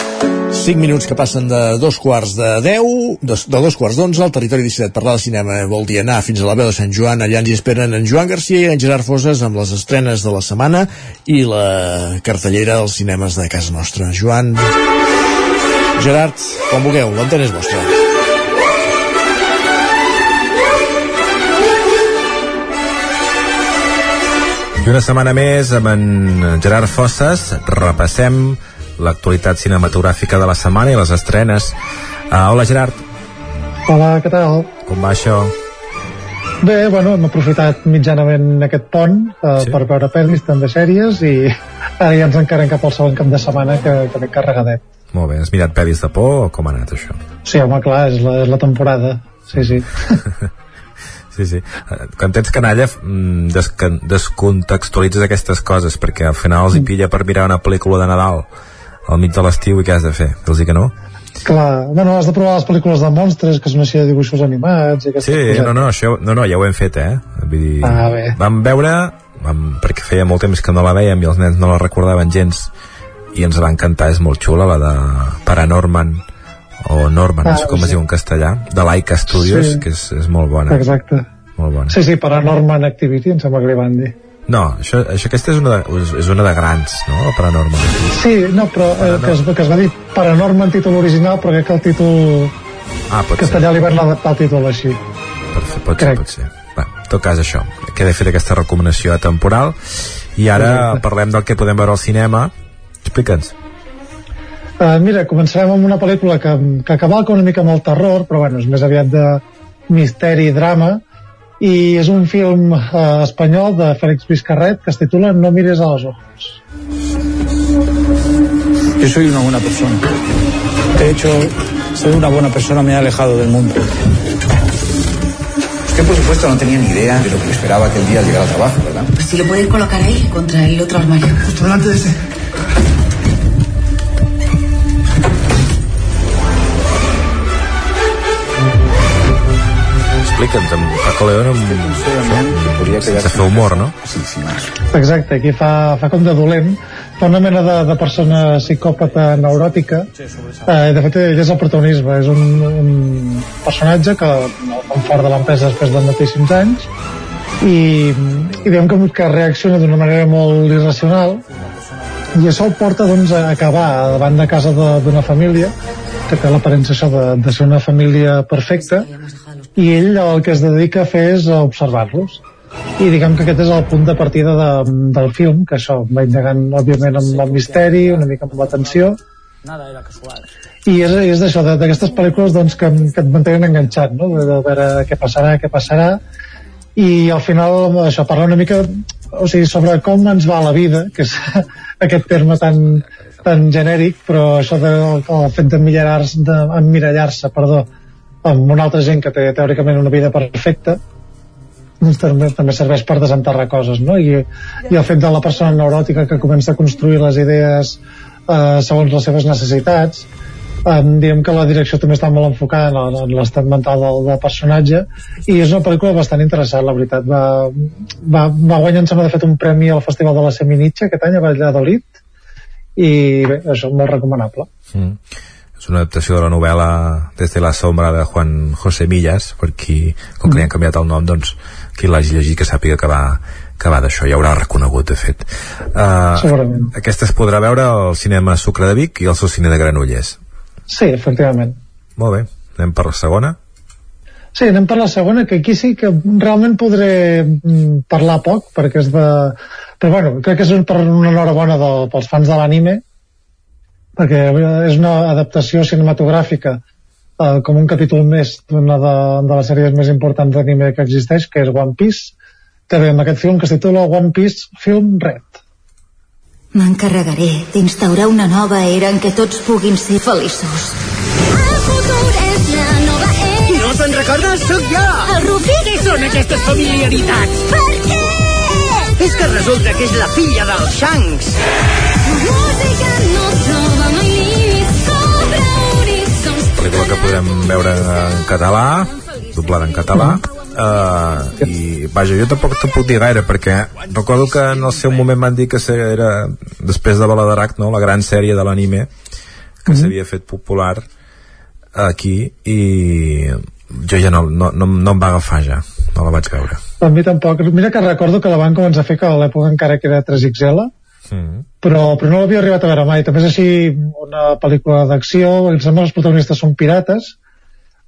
5 minuts que passen de dos quarts de 10, de, de dos quarts d'11 al territori 17. Parlar de cinema vol dir anar fins a la veu de Sant Joan. Allà ens hi esperen en Joan Garcia i en Gerard Foses amb les estrenes de la setmana i la cartellera dels cinemes de casa nostra. Joan, Gerard, com vulgueu, l'antena és vostra. I una setmana més amb en Gerard Fosses repassem l'actualitat cinematogràfica de la setmana i les estrenes. Uh, hola Gerard, Hola, què tal? com va això? Bé, bueno, hem aprofitat mitjanament aquest pont eh, sí. per veure pel·lis, també sèries, i *laughs* ara ja ens encarem cap al segon cap de setmana que, que carregadet. Molt bé, has mirat pel·lis de por o com ha anat això? Sí, home, clar, és la, és la temporada. Sí, sí. *laughs* Sí, sí. Quan tens canalla mm, desca- descontextualitzes aquestes coses perquè al final els hi pilla per mirar una pel·lícula de Nadal al mig de l'estiu i què has de fer? Dir-los que no? Clar, bueno, has de provar les pel·lícules de monstres, que són així de dibuixos animats i aquestes Sí, coses. no, no, això, no, no, ja ho hem fet, eh? Vull dir, Ah, bé. vam veure, vam, perquè feia molt temps que no la veiem i els nens no la recordaven gens, i ens va encantar, és molt xula, la de Paranorman, o Norman, no Ah, sé com sí. es diu en castellà, de Laika Studios, Sí. que és, és molt bona. Exacte. Molt bona. Sí, sí, Paranorman Activity, em sembla que li van dir. No, això, això aquesta és una, de, és, una de grans, no? El Paranorman. Sí, no, però eh, que, es, que es va dir Paranorman títol original, però crec que el títol Ah, pot ser. castellà li van adaptar el títol així. Perfecte, pot ser, pot ser. Va, en tot cas això, queda fet aquesta recomanació temporal i ara Correcte. parlem del que podem veure al cinema explica'ns Uh, mira, començarem amb una pel·lícula que, que cavalca una mica amb el terror, però bueno, és més aviat de misteri i drama, i és un film uh, espanyol de Félix Vizcarret que es titula No mires a los ojos. Yo soy una buena persona. De hecho, ser una buena persona me ha alejado del mundo. Usted, por supuesto, no tenía ni idea de lo que esperaba aquel día al llegar al trabajo, ¿verdad? Pues si lo podéis colocar ahí, contra el otro armario. Justo delante de ese. Explica'ns amb Paco León amb... sense fer humor, no? Exacte, aquí fa, fa com de dolent, fa una mena de, de persona psicòpata neuròtica, eh, de fet ell és el protagonisme, és un, un personatge que com fort de l'empresa després de moltíssims anys, i, i diguem que, que reacciona d'una manera molt irracional, i això el porta doncs, a acabar davant de casa de- d'una família que té l'aparença de, de ser una família perfecta i ell el que es dedica a fer és a observar-los i diguem que aquest és el punt de partida de, del film, que això va indagant òbviament amb el misteri, una mica amb la tensió Nada era casual. i és, és d'això, de- d'aquestes pel·lícules doncs, que, que et mantenen enganxat no? de, de veure què passarà, què passarà i al final això parla una mica o sigui, sobre com ens va la vida que és *laughs* aquest terme tan, tan genèric però això de, el fet d'emmirallar-se de, emmirallar-se, perdó amb una altra gent que té teòricament una vida perfecta doncs també, també serveix per desenterrar coses no? I, i el fet de la persona neuròtica que comença a construir les idees eh, segons les seves necessitats um, diguem que la direcció també està molt enfocada en, en l'estat mental del, del personatge i és una pel·lícula bastant interessant la veritat va, va, va guanyar em sembla de fet un premi al Festival de la Seminitxa aquest any a Valladolid i bé, això molt recomanable Mm. És una adaptació de la novel·la Desde la sombra de Juan José Millas, per qui, com que li han canviat el nom, doncs, qui l'hagi llegit que sàpiga que va, que va d'això, ja haurà reconegut, de fet. Uh, Segurament. aquesta es podrà veure al cinema Sucre de Vic i al seu cine de Granollers. sí, efectivament Molt bé, anem per la segona. Sí, anem per la segona, que aquí sí que realment podré mm, parlar poc, perquè és de... Però bueno, crec que és un, per una enhorabona de, pels fans de l'anime, perquè és una adaptació cinematogràfica uh, com un capítol més d'una de, de les sèries més importants d'anime que existeix, que és One Piece, que ve amb aquest film que es titula One Piece Film Red. M'encarregaré d'instaurar una nova era en què tots puguin ser feliços. No te'n recordes? Sóc jo! El Rufi? Què són aquestes familiaritats? Per què? És que resulta que és la filla del Shanks. Pel·lícula que podem veure en català doblada en català uh, i vaja, jo tampoc te'n puc dir gaire perquè recordo que en el seu moment van dir que era després de Baladarac no? la gran sèrie de l'anime que Mhm. s'havia fet popular aquí i jo ja no, no, no, no em va agafar ja no la vaig veure A mi tampoc. Mira que recordo que la van començar a fer que a l'època encara que era 3XL, mm. però, però no l'havia arribat a veure mai. També és així una pel·lícula d'acció, em sembla que els protagonistes són pirates,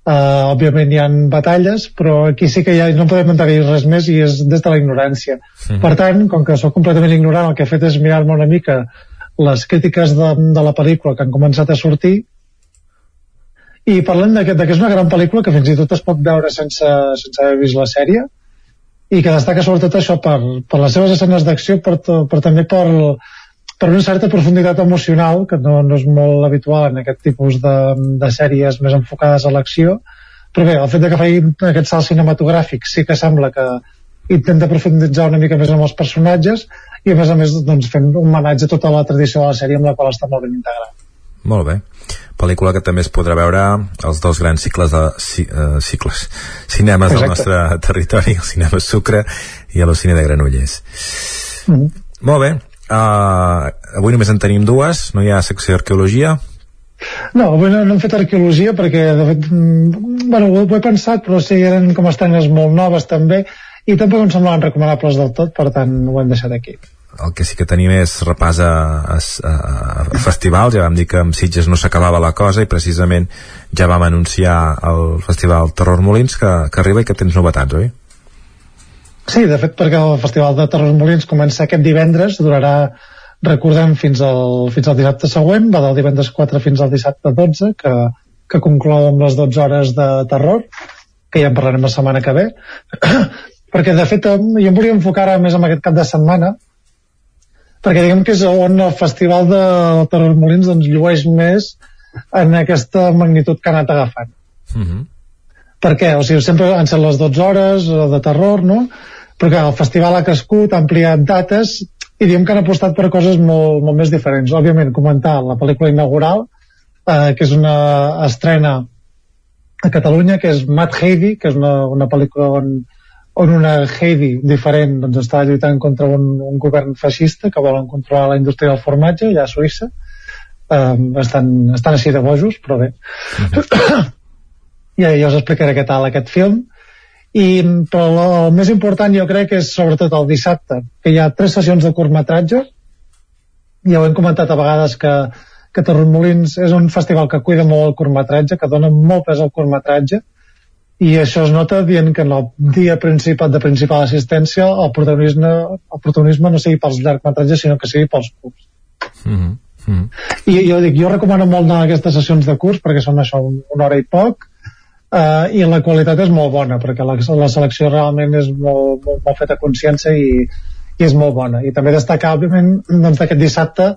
uh, òbviament hi han batalles, però aquí sí que ja no podem entenir res més i és des de la ignorància. Mhm. Per tant, com que sóc completament ignorant, el que he fet és mirar-me una mica les crítiques de, de la pel·lícula que han començat a sortir i parlem de que, de que és una gran pel·lícula que fins i tot es pot veure sense, sense haver vist la sèrie i que destaca sobretot això per, per les seves escenes d'acció però, però també per, per una certa profunditat emocional que no, no és molt habitual en aquest tipus de, de sèries més enfocades a l'acció. Però bé, el fet de que faci aquest salt cinematogràfic sí que sembla que intenta profunditzar una mica més amb els personatges i a més a més doncs, fent un homenatge a tota la tradició de la sèrie amb la qual està molt ben integrada molt bé pel·lícula que també es podrà veure als dos grans cicles de ci, uh, cicles cinemes del Exacte. nostre *laughs* territori el cinema Sucre i el cine de Granollers Mhm. molt bé uh, avui només en tenim dues no hi ha secció d'arqueologia No, avui no, no hem fet arqueologia perquè, de fet, mm, bueno, ho, ho he pensat, però sí, eren com estrenes molt noves també, i tampoc em semblaven recomanables del tot, per tant ho hem deixat aquí. El que sí que tenim és repàs a, a, a, festivals ja vam dir que amb Sitges no s'acabava la cosa i precisament ja vam anunciar el festival Terror Molins que, que arriba i que tens novetats, oi? Sí, de fet, perquè el Festival de Terrors Molins comença aquest divendres, durarà, recordem, fins al, fins al dissabte següent, va del divendres 4 fins al dissabte 12, que, que conclou amb les 12 hores de terror, que ja en parlarem la setmana que ve, *clears throat* perquè de fet jo em volia enfocar ara més en aquest cap de setmana, perquè diguem que és on el Festival de Terrors Molins doncs, llueix més en aquesta magnitud que ha anat agafant. Mm -hmm. Per què? O sigui, sempre han set les 12 hores eh, de terror, no? Però que el festival ha crescut, ha ampliat dates i diem que han apostat per coses molt, molt més diferents. Òbviament, comentar la pel·lícula inaugural, eh, que és una estrena a Catalunya, que és Mad Heidi, que és una, una pel·lícula on, on una Heidi diferent doncs, està lluitant contra un, un govern feixista que volen controlar la indústria del formatge allà a Suïssa. Eh, estan, estan així de bojos, però bé. ja, ja us explicaré què tal aquest film i però el més important jo crec que és sobretot el dissabte que hi ha tres sessions de curtmetratge ja ho hem comentat a vegades que, que Torremolins és un festival que cuida molt el curtmetratge que dona molt pes al curtmetratge i això es nota dient que en el dia principal de principal assistència el protagonisme, el protagonisme no sigui pels llargmetratges sinó que sigui pels curts Mm -hmm. Mm -hmm. i jo dic, jo recomano molt anar a aquestes sessions de curs perquè són això, un- una hora i poc uh, i la qualitat és molt bona perquè la, la selecció realment és molt, molt, molt feta a consciència i, i és molt bona i també destacar òbviament doncs, d'aquest dissabte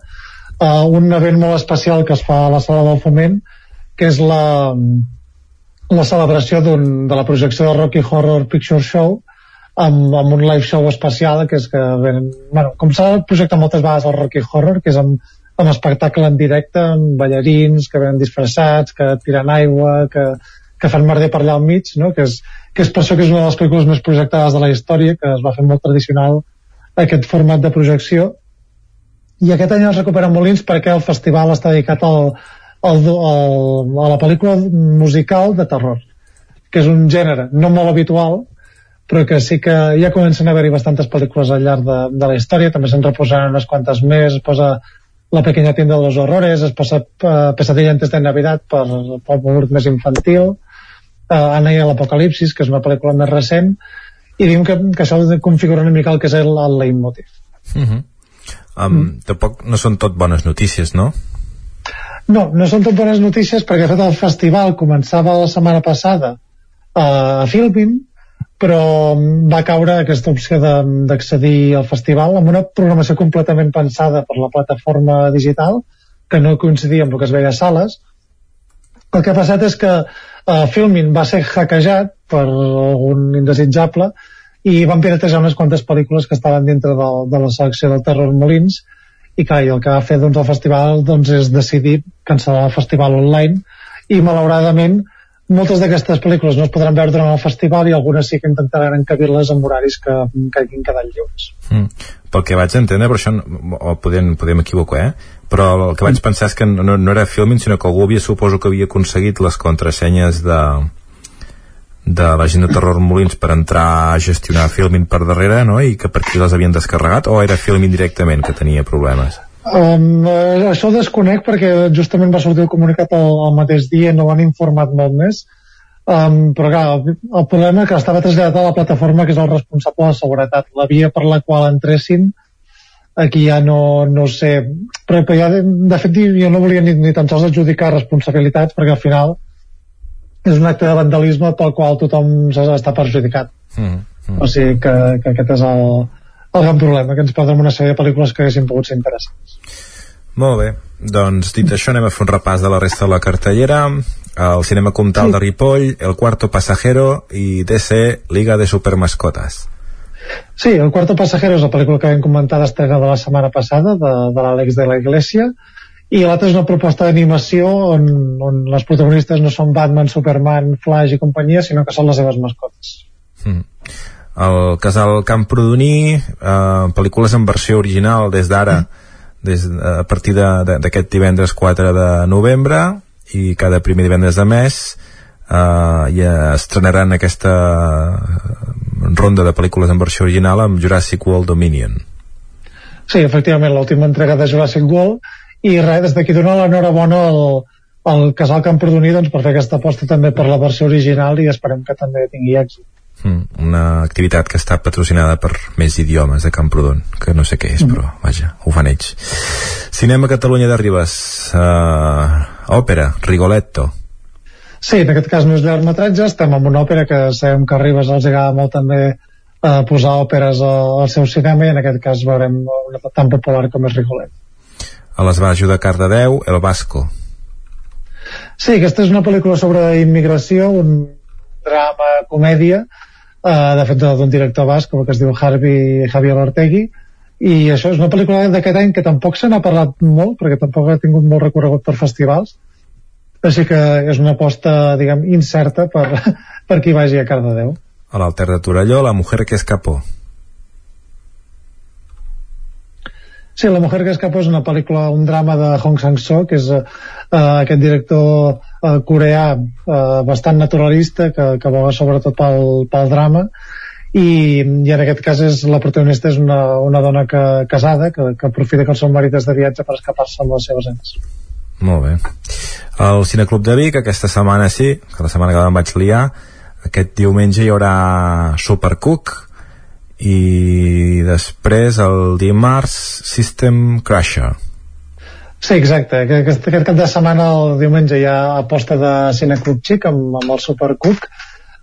uh, un event molt especial que es fa a la sala del Foment que és la, la celebració de la projecció del Rocky Horror Picture Show amb, amb un live show especial que és que venen, bueno, com s'ha projectat moltes vegades el Rocky Horror que és amb, amb espectacle en directe amb ballarins que venen disfressats que tiren aigua que, que fan merder per allà al mig no? que, és, que és per això que és una de les pel·lícules més projectades de la història que es va fer molt tradicional aquest format de projecció i aquest any es recupera Molins perquè el festival està dedicat al, al, al, a la pel·lícula musical de terror que és un gènere no molt habitual però que sí que ja comencen a haver-hi bastantes pel·lícules al llarg de, de la història també se'n reposaran unes quantes més es posa La pequeña tienda de los horrores es posa uh, Pesadilla antes de Navidad per, pel públic més infantil uh, Anna i l'Apocalipsis que és una pel·lícula més recent i diguem que, que això configura una mica el que és el, el leitmotiv Mm -hmm. um, mm. Tampoc no són tot bones notícies, no? No, no són tan bones notícies perquè de fet el festival començava la setmana passada uh, a Filmin, però va caure aquesta opció d'accedir al festival amb una programació completament pensada per la plataforma digital que no coincidia amb el que es veia a sales. El que ha passat és que uh, Filmin va ser hackejat per algun indesitjable i van piratejar unes quantes pel·lícules que estaven dintre de, de la selecció del Terror Molins i clar, i el que va fer doncs, el festival doncs, és decidir cancel·lar el festival online i malauradament moltes d'aquestes pel·lícules no es podran veure durant el festival i algunes sí que intentaran encabir-les amb horaris que, hagin quedat lliures. Mm. Pel que vaig entendre, però això, no- o podem, podem equivocar, eh? però el que vaig pensar és que no, no era Filmin, sinó que algú havia, suposo que havia aconseguit les contrasenyes de de la gent de Terror Molins per entrar a gestionar Filmin per darrere, no? I que per aquí les havien descarregat, o era Filmin directament que tenia problemes? Um, eh, això ho desconec perquè justament va sortir el comunicat el, el mateix dia no han informat molt més um, però clar, el, el problema que estava traslladat a la plataforma que és el responsable de seguretat la via per la qual entressin aquí ja no, no sé però, però ja de, de fet jo no volia ni, ni tan sols adjudicar responsabilitats perquè al final és un acte de vandalisme pel qual tothom està perjudicat. Mm. o sigui que, que aquest és el, el gran problema, que ens perdrem una sèrie de pel·lícules que haguessin pogut ser interessants. Molt bé, doncs dit això anem a fer un repàs de la resta de la cartellera. El Cinema Comtal de Ripoll El Cuarto Pasajero i DC Liga de Supermascotas Sí, El Cuarto Pasajero és la pel·lícula que vam comentar d'estrena de la setmana passada, de, de l'Àlex de la Iglesia, i l'altra és una proposta d'animació on, on les protagonistes no són Batman, Superman, Flash i companyia, sinó que són les seves mascotes. mm. el casal Camprodoní eh, pel·lícules en versió original des d'ara des, a partir d'aquest divendres 4 de novembre i cada primer divendres de mes eh, i estrenaran aquesta ronda de pel·lícules en versió original amb Jurassic World Dominion Sí, efectivament, l'última entrega de Jurassic World, i res, des d'aquí donar l'enhorabona al, al casal Camprodoní doncs, per fer aquesta aposta també per la versió original i esperem que també tingui èxit. Mm, una activitat que està patrocinada per més idiomes de Camprodon, que no sé què és, però vaja, ho fan ells. Cinema Catalunya de Ribes, uh, òpera, Rigoletto. Sí, en aquest cas no és llargmetratge, estem amb una òpera que sabem que a Ribes els agrada molt també eh, posar òperes al, al seu cinema i en aquest cas veurem una tan popular com és Rigolet. A les Baixos de Cardedeu, El Vasco. Sí, aquesta és una pel·lícula sobre immigració, un drama, comèdia, eh, de fet d'un director basc, que es diu Harvey Javier Ortegui, i això és una pel·lícula d'aquest any que tampoc se n'ha parlat molt, perquè tampoc ha tingut molt recorregut per festivals, així que és una aposta, diguem, incerta per, *laughs* per qui vagi a Cardedeu. A l'Alter de Torelló, La Mujer que escapó. Sí, La mujer que escapó és una pel·lícula, un drama de Hong Sang-soo, que és uh, aquest director uh, coreà uh, bastant naturalista, que, que boga sobretot pel, pel drama, i, i en aquest cas és, la protagonista és una, una dona que, casada que, que aprofita que el seu marit és de viatge per escapar-se amb les seves nens. Molt bé. El Cineclub de Vic, aquesta setmana sí, que la setmana que em vaig liar, aquest diumenge hi haurà Supercook i després el dimarts System Crusher. Sí, exacte. Que- Aquest, aquest cap de setmana, el diumenge, hi ha aposta de Cineclub Chic amb, amb el Supercook,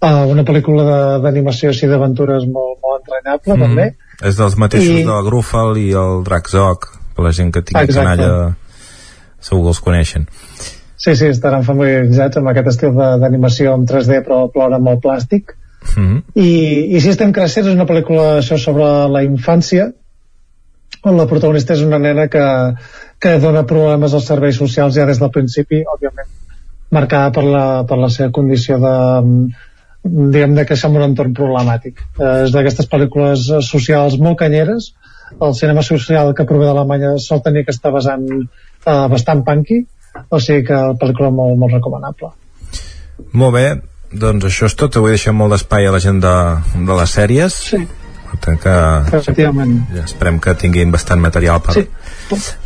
uh, una pel·lícula d'animació així d'aventures molt, molt entranyable, mm. també. És dels mateixos I- del Grúfal i el Draczok, per la gent que tingui Exacte. canalla segur que els coneixen. Sí, sí, estaran familiaritzats amb aquest estil d'animació en 3D però plora amb el plàstic. Mm -hmm. I, i System Crasher és una pel·lícula això sobre la infància on la protagonista és una nena que, que dona problemes als serveis socials ja des del principi, òbviament marcada per la, per la seva condició de diguem de créixer en un entorn problemàtic. Eh, és d'aquestes pel·lícules socials molt canyeres. El cinema social que prové d'Alemanya sol tenir aquesta vessant eh, bastant punky o sigui que pel·lícula molt, molt recomanable. Molt bé, doncs això és tot. Avui deixem molt d'espai a la gent de, de les sèries. Sí. Per tant que efectivament ja esperem que tinguin bastant material per, Sí.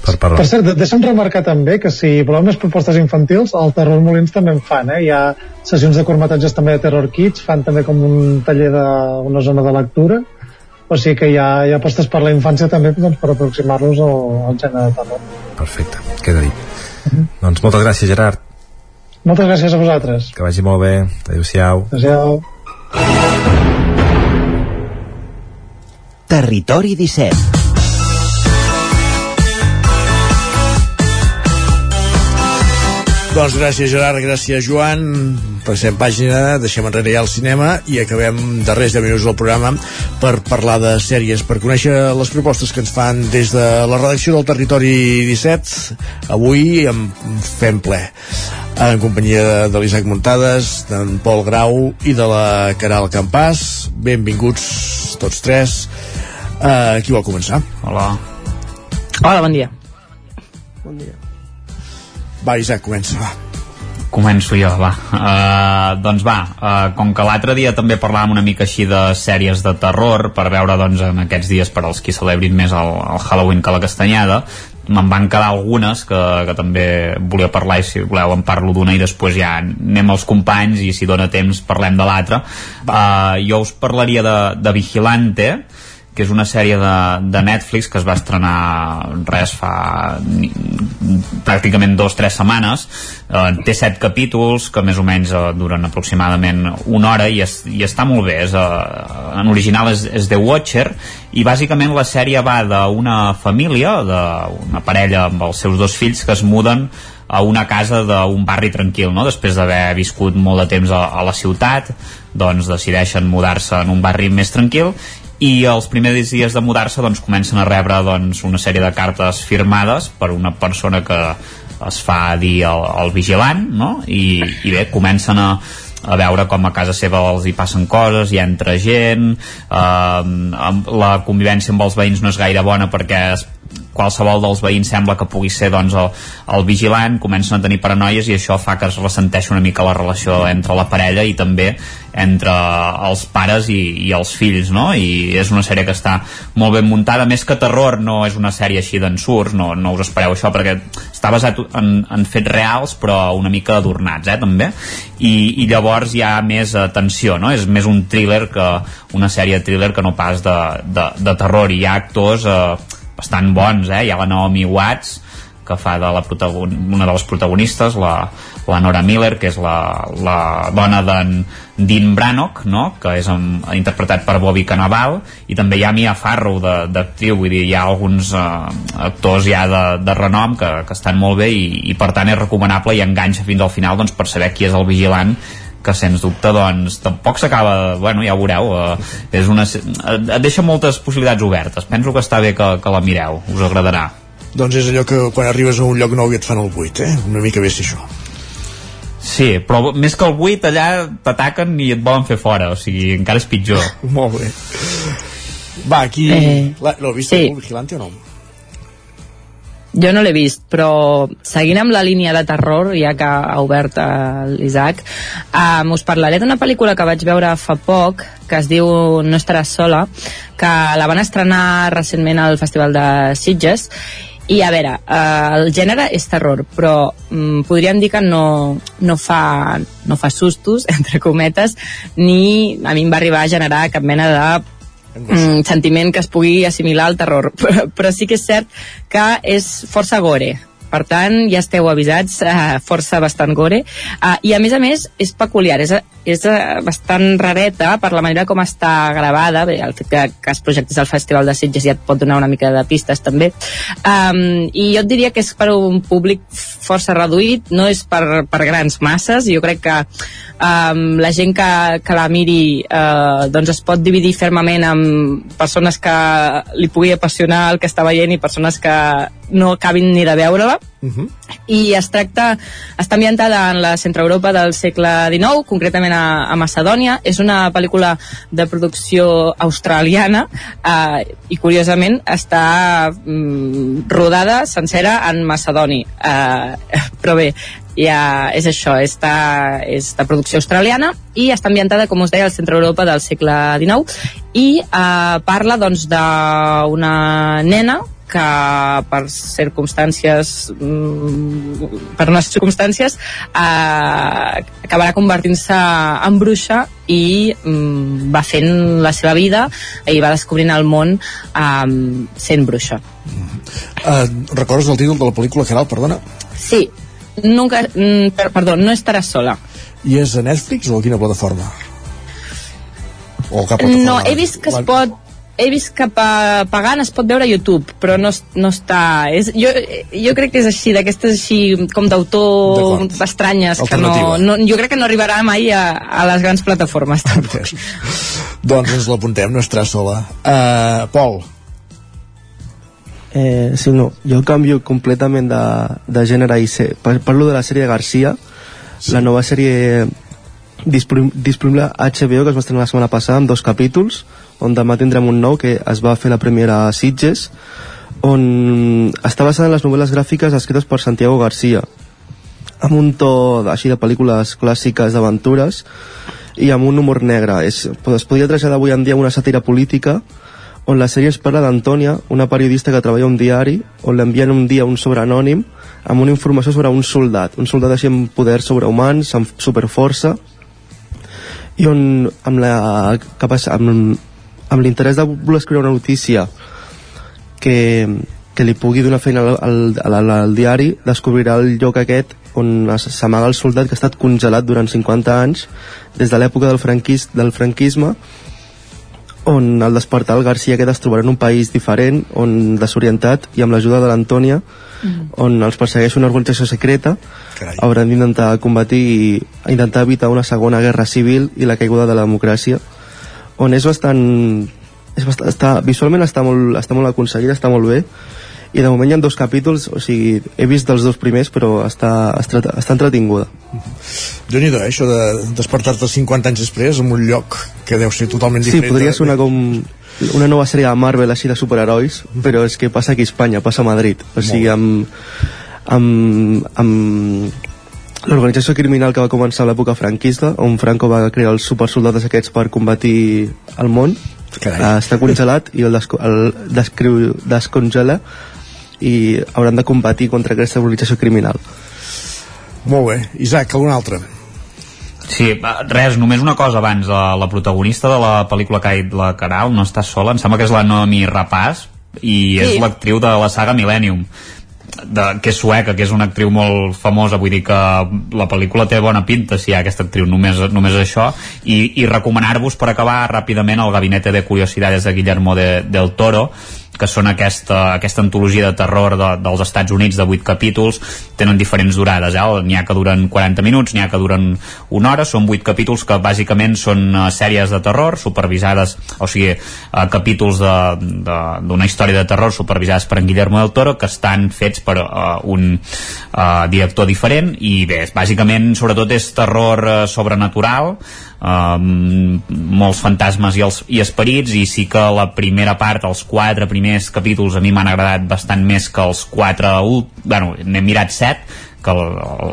per parlar. Per cert, de- deixa'm remarcar també que si voleu més propostes infantils, el Terror Molins també en fan, eh? Hi ha sessions de curtmetratges també de Terror Kids, fan també com un taller de una zona de lectura, o sigui que hi ha, hi ha apostes per la infància també doncs, per aproximar-los al, al gènere de terror. perfecte, queda dit. Doncs moltes gràcies, Gerard. Moltes gràcies a vosaltres. Que vagi molt bé. Adéu-siau. Adéu-siau. Territori 17 Doncs gràcies Gerard, gràcies Joan. Passem pàgina, deixem enrere ja el cinema i acabem darrers de minuts del programa per parlar de sèries per conèixer les propostes que ens fan des de la redacció del Territori 17 avui en fem ple en companyia de l'Isaac Muntades d'en Pol Grau i de la Caral Campàs. Benvinguts tots tres. Uh, qui vol començar? Hola. Hola, bon dia. Bon dia va, Isaac, comença, va. Començo jo, va. Uh, doncs va, uh, com que l'altre dia també parlàvem una mica així de sèries de terror, per veure doncs, en aquests dies per als qui celebrin més el, el Halloween que la castanyada, me'n van quedar algunes que, que també volia parlar i si voleu en parlo d'una i després ja anem als companys i si dona temps parlem de l'altra. Uh, jo us parlaria de, de Vigilante, que és una sèrie de, de Netflix que es va estrenar res fa ni, pràcticament dos o tres setmanes eh, té set capítols que més o menys eh, duren aproximadament una hora i, es, i està molt bé és, eh, en original és, és The Watcher i bàsicament la sèrie va d'una família d'una parella amb els seus dos fills que es muden a una casa d'un barri tranquil, no? després d'haver viscut molt de temps a, a la ciutat doncs decideixen mudar-se en un barri més tranquil i els primers dies de mudar-se doncs, comencen a rebre doncs, una sèrie de cartes firmades per una persona que es fa dir el, el vigilant no? I, i bé, comencen a, a veure com a casa seva els hi passen coses, hi entra gent eh, la convivència amb els veïns no és gaire bona perquè es qualsevol dels veïns sembla que pugui ser doncs, el, el vigilant, comencen a tenir paranoies i això fa que es ressenteixi una mica la relació entre la parella i també entre els pares i, i els fills, no? I és una sèrie que està molt ben muntada, més que terror no és una sèrie així d'ensurts, no, no us espereu això perquè està basat en, en fets reals però una mica adornats, eh, també i, i llavors hi ha més atenció, no? És més un thriller que una sèrie de thriller que no pas de, de, de terror i hi ha actors eh, bastant bons, eh? Hi ha la Naomi Watts, que fa de la una de les protagonistes, la, la Nora Miller, que és la, la dona d'en Dean Brannock, no? que és amb, interpretat per Bobby Cannavale, i també hi ha Mia Farrow d'actriu, vull dir, hi ha alguns eh, actors ja de, de renom que, que estan molt bé i, i per tant és recomanable i enganxa fins al final doncs, per saber qui és el vigilant que sens dubte doncs tampoc s'acaba, bueno ja ho veureu eh, és una, et deixa moltes possibilitats obertes penso que està bé que, que la mireu us agradarà doncs és allò que quan arribes a un lloc nou i et fan el buit, eh? Una mica bé si això. Sí, però més que el buit allà t'ataquen i et volen fer fora, o sigui, encara és pitjor. *laughs* Molt bé. Va, aquí... Eh, L'heu vist sí. el Vigilante o no? Jo no l'he vist, però seguint amb la línia de terror, ja que ha obert l'Isaac, um, us parlaré d'una pel·lícula que vaig veure fa poc, que es diu No estaràs sola, que la van estrenar recentment al Festival de Sitges, i a veure, eh, el gènere és terror, però mm, podríem dir que no, no, fa, no fa sustos, *laughs* entre cometes, ni a mi em va arribar a generar cap mena de mm, sentiment que es pugui assimilar al terror. *laughs* Però, però sí que és cert que és força gore. Per tant ja esteu avisats eh, força bastant gore. Eh, i a més a més és peculiar és, és eh, bastant rareta per la manera com està gravada. Bé, el fet que, que es projectés al Festival de Sitges ja et pot donar una mica de pistes també. Um, i jo et diria que és per un públic força reduït no és per, per grans masses. Jo crec que um, la gent que, que la miri uh, doncs es pot dividir fermament amb persones que li pugui apassionar el que està veient i persones que no acabin ni de veure-la Uh -huh. i es tracta, està ambientada en la centre Europa del segle XIX, concretament a, a Macedònia. És una pel·lícula de producció australiana eh, i curiosament està mm, rodada sencera en macedoni. Eh, però bé, ja és això, està, és de producció australiana i està ambientada, com us deia, al centre Europa del segle XIX i eh, parla doncs nena que per circumstàncies mm, per unes circumstàncies eh, acabarà convertint-se en bruixa i mm, va fent la seva vida i va descobrint el món eh, sent bruixa Uh, recordes el títol de la pel·lícula, Caral, perdona? Sí, nunca, mm, per, perdó, no estaràs sola. I és a Netflix o a quina plataforma? O cap plataforma? No, he vist que es pot he vist que pa, pagant es pot veure a YouTube, però no, no està... És, jo, jo crec que és així, d'aquestes així com d'autor estranyes, que no, no, jo crec que no arribarà mai a, a les grans plataformes. *laughs* Tampoc. Doncs ens l'apuntem, no estarà sola. Uh, Pol, Eh, sí, no, jo canvio completament de, de gènere i sé, par- parlo de la sèrie Garcia, sí. la nova sèrie disponible, disponible a HBO que es va estrenar la setmana passada amb dos capítols on demà tindrem un nou que es va fer la premiera a Sitges on està basada en les novel·les gràfiques escrites per Santiago Garcia amb un to així de pel·lícules clàssiques d'aventures i amb un humor negre. Es, es podria traslladar avui en dia una sàtira política on la sèrie es parla d'Antònia, una periodista que treballa un diari, on l'envien un dia un sobreanònim amb una informació sobre un soldat, un soldat així amb poders sobrehumans, amb superforça, i on amb la amb, amb l'interès de voler escriure una notícia que, que li pugui donar feina al, al, al, al diari descobrirà el lloc aquest on es- s'amaga el soldat que ha estat congelat durant 50 anys des de l'època del, franquis, del franquisme on al despertar el Garcia aquest es trobarà en un país diferent, on desorientat i amb l'ajuda de l'Antònia on els persegueix una organització secreta Carai. hauran d'intentar combatir i intentar evitar una segona guerra civil i la caiguda de la democràcia on és bastant, és bastant està, visualment està molt, està molt aconseguida, està molt bé. I de moment hi ha dos capítols o sigui, he vist dels dos primers però està, està, està entretinguda. Déu nhi eh, això de despertar-te 50 anys després en un lloc que deu ser totalment Sí, diferent. podria de- ser una com una nova sèrie de Marvel així de superherois, però és que passa aquí a Espanya, passa a Madrid. O sigui, amb, amb, amb l'organització criminal que va començar a l'època franquista, on Franco va crear els supersoldats aquests per combatir el món, Carai. eh, està congelat i el, desco el descriu, descongela i hauran de combatir contra aquesta organització criminal. Molt bé. Isaac, algun altre? Sí, va, res, només una cosa abans. La, la protagonista de la pel·lícula que ha dit la Caral no està sola, em sembla que és la Noemi Rapaz i és Sí. l'actriu de la saga Millennium de, que és sueca, que és una actriu molt famosa, vull dir que la pel·lícula té bona pinta si hi ha aquesta actriu, només, només això, i, i recomanar-vos per acabar ràpidament el Gabinete de Curiosidades de Guillermo de, del Toro, que són aquesta, aquesta antologia de terror de, dels Estats Units de 8 capítols, tenen diferents durades, eh? n'hi ha que duren 40 minuts, n'hi ha que duren una hora, són 8 capítols que bàsicament són uh, sèries de terror supervisades, o sigui, uh, capítols d'una història de terror supervisades per en Guillermo del Toro que estan fets per uh, un uh, director diferent i bé, bàsicament sobretot és terror uh, sobrenatural um, molts fantasmes i, els, i esperits i sí que la primera part, els quatre primers capítols a mi m'han agradat bastant més que els quatre bueno, n'he mirat set que el,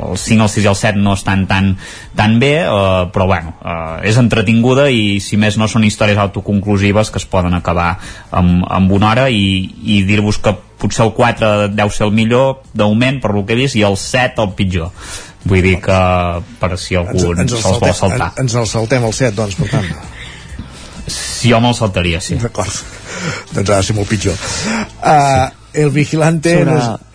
el 5, el 6 i el 7 no estan tan, tan bé, eh, però bueno, eh, és entretinguda i si més no són històries autoconclusives que es poden acabar amb, amb una hora i, i dir-vos que potser el 4 deu ser el millor d'augment per lo que he vist i el 7 el pitjor vull dir que per si algú ens, se'ls vol saltar ens el saltem al set, doncs, per tant. si jo me'l saltaria, sí D'acord. doncs ha de ser molt pitjor. Uh, el Vigilante... Sobre- No és...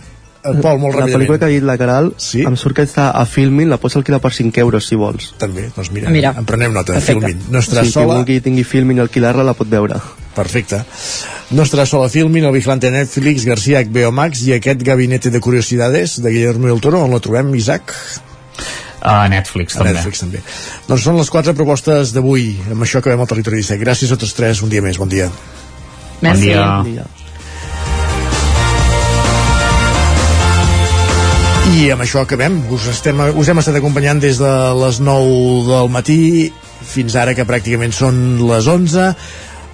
Uh, Pol, molt la pel·lícula que ha dit la Caral sí? em surt que està a Filmin, la pots alquilar per 5 euros si vols. També, doncs mira, Mira. en prenem nota, Perfecte. Filmin. No estarà sí, sola... Qui vulgui tingui Filmin i alquilar-la la pot veure. Perfecte. No estarà sola Filmin, el Vigilante Netflix, García HBO Max i aquest Gabinete de Curiosidades de Guillermo del Toro, on la trobem, Isaac? a Netflix A també Netflix també. Doncs són les quatre propostes d'avui. Amb això acabem el Territori 17. Gràcies a tots tres. Un dia més. Bon dia. Merci. dia. Bon dia. I amb això acabem. Us, estem, us hem estat acompanyant des de les 9 del matí fins ara, que pràcticament són les 11.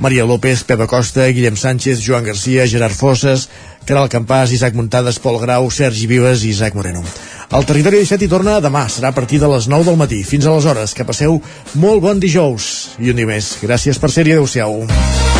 Maria López, Pepa Costa, Guillem Sánchez, Joan Garcia, Gerard Fosses, Caral Campàs, Isaac Muntades, Pol Grau, Sergi Vives i Isaac Moreno. El Territori 17 hi torna demà, serà a partir de les 9 del matí. Fins aleshores, que passeu molt bon dijous i un dia més. Gràcies per ser-hi, adeu-siau.